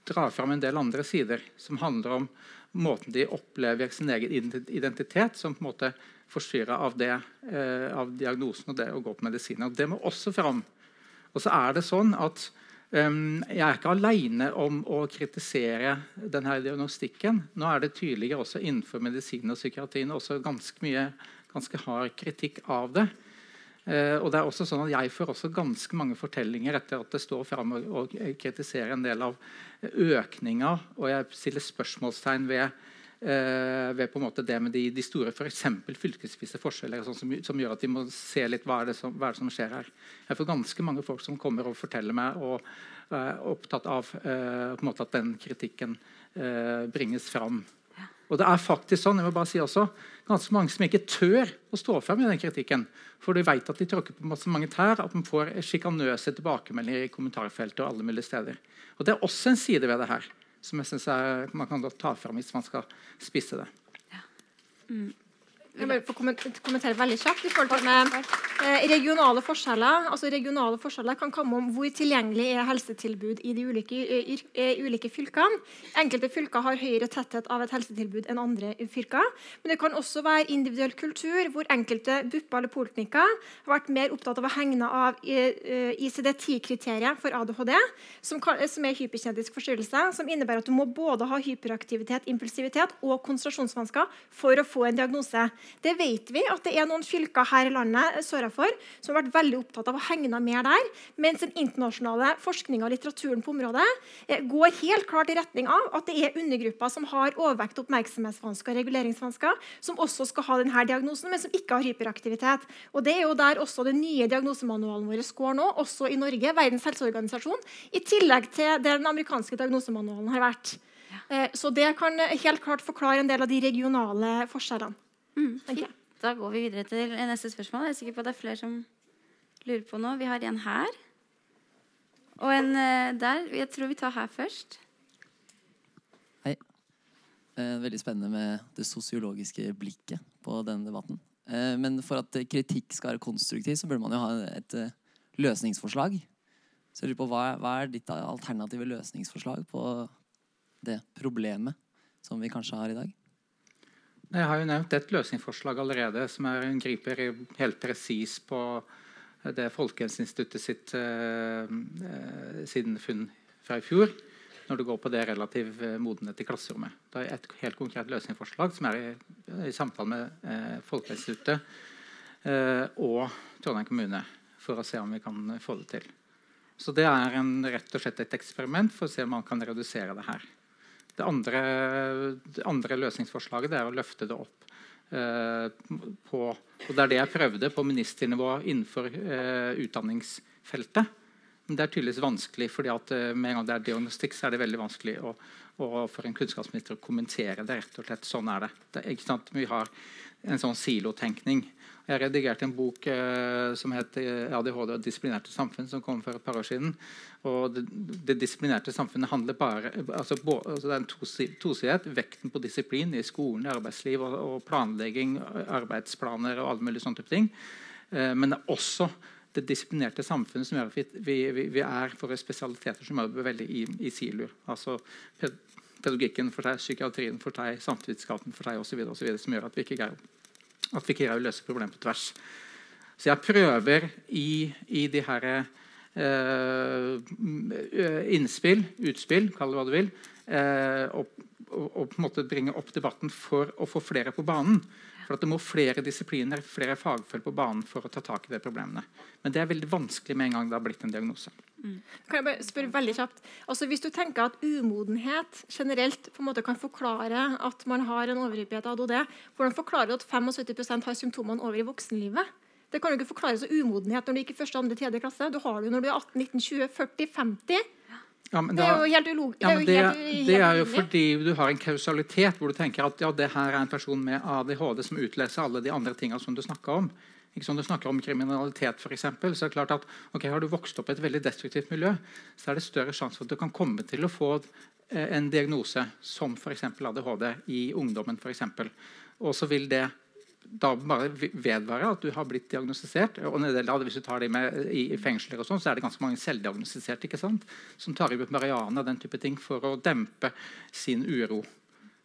drar fram en del andre sider som handler om måten de opplever sin egen identitet, som på en måte forstyrra av, det, eh, av diagnosen og det å gå på medisiner. Det må også fram. Og så er det sånn at um, Jeg er ikke aleine om å kritisere denne diagnostikken. Nå er det tydeligere også innenfor medisin og psykiatrien også ganske mye ganske hard kritikk av det. Uh, og det er også sånn at Jeg får også ganske mange fortellinger etter at det står fram og, og kritiserer en del av økninga. Og jeg stiller spørsmålstegn ved eh, ved på en måte det med de, de store. For fylkesvise forskjeller sånn som, som, gjør at de må se litt hva er, som, hva er det som skjer her. Jeg får ganske mange folk som kommer og forteller meg og er eh, opptatt av eh, at den kritikken eh, bringes fram. Og det er faktisk sånn, jeg må bare si også, ganske mange som ikke tør å stå frem i den kritikken. For de vet at de tråkker på masse mange tær, at de får sjikanøse tilbakemeldinger i kommentarfeltet. og alle mulige steder. Og Det er også en side ved det her som jeg synes man kan ta fram hvis man skal spisse det. Ja. Mm. Jeg bare få kommentere veldig kjapt i forhold til med eh, regionale forskjeller. Altså Regionale forskjeller kan komme om hvor tilgjengelig er helsetilbud i de ulike, i, i, ulike, fylkene. Enkelte fylker har høyere tetthet av et helsetilbud enn andre fylker. Men det kan også være individuell kultur, hvor enkelte BUP eller poliklinikker har vært mer opptatt av å hegne av uh, ICD-10-kriteriet for ADHD, som, kan, som er hyperkinetisk forstyrrelse, som innebærer at du må både ha hyperaktivitet, impulsivitet og konsentrasjonsvansker for å få en diagnose. Det vet vi at det er noen fylker her i landet sørafor som har vært veldig opptatt av å hegne mer der, mens den internasjonale forskninga og litteraturen på området eh, går helt klart i retning av at det er undergrupper som har overvekt, oppmerksomhetsvansker og reguleringsvansker, som også skal ha denne diagnosen, men som ikke har hyperaktivitet. Og Det er jo der også den nye diagnosemanualen vår går nå, også i Norge, Verdens helseorganisasjon, i tillegg til det den amerikanske diagnosemanualen har vært. Eh, så det kan helt klart forklare en del av de regionale forskjellene. Mm, Da går vi videre til neste spørsmål. Jeg er sikker på at det er flere som lurer på noe. Vi har en her. Og en uh, der. Jeg tror vi tar her først. Hei. Eh, veldig spennende med det sosiologiske blikket på denne debatten. Eh, men for at kritikk skal være konstruktiv, så burde man jo ha et løsningsforslag. Så jeg lurer på, hva, hva er ditt alternative løsningsforslag på det problemet som vi kanskje har i dag? Jeg har jo nevnt et løsningsforslag allerede som er, griper helt presis på det Folkehelseinstituttet sitt eh, siden funn fra i fjor, når det går på det relativ eh, modenhet i klasserommet. Det er et helt konkret løsningsforslag som er i, i samtale med eh, Folkehelseinstituttet eh, og Trondheim kommune for å se om vi kan få det til. Så det er en, rett og slett et eksperiment for å se om man kan redusere det her. Det andre, det andre løsningsforslaget det er å løfte det opp eh, på og Det er det jeg prøvde på ministernivå innenfor eh, utdanningsfeltet. Men det er tydeligvis vanskelig, fordi at eh, med en gang det er diagnostikk, så er det veldig vanskelig å, å, for en kunnskapsminister å kommentere det. rett og slett. Sånn er det. det er? Vi har en sånn silotenkning. Jeg redigerte en bok eh, som het eh, 'ADHD og disiplinerte samfunn', som kom for et par år siden. Og Det, det disiplinerte samfunnet handler bare altså, bo, altså Det er en tosidighet. Vekten på disiplin i skolen, arbeidsliv og, og, planlegging, arbeidsplaner og alle mulige sånne type ting. Eh, men det er også det disiplinerte samfunnet som gjør at vi, vi, vi er for spesialiteter som er veldig i, i siloer. Altså pedagogikken for seg, psykiatrien for seg, samfunnsvitenskapen for seg osv. Som gjør at vi ikke greier at vi ikke greier å løse problemet på tvers. Så jeg prøver i, i de her eh, innspill, utspill, kall det hva du vil, eh, å, å, måte bringe opp debatten for å få flere på banen. For Det må flere disipliner, flere fagfelt på banen for å ta tak i de problemene. Men det er veldig vanskelig med en gang det har blitt en diagnose. Mm. Kan jeg bare spørre veldig kjapt? Altså, hvis du tenker at umodenhet generelt på en måte kan forklare at man har en overhyppighet av ADHD, hvordan forklarer du at 75% har symptomene over i voksenlivet? Det kan jo ikke forklares av umodenhet når du gikk i første, andre, tredje klasse. Du har det når du er 18, 19, 20, 40, 50. Ja, det, er jo helt ulogisk. Ja, det, det, det, er jo fordi du har en kausalitet hvor du tenker at ja, det her er en person med ADHD som utleser alle de andre tingene som du snakker om. Ikke sånn du snakker om kriminalitet, for eksempel, så er det klart at okay, Har du vokst opp i et veldig destruktivt miljø, så er det større sjanse for at du kan komme til å få eh, en diagnose som f.eks. ADHD i ungdommen. For eksempel. og så vil det da bare vedvare at du har blitt diagnostisert. og Hvis du tar det med i, i fengsler, og sånn, så er det ganske mange selvdiagnostiserte som tar i bruk marihuana den type ting for å dempe sin uro.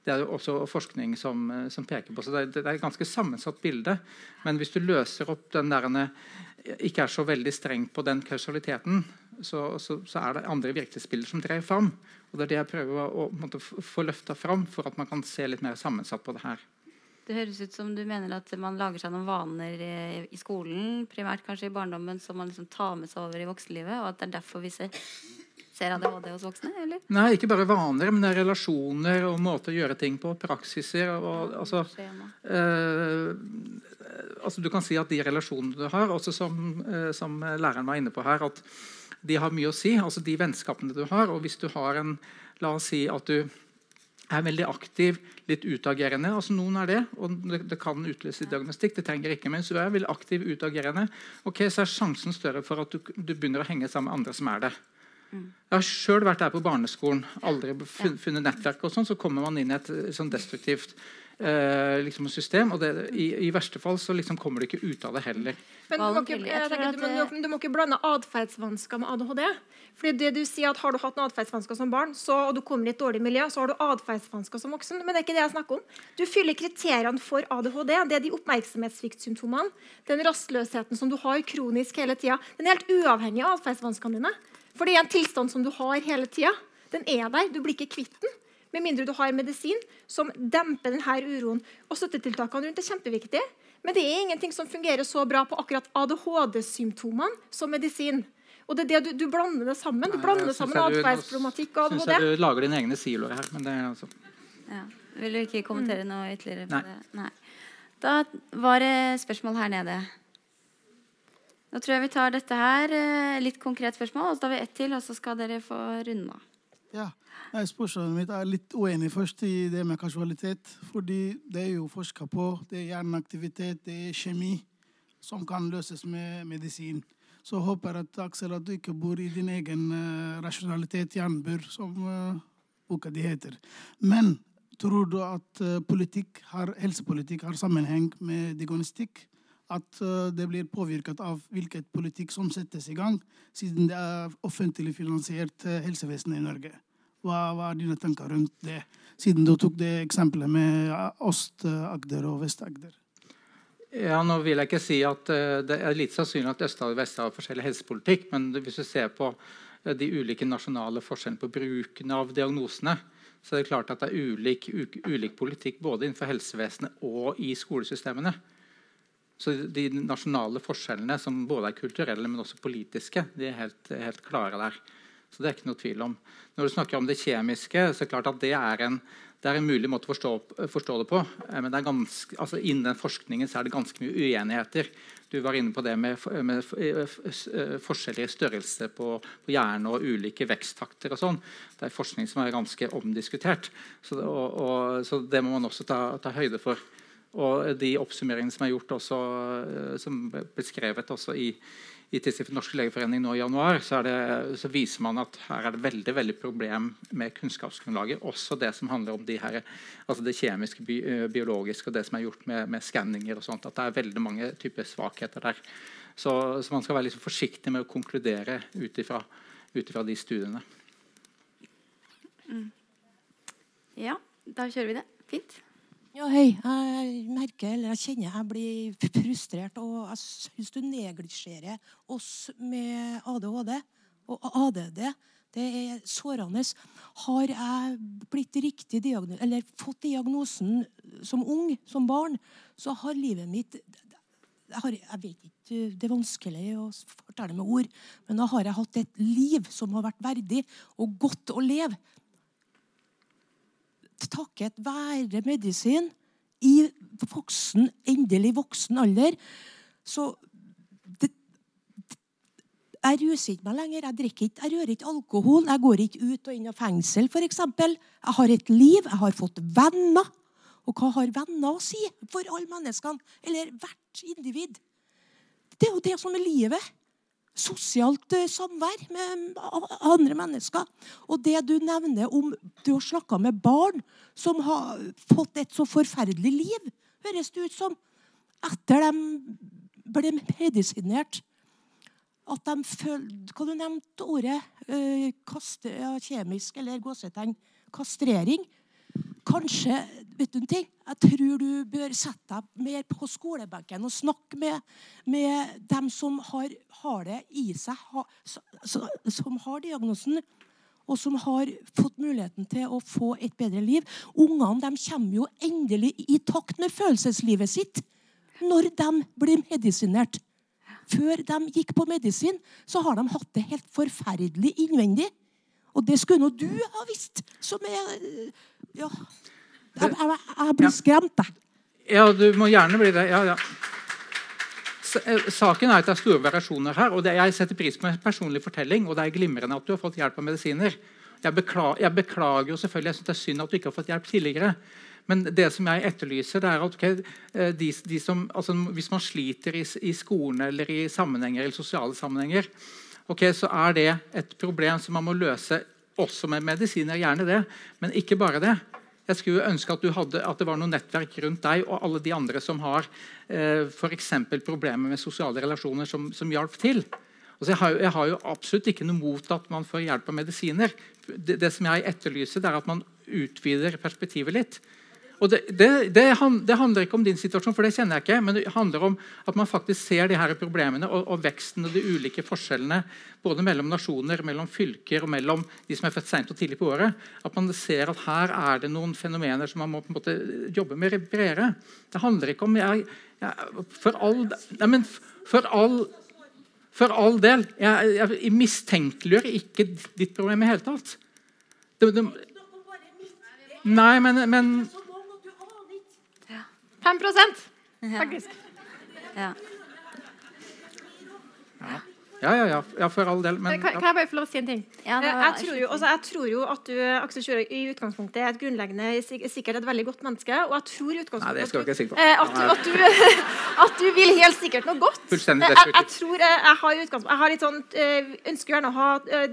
Det er også forskning som, som peker på. så det, det, er et ganske sammensatt bilde. Men hvis du løser opp den der ikke er så veldig streng på den kausaliteten, så, så, så er det andre virkelighetsbilder som dreier fram. Og Det er det jeg prøver å, å få løfta fram, for at man kan se litt mer sammensatt på det her. Det høres ut som du mener at man lager seg noen vaner i skolen, primært kanskje i barndommen, som man liksom tar med seg over i voksenlivet, og at det er derfor vi ser, ser ADHD hos voksne? eller? Nei, ikke bare vaner, men det er relasjoner og måter å gjøre ting på. Praksiser. Og, altså, eh, altså, du kan si at de relasjonene du har, også som, eh, som læreren var inne på her, at de har mye å si. altså De vennskapene du har. og hvis du har en La oss si at du er veldig aktiv, litt utagerende. altså Noen er det, og det, det kan utløse diagnostikk. det trenger ikke, Men hvis du er veldig aktiv, utagerende, ok, så er sjansen større for at du, du, begynner å henge sammen med andre som er det. Mm. Jeg har sjøl vært der på barneskolen, aldri funnet nettverk. og sånn, Så kommer man inn i et sånn destruktivt eh, liksom system. Og det, i, i, verste fall så liksom kommer du ikke ut av det heller. Men du må ikke, du må, du må ikke blande atferdsvansker med ADHD. Fordi det du sier at Har du hatt noen atferdsvansker som barn, så, og du kommer i et dårlig miljø, så har du atferdsvansker som voksen. Men det er ikke det jeg snakker om. Du fyller kriteriene for ADHD. Det er de oppmerksomhetssviktsymptomene. Den rastløsheten som du har kronisk hele tida. Den er helt uavhengig av atferdsvanskene dine. For det er en tilstand som du har hele tida. Den er der. Du blir ikke kvitt den. Med mindre du har medisin som demper denne uroen. Og Støttetiltakene rundt er kjempeviktige. Men det er ingenting som fungerer så bra på akkurat ADHD-symptomene som medisin. Og det er det du, du blander det sammen. Du blander sammen atferdsproblematikk og ADHD. Syns jeg du lager dine egne siloer her. men det er altså... Ja. Vil du ikke kommentere noe ytterligere på Nei. det? Nei. Da var det spørsmål her nede. Nå tror jeg vi tar dette her. Eh, litt konkret spørsmål, og så tar vi ett til, og så skal dere få runde av. Ja. Nei, Spørsmålet mitt er litt uenig først i det med kasualitet. Fordi det er jo forska på. Det er hjerneaktivitet, det er kjemi, som kan løses med medisin. Så håper at Aksel at du ikke bor i din egen uh, rasjonalitet, jernbur, som uh, boka di heter. Men tror du at uh, politikk har, helsepolitikk har sammenheng med diagnostikk? At uh, det blir påvirket av hvilket politikk som settes i gang, siden det er offentlig finansiert helsevesen i Norge? Hva, hva, er dine tanker rundt det, siden du tok det eksempelet med Øst-Agder og Vest-Agder? Ja, nå vil jeg ikke si at uh, Det er litt sannsynlig at Øst-Agder og Vest-Agder har forskjellig helsepolitikk. Men hvis du ser på uh, de ulike nasjonale forskjellene på bruken av diagnosene, så er det klart at det er ulik, ulik politikk både innenfor helsevesenet og i skolesystemene. Så De nasjonale forskjellene, som både er kulturelle, men også politiske, de er helt, helt klare der. Så det er ikke noe tvil om. Når du snakker om det kjemiske, så er det klart at det er en, det er en mulig måte å forstå, forstå, det på. Eh, men det ganske, altså innen den forskningen er det ganske mye uenigheter. Du var inne på det med, med eh, forskjeller i størrelse på, på hjerne og ulike veksttakter. og sånn. Det er forskning som er ganske omdiskutert. Så, og, og, så det må man også ta, ta, høyde for. Og de oppsummeringene som er gjort også, eh, som ble beskrevet også i, i Tidsskriftet Norsk legeforening nå i januar, så, det, så, viser man at her er det veldig veldig problem med kunnskapsgrunnlaget. Også det som handler om de her, altså det kjemiske, eh, biologiske og det som er gjort med, med skanninger. og sånt, At det er veldig mange typer svakheter der. Så, så man skal være liksom forsiktig med å konkludere ut ifra, de studiene. Mm. Ja, da kjører vi det. Fint. Ja, hei. Jeg merker, eller jeg kjenner jeg blir frustrert, og jeg syns du neglisjerer oss med ADHD. Og ADD, det er sårende. Har jeg blitt riktig diagnos eller fått diagnosen som ung, som barn, så har livet mitt jeg, har, jeg vet ikke, Det er vanskelig å fortelle med ord, men da har jeg hatt et liv som har vært verdig og godt å leve takket være medisin i voksen, endelig voksen alder, så det, Jeg ruser ikke meg lenger. Jeg drikker ikke, jeg rører ikke alkohol. Jeg går ikke ut og inn av fengsel, f.eks. Jeg har et liv. Jeg har fått venner. Og hva har venner å si for alle menneskene? Eller hvert individ? Det er jo det som er livet sosialt eh, samvær med andre mennesker. Og det du nevner om du har snakka med barn som har fått et så forferdelig liv, høres det ut som. etter de ble medisinert at de følte Hva du nevnte ordet? Eh, kaste, ja, kjemisk eller gåsetegn. Kastrering. Kanskje vet du en ting? Jeg tror du bør sette deg mer på skolebenken og snakke med, med dem som har, har det i seg, ha, som har diagnosen og som har fått muligheten til å få et bedre liv. Ungene kommer jo endelig i takt med følelseslivet sitt når de blir medisinert. Før de gikk på medisin, så har de hatt det helt forferdelig innvendig. Og det skulle nå du ha visst, som er Ja. Jeg, jeg, jeg blir skremt, jeg. Ja, du må gjerne bli det. Ja, ja. Eh, Saken er at det er store variasjoner her. og det, Jeg setter pris på en personlig fortelling, og det er glimrende at du har fått hjelp av medisiner. Jeg beklager, jeg beklager jo selvfølgelig, jeg synes det er synd at du ikke har fått hjelp tidligere. Men det som jeg etterlyser, det er at ok, eh, de, de som, altså, hvis man sliter i, i skolen eller i sammenhenger, eller sosiale sammenhenger, ok, så er det et problem som man må løse også med medisiner. Gjerne det, men ikke bare det. Jeg skulle ønske at, hadde, at det var noe nettverk rundt deg og alle de andre som har eh, f.eks. problemer med sosiale relasjoner, som, som hjalp til. Altså, jeg, har, jeg har jo absolutt ikke noe mot at man får hjelp av medisiner. Det, det som jeg etterlyser, er at man utvider perspektivet litt. Og det, det, det, han- det handler ikke om din situasjon, for det kjenner jeg ikke. Men det handler om at man faktisk ser de her problemene og, og veksten og de ulike forskjellene både mellom nasjoner, mellom fylker og mellom de som er født sent og tidlig på året. At man ser at her er det noen fenomener som man må på en måte jobbe med bredere. Det handler ikke om jeg, jeg, For all Nei, men for all for all del. Jeg, jeg mistenkeliggjør ikke ditt problem i hele tatt. Det, det, nei, men, men 5% faktisk. Ja. Ja, ja, ja, ja, for all del. Men, kan, kan jeg bare få lov å si en ting? Ja, Eh, jeg, tror jo, altså, jeg tror jo at du Aksel Sjøra, i utgangspunktet er et grunnleggende sikkert et veldig godt menneske. Og jeg tror i Nei, utgangspunktet det skal at jeg ikke si på. Eh, at, du, at, du, at du vil helt sikkert noe godt. Fullstendig Eh, jeg, jeg tror jeg, jeg har i utgangspunkt, jeg har litt sånn, ønsker gjerne å ha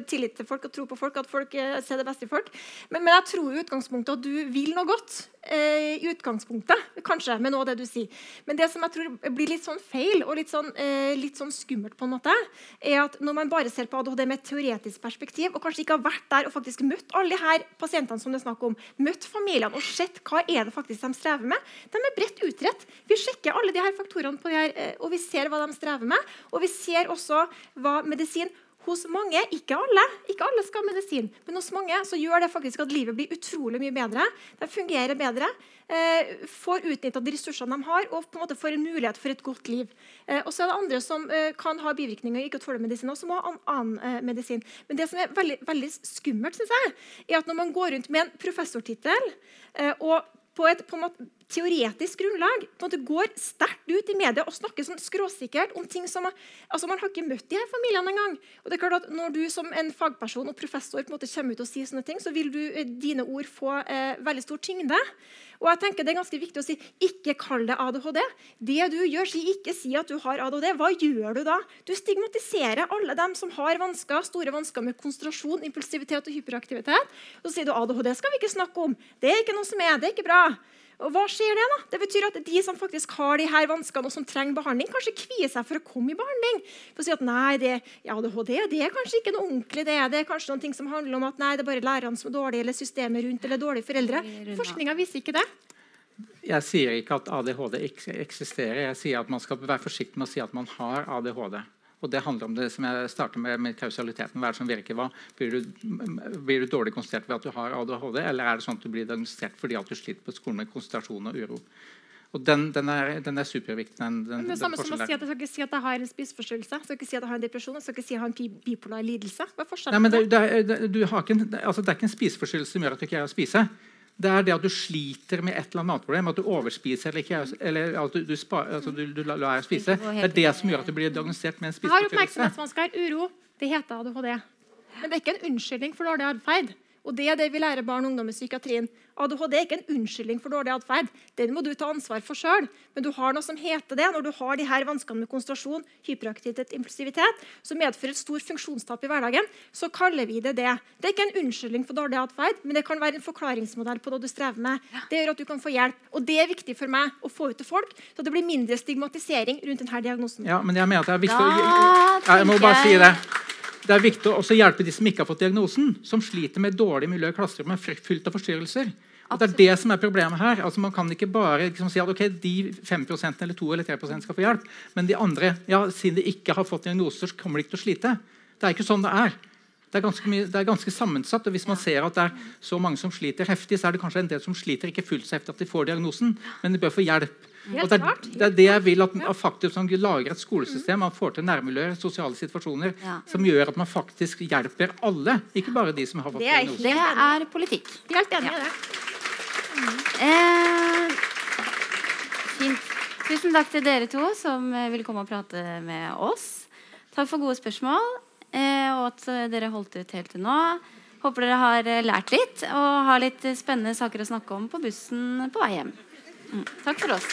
tillit til folk og tro på folk. At folk ser det beste i folk. Men, men jeg tror i utgangspunktet at du vil noe godt. I utgangspunktet, kanskje, med noe av det du sier. Men det som jeg tror blir litt sånn feil og litt sånn, litt sånn skummelt, på en måte, er at når man bare ser på ADHD med et teoretisk perspektiv, og kanskje ikke har vært der og faktisk møtt alle de her pasientene som det er snakk om, møtt familiene og sett hva er det faktisk de strever med, de er bredt utredt. Vi sjekker alle de her faktorene på de her, eh, og vi ser hva de strever med. Og vi ser også hva medisin hos mange, ikke alle, ikke alle skal ha medisin, men hos mange så gjør det faktisk at livet blir utrolig mye bedre. De fungerer bedre, eh, får utnytta de ressursene de har, og på en måte får en mulighet for et godt liv. Eh, og så er det andre som eh, kan ha bivirkninger og ikke tåle medisin, og som må ha an annen eh, medisin. Men det som er veldig, veldig skummelt, synes jeg, er at når man går rundt med en professortittel eh, og på et på en måte, teoretisk grunnlag på en måte går sterkt ut i media og snakker sånn skråsikkert om ting som altså Man har ikke møtt de her familiene engang. Og det er klart at Når du som en fagperson og professor på en måte kommer ut og sier sånne ting, så vil du, eh, dine ord få eh, veldig stor tyngde. Og jeg tenker Det er ganske viktig å si ikke kall det ADHD. Det du gjør, si ikke si at du har ADHD. Hva gjør du da? Du stigmatiserer alle dem som har vansker, store vansker med konsentrasjon, impulsivitet og hyperaktivitet. Så sier du ADHD skal vi ikke snakke om. Det er ikke noe som er, det er ikke bra. Og hva skjer Det da? Det betyr at de som faktisk har de her vanskene og som trenger behandling, kanskje kvier seg for å komme i behandling. For å si at nei, det, ja, ADHD det er kanskje ikke noe ordentlig. Det, det er kanskje noen ting som handler om at nei, det er bare lærerne som er dårlige, eller systemet rundt, eller dårlige foreldre. Forskninga viser ikke det. Jeg sier ikke at ADHD ikke eksisterer. Jeg sier at man skal være forsiktig med å si at man har ADHD. Og Det handler om det som jeg starter med, med kausaliteten. Hva er det som virker? Hva? Blir, du, blir du dårlig konsentrert ved at du har ADHD, eller er det sånn at du blir diagnostisert fordi at du sliter på skolen med konsentrasjon og uro? Og Den, den, er, den er superviktig. Den, den, Men det samme som å si at Jeg skal ikke si at jeg har en spiseforstyrrelse, jeg skal ikke si at jeg har en depresjon, jeg skal ikke si at jeg har en bipolar lidelse. Hva er forskjellen? men det, det, er, det, altså, det er ikke en spiseforstyrrelse som gjør at du ikke greier å spise. Det er det at du sliter med et eller annet matproblem, at du overspiser eller, ikke, eller at du, du, spa, altså, du, du lar deg spise. Det er det som gjør at du blir diagnostisert med en spiseforstyrrelse. har du oppmerksomhetsvansker, uro. Det heter ADHD. Men det er ikke en unnskyldning for dårlig atferd. Og det er det vi lærer barn og ungdom i psykiatrien. ADHD er ikke en unnskyldning for dårlig atferd. Den må du ta ansvar for sjøl. Men du har noe som heter det når du har de her vanskene med konsentrasjon, hyperaktivitet, impulsivitet, som medfører et stort funksjonstap i hverdagen. Så kaller vi det det. Det er ikke en unnskyldning for dårlig atferd, men det kan være en forklaringsmodell på det du strever med. Det gjør at du kan få hjelp. Og det er viktig for meg å få ut til folk, så det blir mindre stigmatisering rundt denne diagnosen. Ja, men jeg mener at det er viktig å ja, Jeg må bare si det. Det er viktig å hjelpe de som ikke har fått diagnosen, som sliter med dårlig miljø i klasserommet, fylt av forstyrrelser. Og Det er det som er problemet her. Altså Man kan ikke bare liksom si at ok, de 5 eller 2 eller 3% skal få hjelp, men de andre, ja, siden de ikke har fått diagnoser, så kommer de ikke til å slite. Det er ikke sånn det er. Det er, ganske mye, det er ganske sammensatt. og Hvis man ser at det er så mange som sliter heftig, så er det kanskje en del som sliter ikke fullt så heftig at de får diagnosen, men de bør få hjelp. Og det, er, det er det jeg vil at, man faktisk man lager et skolesystem, man får til nærmiljøer, sosiale situasjoner, Ja. som gjør at man faktisk hjelper alle, ikke bare de som har fått Det er. Det er politikk. Helt enig i det. Eh, fint. Tusen takk til dere to som eh, ville komme og prate med oss. Takk for gode spørsmål, eh, og at eh, dere holdt ut helt til nå. Håper dere har eh, lært litt og har litt spennende saker å snakke om på bussen på vei hjem. Mm. Takk for oss.